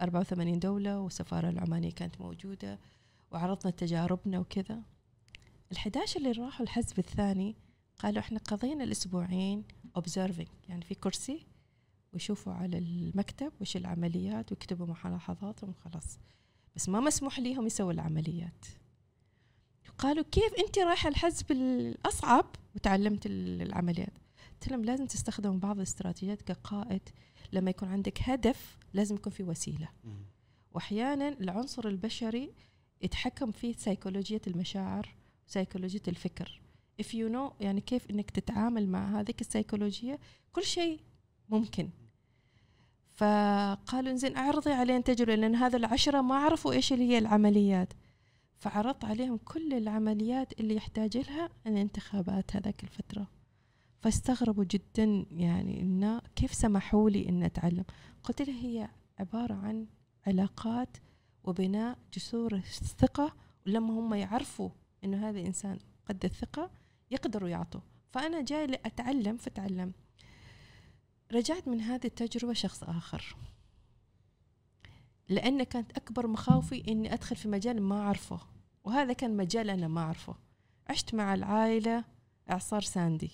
84 دولة والسفارة العمانية كانت موجودة وعرضنا تجاربنا وكذا. ال11 اللي راحوا الحزب الثاني قالوا إحنا قضينا الأسبوعين observing يعني في كرسي ويشوفوا على المكتب وش العمليات ويكتبوا ملاحظاتهم وخلاص. بس ما مسموح ليهم يسووا العمليات. قالوا كيف انت رايحة الحزب الأصعب وتعلمت ال- العمليات؟ قلت لهم لازم تستخدموا بعض الاستراتيجيات كقائد. لما يكون عندك هدف لازم يكون في وسيلة. واحيانا العنصر البشري يتحكم فيه سيكولوجيه المشاعر وسيكولوجيه الفكر. If you know يعني كيف إنك تتعامل مع هذيك السيكولوجيه كل شيء ممكن. فقالوا إنزين أعرضي علينا تجربة لأن هذا العشرة ما عرفوا إيش اللي هي العمليات. فعرضت عليهم كل العمليات اللي يحتاج لها الانتخابات هذاك الفترة. فاستغربوا جدا يعني انه كيف سمحوا لي إن أتعلم. قلت له هي عبارة عن علاقات وبناء جسور الثقة ولما هم يعرفوا إنه هذا الانسان قد الثقة يقدروا يعطوا. فأنا جاي لأتعلم فتعلم رجعت من هذه التجربة شخص آخر. لأن كانت أكبر مخاوفي إني أدخل في مجال ما أعرفه. وهذا كان مجال أنا ما أعرفه. عشت مع العائلة إعصار ساندي.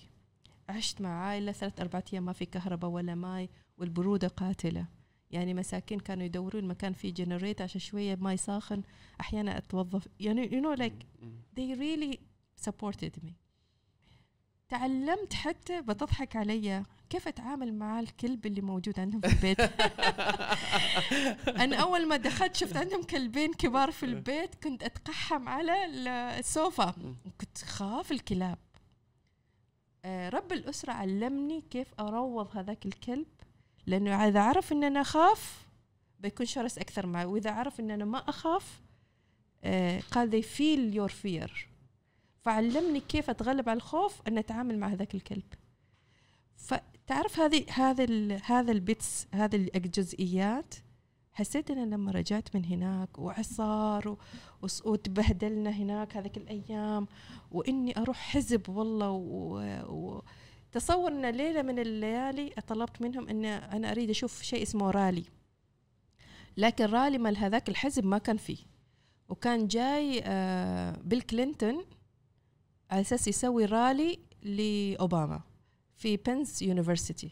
عشت مع عائلة ثلاث أربعة أيام ما في كهرباء ولا ماي والبرودة قاتلة. يعني مساكين كانوا يدورون مكان فيه generator عشان شوية ماي ساخن. أحيانا أتوظف. يعني you know like they really supported me. تعلمت حتى بتضحك علي. كيف أتعامل مع الكلب اللي موجود عندهم في البيت؟ أنا أول ما دخلت شفت عندهم كلبين كبار في البيت كنت أتقحم على السوفا كنت أخاف الكلاب. آه، رب الأسرة علمني كيف أروض هذاك الكلب لأنه إذا عرف إن أنا أخاف بيكون شرس أكثر معي وإذا عرف إن أنا ما أخاف آه، قال they feel your fear. فعلمني كيف أتغلب على الخوف أن أتعامل مع هذاك الكلب. فتعرف هذه هذا هذا ال bits هذه الجزئيات حسيت إن لما رجعت من هناك وإعصار وتبهدلنا هناك هذيك الأيام وإني أروح حزب والله و... و... تصور إن ليلة من الليالي طلبت منهم إن أنا أريد أشوف شيء اسمه رالي. لكن رالي مال هذاك الحزب ما كان فيه. وكان جاي آه، بيل كلينتون على أساس يسوي رالي لأوباما في Penn University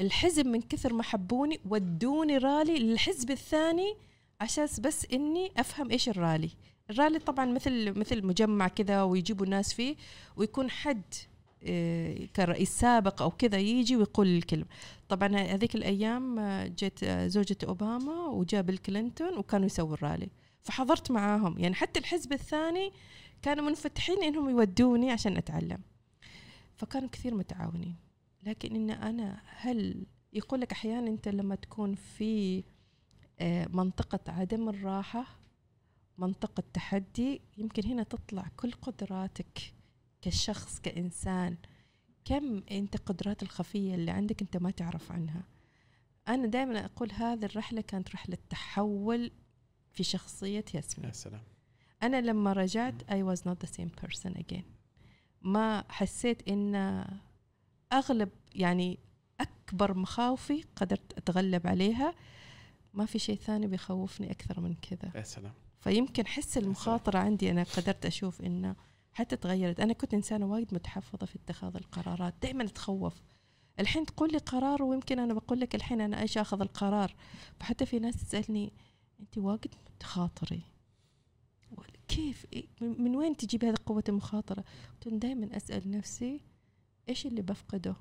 الحزب من كثر ما حبوني ودوني رالي للحزب الثاني عشان بس إني أفهم إيش الرالي الرالي طبعا مثل مثل مجمع كذا ويجيبوا الناس فيه ويكون حد آه، كرئيس سابق أو كذا يجي ويقول الكلمة. طبعا هذيك الأيام آه، جت آه، زوجة أوباما وجاء بيل كلينتون وكانوا يسووا الرالي فحضرت معاهم. يعني حتى الحزب الثاني كانوا منفتحين إنهم يودوني عشان أتعلم. فكانوا كثير متعاونين. لكن إن أنا هل يقول لك أحيانا أنت لما تكون في آه، منطقة عدم الراحة منطقة تحدي يمكن هنا تطلع كل قدراتك كشخص كإنسان. كم أنت قدرات الخفية اللي عندك أنت ما تعرف عنها؟ أنا دائما أقول هذه الرحلة كانت رحلة تحول في شخصية ياسمين. يا سلام. أنا لما رجعت I was not the same person again. ما حسيت إن أغلب يعني أكبر مخاوفي قدرت أتغلب عليها. ما في شيء ثاني بيخوفني أكثر من كذا. يا سلام. فيمكن حس المخاطرة عندي أنا قدرت أشوف انه حتى تغيرت. أنا كنت إنسانة وايد متحفظة في اتخاذ القرارات دائما أتخوف. الحين تقول لي قرار ويمكن أنا بقول لك الحين أنا إيش آخذ القرار؟ فحتى في ناس تسألني أنت واجد تخاطري كيف؟ إيه- من وين تجيب هذه قوة المخاطرة؟ قلت دائما أسأل نفسي إيش اللي بفقده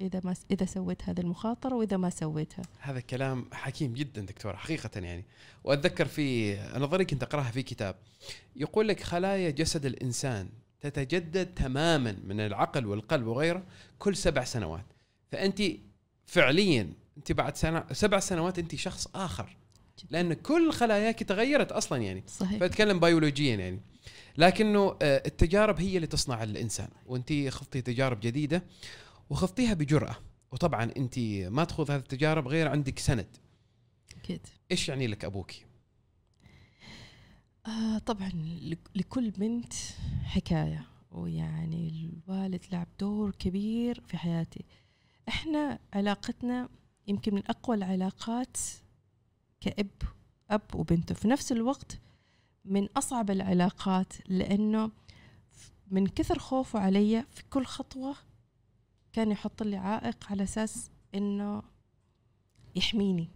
إذا ما س- إذا سويت هذه المخاطرة وإذا ما سويتها؟ هذا كلام حكيم جدا دكتور حقيقة يعني. وأتذكر في نظري كنت أقرأها في كتاب. يقول لك خلايا جسد الإنسان تتجدد تماما من العقل والقلب وغيره كل سبع سنوات. فأنت فعليا أنت بعد سنة سبع سنوات أنت شخص آخر. لأن كل خلاياك تغيرت أصلا يعني. صحيح. فأتكلم بيولوجيا يعني. لكنه آه، التجارب هي اللي تصنع الإنسان. وأنت خضتي تجارب جديدة وخضتيها بجرأة. وطبعا أنت ما تخوض هذه التجارب غير عندك سند. أكيد. إيش يعني لك أبوك؟ آه طبعا لك- لكل بنت حكاية. ويعني الوالد لعب دور كبير في حياتي. إحنا علاقتنا يمكن من أقوى العلاقات كأب أب وبنته في نفس الوقت من أصعب العلاقات لأنه من كثر خوفه علي في كل خطوة كان يحط لي عائق على أساس إنه يحميني.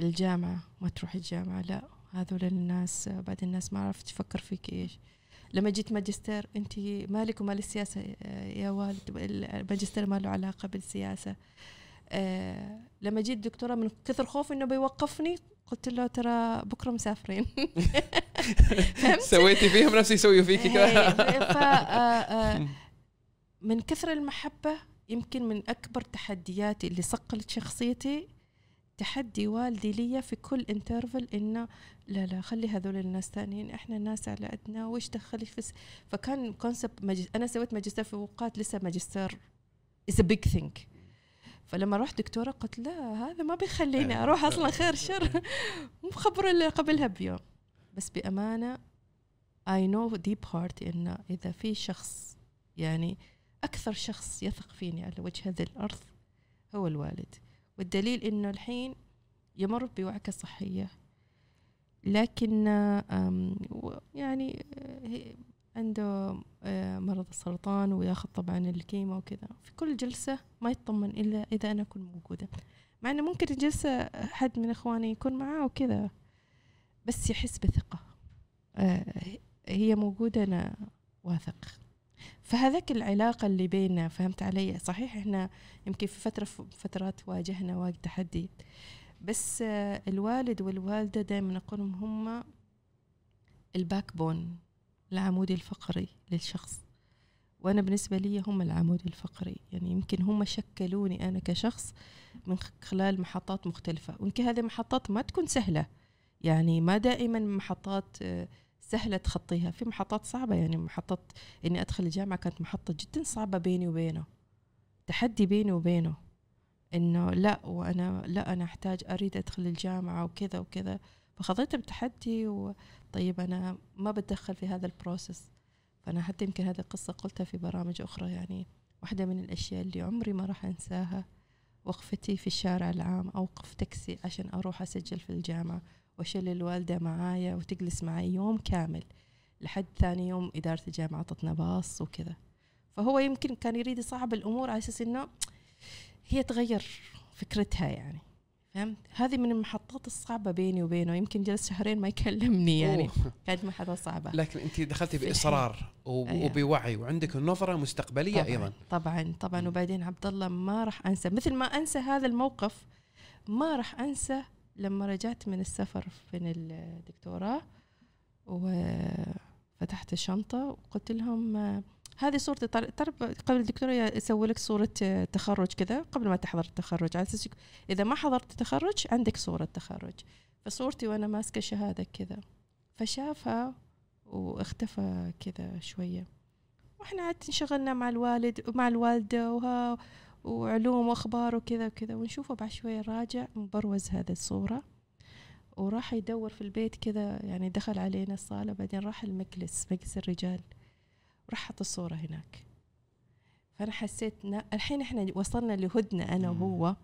الجامعة ما تروحي الجامعة لا. هذول الناس بعد الناس ما عرفت تفكر فيك إيش. لما جيت ماجستير أنت مالك ومال السياسة يا والد؟ الماجستير ما له علاقة بالسياسة. آه، لما جيت دكتوراه من كثر خوفي إنه بيوقفني قلت له ترى بكرة مسافرين؟ سويتي فيهم نفس يسويوا فيك إيه، كذا ف آه، آه، من كثر المحبة يمكن من أكبر تحدياتي اللي صقلت شخصيتي تحدي والدي لي في كل interval إنه لا لا خلي هذول الناس تانيين إحنا الناس على قدنا وإيش دخلي في س... فكان كونسبت مجز... أنا سويت ماجستير في أوقات لسه ماجستير. Is a big thing. فلما رحت دكتورة قلت لا هذا ما بيخليني أروح أصلا خير شر. مو خبر اللي قبلها بيوم. بس بأمانة I know deep heart إنه إذا في شخص يعني أكثر شخص يثق فيني على وجه هذه الأرض هو الوالد. والدليل إنه الحين يمر بوعكة صحية. لكن يعني آه، عنده آه، مرض السرطان وياخذ طبعا الكيمو وكذا. في كل جلسة ما يطمن إلا إذا أنا أكون موجودة. مع إنه ممكن الجلسة حد من إخواني يكون معاه وكذا بس يحس بثقة. آه، هي موجودة أنا واثق. فهذاك العلاقة اللي بيننا فهمت علي؟ صحيح إحنا يمكن في فترة فترات واجهنا واجد تحدي. بس آه، الوالد والوالدة دائما أقولهم هم ال backbone العمود الفقري للشخص. وأنا بالنسبة لي هم العمود الفقري. يعني يمكن هم شكلوني أنا كشخص من خلال محطات مختلفة. ويمكن هذه محطات ما تكون سهلة. يعني ما دائما محطات آه، سهلة تخطيها. في محطات صعبة. يعني محطة إني أدخل الجامعة كانت محطة جدا صعبة بيني وبينه. تحدي بيني وبينه. إنه لا وأنا لا أنا أحتاج أريد أدخل الجامعة وكذا وكذا. فخذيته بتحدي وطيب أنا ما بتدخل في هذا البروسيس. فأنا حتى يمكن هذه القصة قلتها في برامج أخرى يعني. واحدة من الأشياء اللي عمري ما راح أنساها وقفتي في الشارع العام أوقف تاكسي عشان أروح أسجل في الجامعة وأشيل الوالدة معايا وتجلس معي يوم كامل لحد ثاني يوم إدارة الجامعة عطتنا باص وكذا. فهو يمكن كان يريد يصعب الأمور على أساس إنه هي تغير فكرتها يعني. فهمت؟ هذه من المحطات الصعبة بيني وبينه يمكن جلس شهرين ما يكلمني يعني. كانت محطة صعبة لكن انت دخلتي بإصرار أيوة. وبوعي وعندك نظره مستقبلية طبعا أيضا طبعا طبعا. وبعدين عبد الله ما راح أنسى مثل ما أنسى هذا الموقف ما راح أنسى لما رجعت من السفر من الدكتوراه وفتحت الشنطة وقلت لهم هذه صورتي. ترى قبل الدكتوراه يسوي لك صورة آه، تخرج كذا؟ قبل ما تحضر التخرج. على أساس إذا ما حضرت التخرج عندك صورة تخرج. فصورتي وأنا ماسكة شهادة كذا. فشافها واختفى كذا شوية. وإحنا عاد انشغلنا مع الوالد ومع الوالدة وها وعلوم وأخبار وكذا وكذا. ونشوفه بعد شوية راجع مبروز هذه الصورة. وراح يدور في البيت كذا. يعني دخل علينا الصالة. بعدين راح المجلس مجلس الرجال. راح حط الصورة هناك. فأنا حسيت نا- الحين إحنا وصلنا لهدنة أنا. وهو.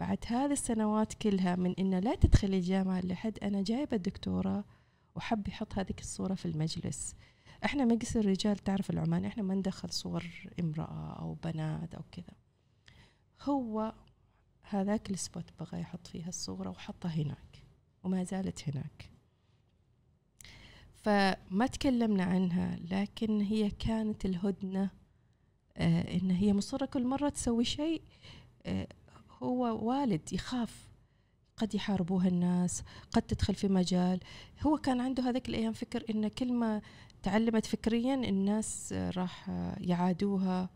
بعد هذه السنوات كلها من إنه لا تدخلي الجامعة لحد أنا جايبة الدكتوراه وحب يحط هذيك الصورة في المجلس. إحنا مجلس الرجال تعرف العمان إحنا ما ندخل صور امرأة أو بنات أو كذا. هو هذاك السبوت بغى يحط فيها الصورة وحطها هناك وما زالت هناك. فما تكلمنا عنها لكن هي كانت الهدنة آه إن هي مصرة كل مرة تسوي شيء آه هو والد يخاف قد يحاربوها الناس قد تدخل في مجال. هو كان عنده هذيك الأيام فكر إن كل ما تعلمت فكريا الناس راح يعادوها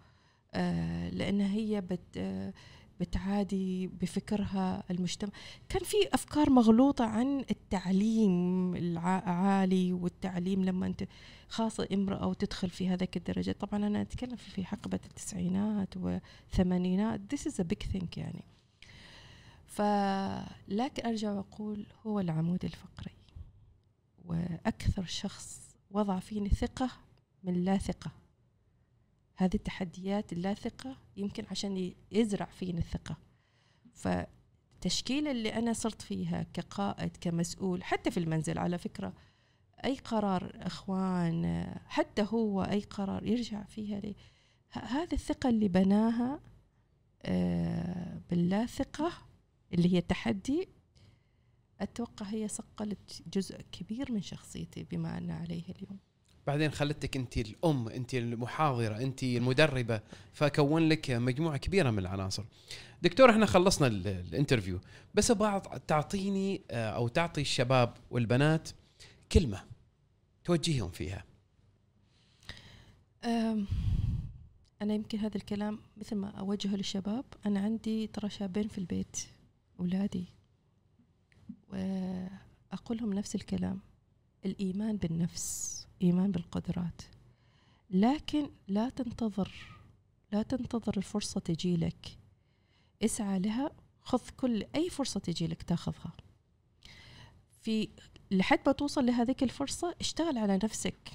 آه، لأن هي بت آه، بتعادي بفكرها المجتمع. كان في أفكار مغلوطة عن التعليم العالي والتعليم لما أنت خاصة امرأة وتدخل في هذاك الدرجة. طبعا أنا أتكلم في حقبة التسعينات والثمانينات. This is a big thing يعني. فلكن أرجع وأقول هو العمود الفقري. وأكثر شخص وضع فيني ثقة من لا ثقة. هذه التحديات اللا ثقة يمكن عشان يزرع فيني الثقة. فالتشكيلة اللي أنا صرت فيها كقائد كمسؤول حتى في المنزل على فكرة أي قرار أخوان حتى هو أي قرار يرجع فيها لي هذه الثقة اللي بناها آه، باللا ثقة اللي هي التحدي أتوقع هي صقلت جزء كبير من شخصيتي بما أنا عليه اليوم. بعدين خلتك انت الأم انت المحاضرة انت المدربة فكون لك مجموعة كبيرة من العناصر. دكتور إحنا خلصنا ال- الانترفيو. بس أبغى تعطيني آه، أو تعطي الشباب والبنات كلمة توجههم فيها. أنا يمكن هذا الكلام مثل ما أوجهه للشباب. أنا عندي ترى شابين في البيت أولادي وأقول لهم نفس الكلام. الإيمان بالنفس. إيمان بالقدرات. لكن لا تنتظر لا تنتظر الفرصة تجي لك. اسعى لها خذ كل أي فرصة تجي لك تاخذها. في لحد ما توصل لهذيك الفرصة اشتغل على نفسك.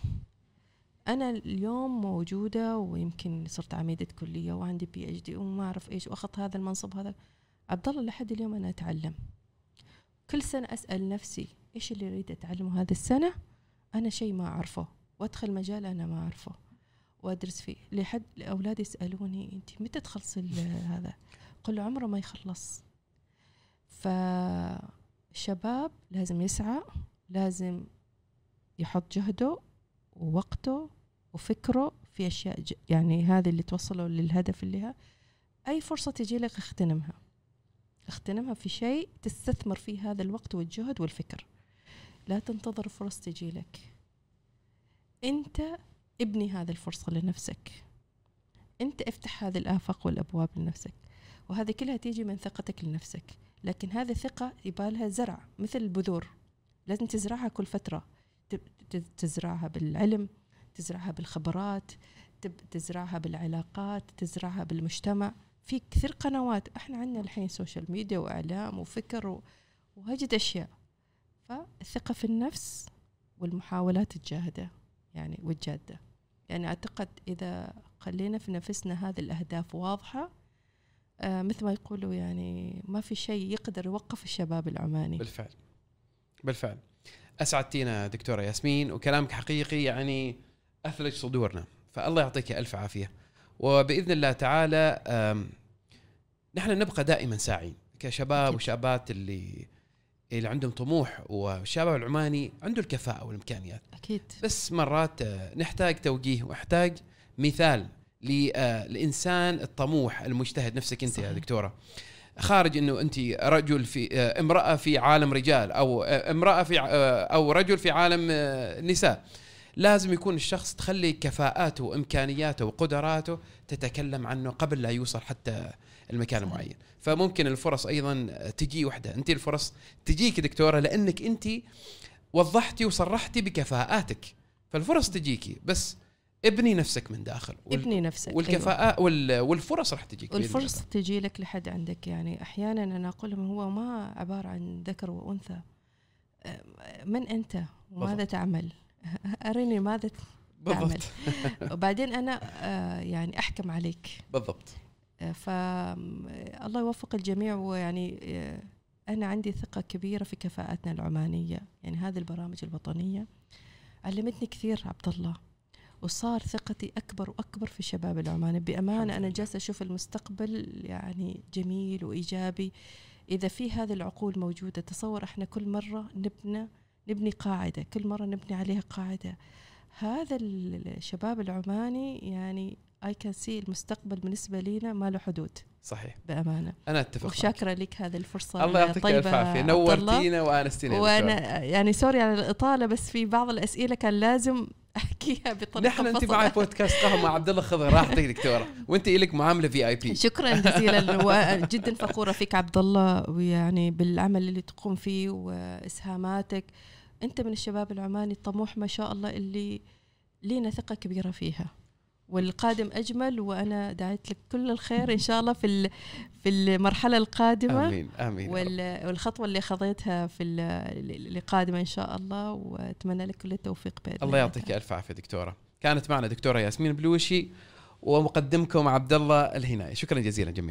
أنا اليوم موجودة ويمكن صرت عميدة كلية وعندي بي اتش دي وما أعرف إيش واخذت هذا المنصب هذا. عبد الله لحد اليوم أنا أتعلم. كل سنة أسأل نفسي إيش اللي أريد أتعلمه هذه السنة؟ أنا شيء ما أعرفه وأدخل مجال أنا ما أعرفه وأدرس فيه. لحد الاولاد يسألوني أنت متى تخلصي هذا. قل له عمره ما يخلص. فالشباب لازم يسعى لازم يحط جهده ووقته وفكره في أشياء. يعني هذه اللي توصله للهدف اللي ها أي فرصة تجي لك اغتنمها اغتنمها في شيء تستثمر فيه هذا الوقت والجهد والفكر. لا تنتظر فرص تجي لك. أنت ابني هذه الفرصة لنفسك. أنت افتح هذه الآفاق والأبواب لنفسك. وهذه كلها تيجي من ثقتك لنفسك. لكن هذه الثقه يبالها زرع مثل البذور. لازم تزرعها كل ت- تزرعها بالعلم تزرعها بالخبرات تزرعها بالعلاقات تزرعها بالمجتمع. في كثير قنوات. إحنا عندنا الحين social media وإعلام وفكر وواجد أشياء. فالثقه في النفس والمحاولات الجاهدة يعني والجادة. يعني أعتقد إذا خلينا في نفسنا هذه الأهداف واضحة آه مثل ما يقولوا يعني ما في شيء يقدر يوقف الشباب العماني. بالفعل. بالفعل. اسعدتينا دكتورة ياسمين وكلامك حقيقي يعني أثلج صدورنا. فالله يعطيك ألف عافية. وبإذن الله تعالى نحن نبقى دائما ساعين كشباب. وشابات اللي اللي عندهم طموح والشباب العماني عنده الكفاءة والإمكانيات. أكيد. بس مرات آه، نحتاج توجيه وأحتاج مثال للانسان الطموح المجتهد نفسك أنت يا صحيح. دكتورة. خارج إنه أنت رجل في آه، امرأة في عالم رجال أو آه، امرأة في آه، أو رجل في عالم آه، نساء. لازم يكون الشخص تخلي كفاءاته وإمكانياته وقدراته تتكلم عنه قبل لا يوصل حتى المكان. المعين. فممكن الفرص أيضا تجي وحدة. أنت الفرص تجيك دكتورة لأنك أنت وضحتي وصرحتي بكفاءاتك. فالفرص تجيكي. بس ابني نفسك من داخل. وال- ابني نفسك أيوة. والكفاءة وال- والفرص راح تجيك. والفرصة تجي لك لحد عندك. يعني أحيانا أنا أقول لهم هو ما عبارة عن ذكر وأنثى. أه، من أنت؟ وماذا بالضبط. تعمل؟ أرني ماذا تعمل؟ بالضبط وبعدين أنا آه، يعني أحكم عليك. بالضبط. فالله يوفق الجميع ويعني آه، أنا عندي ثقة كبيرة في كفاءتنا العمانية. يعني هذه البرامج الوطنية. علمتني كثير عبد الله وصار ثقتي أكبر وأكبر في الشباب العماني. بأمانة أنا. جالسة أشوف المستقبل يعني جميل وإيجابي. إذا في هذه العقول موجودة تصور إحنا كل مرة نبنى نبني قاعدة كل مرة نبني عليها قاعدة. هذا الشباب العماني يعني I can see المستقبل بالنسبة لنا ما له حدود. صحيح. بأمانة. أنا أتفق. وشاكرة لك هذه الفرصة الله يعطيك الف عافية. نورتينا وآنستينا. وأنا يعني sorry على الإطالة بس في بعض الأسئلة كان لازم أحكيها بطريقة نحن أنت. معي بودكاست قهوة مع عبد الله خذي راحتك دكتورة. وأنت لك معاملة VIP شكرا جزيلا. وجدا فخورة فيك عبد الله ويعني بالعمل اللي تقوم فيه وإسهاماتك. أنت من الشباب العماني الطموح ما شاء الله اللي لينا ثقة كبيرة فيها. والقادم أجمل وأنا دعيت لك كل الخير إن شاء الله في في المرحلة القادمة. آمين آمين والخطوة اللي خذيتها في ال- اللي قادمة إن شاء الله وأتمنى لك كل التوفيق بإذن الله. يعطيك ألف عافية دكتورة. كانت معنا دكتورة ياسمين بلوشي ومقدمكم عبد الله الهناي. شكرا جزيلا جميعا.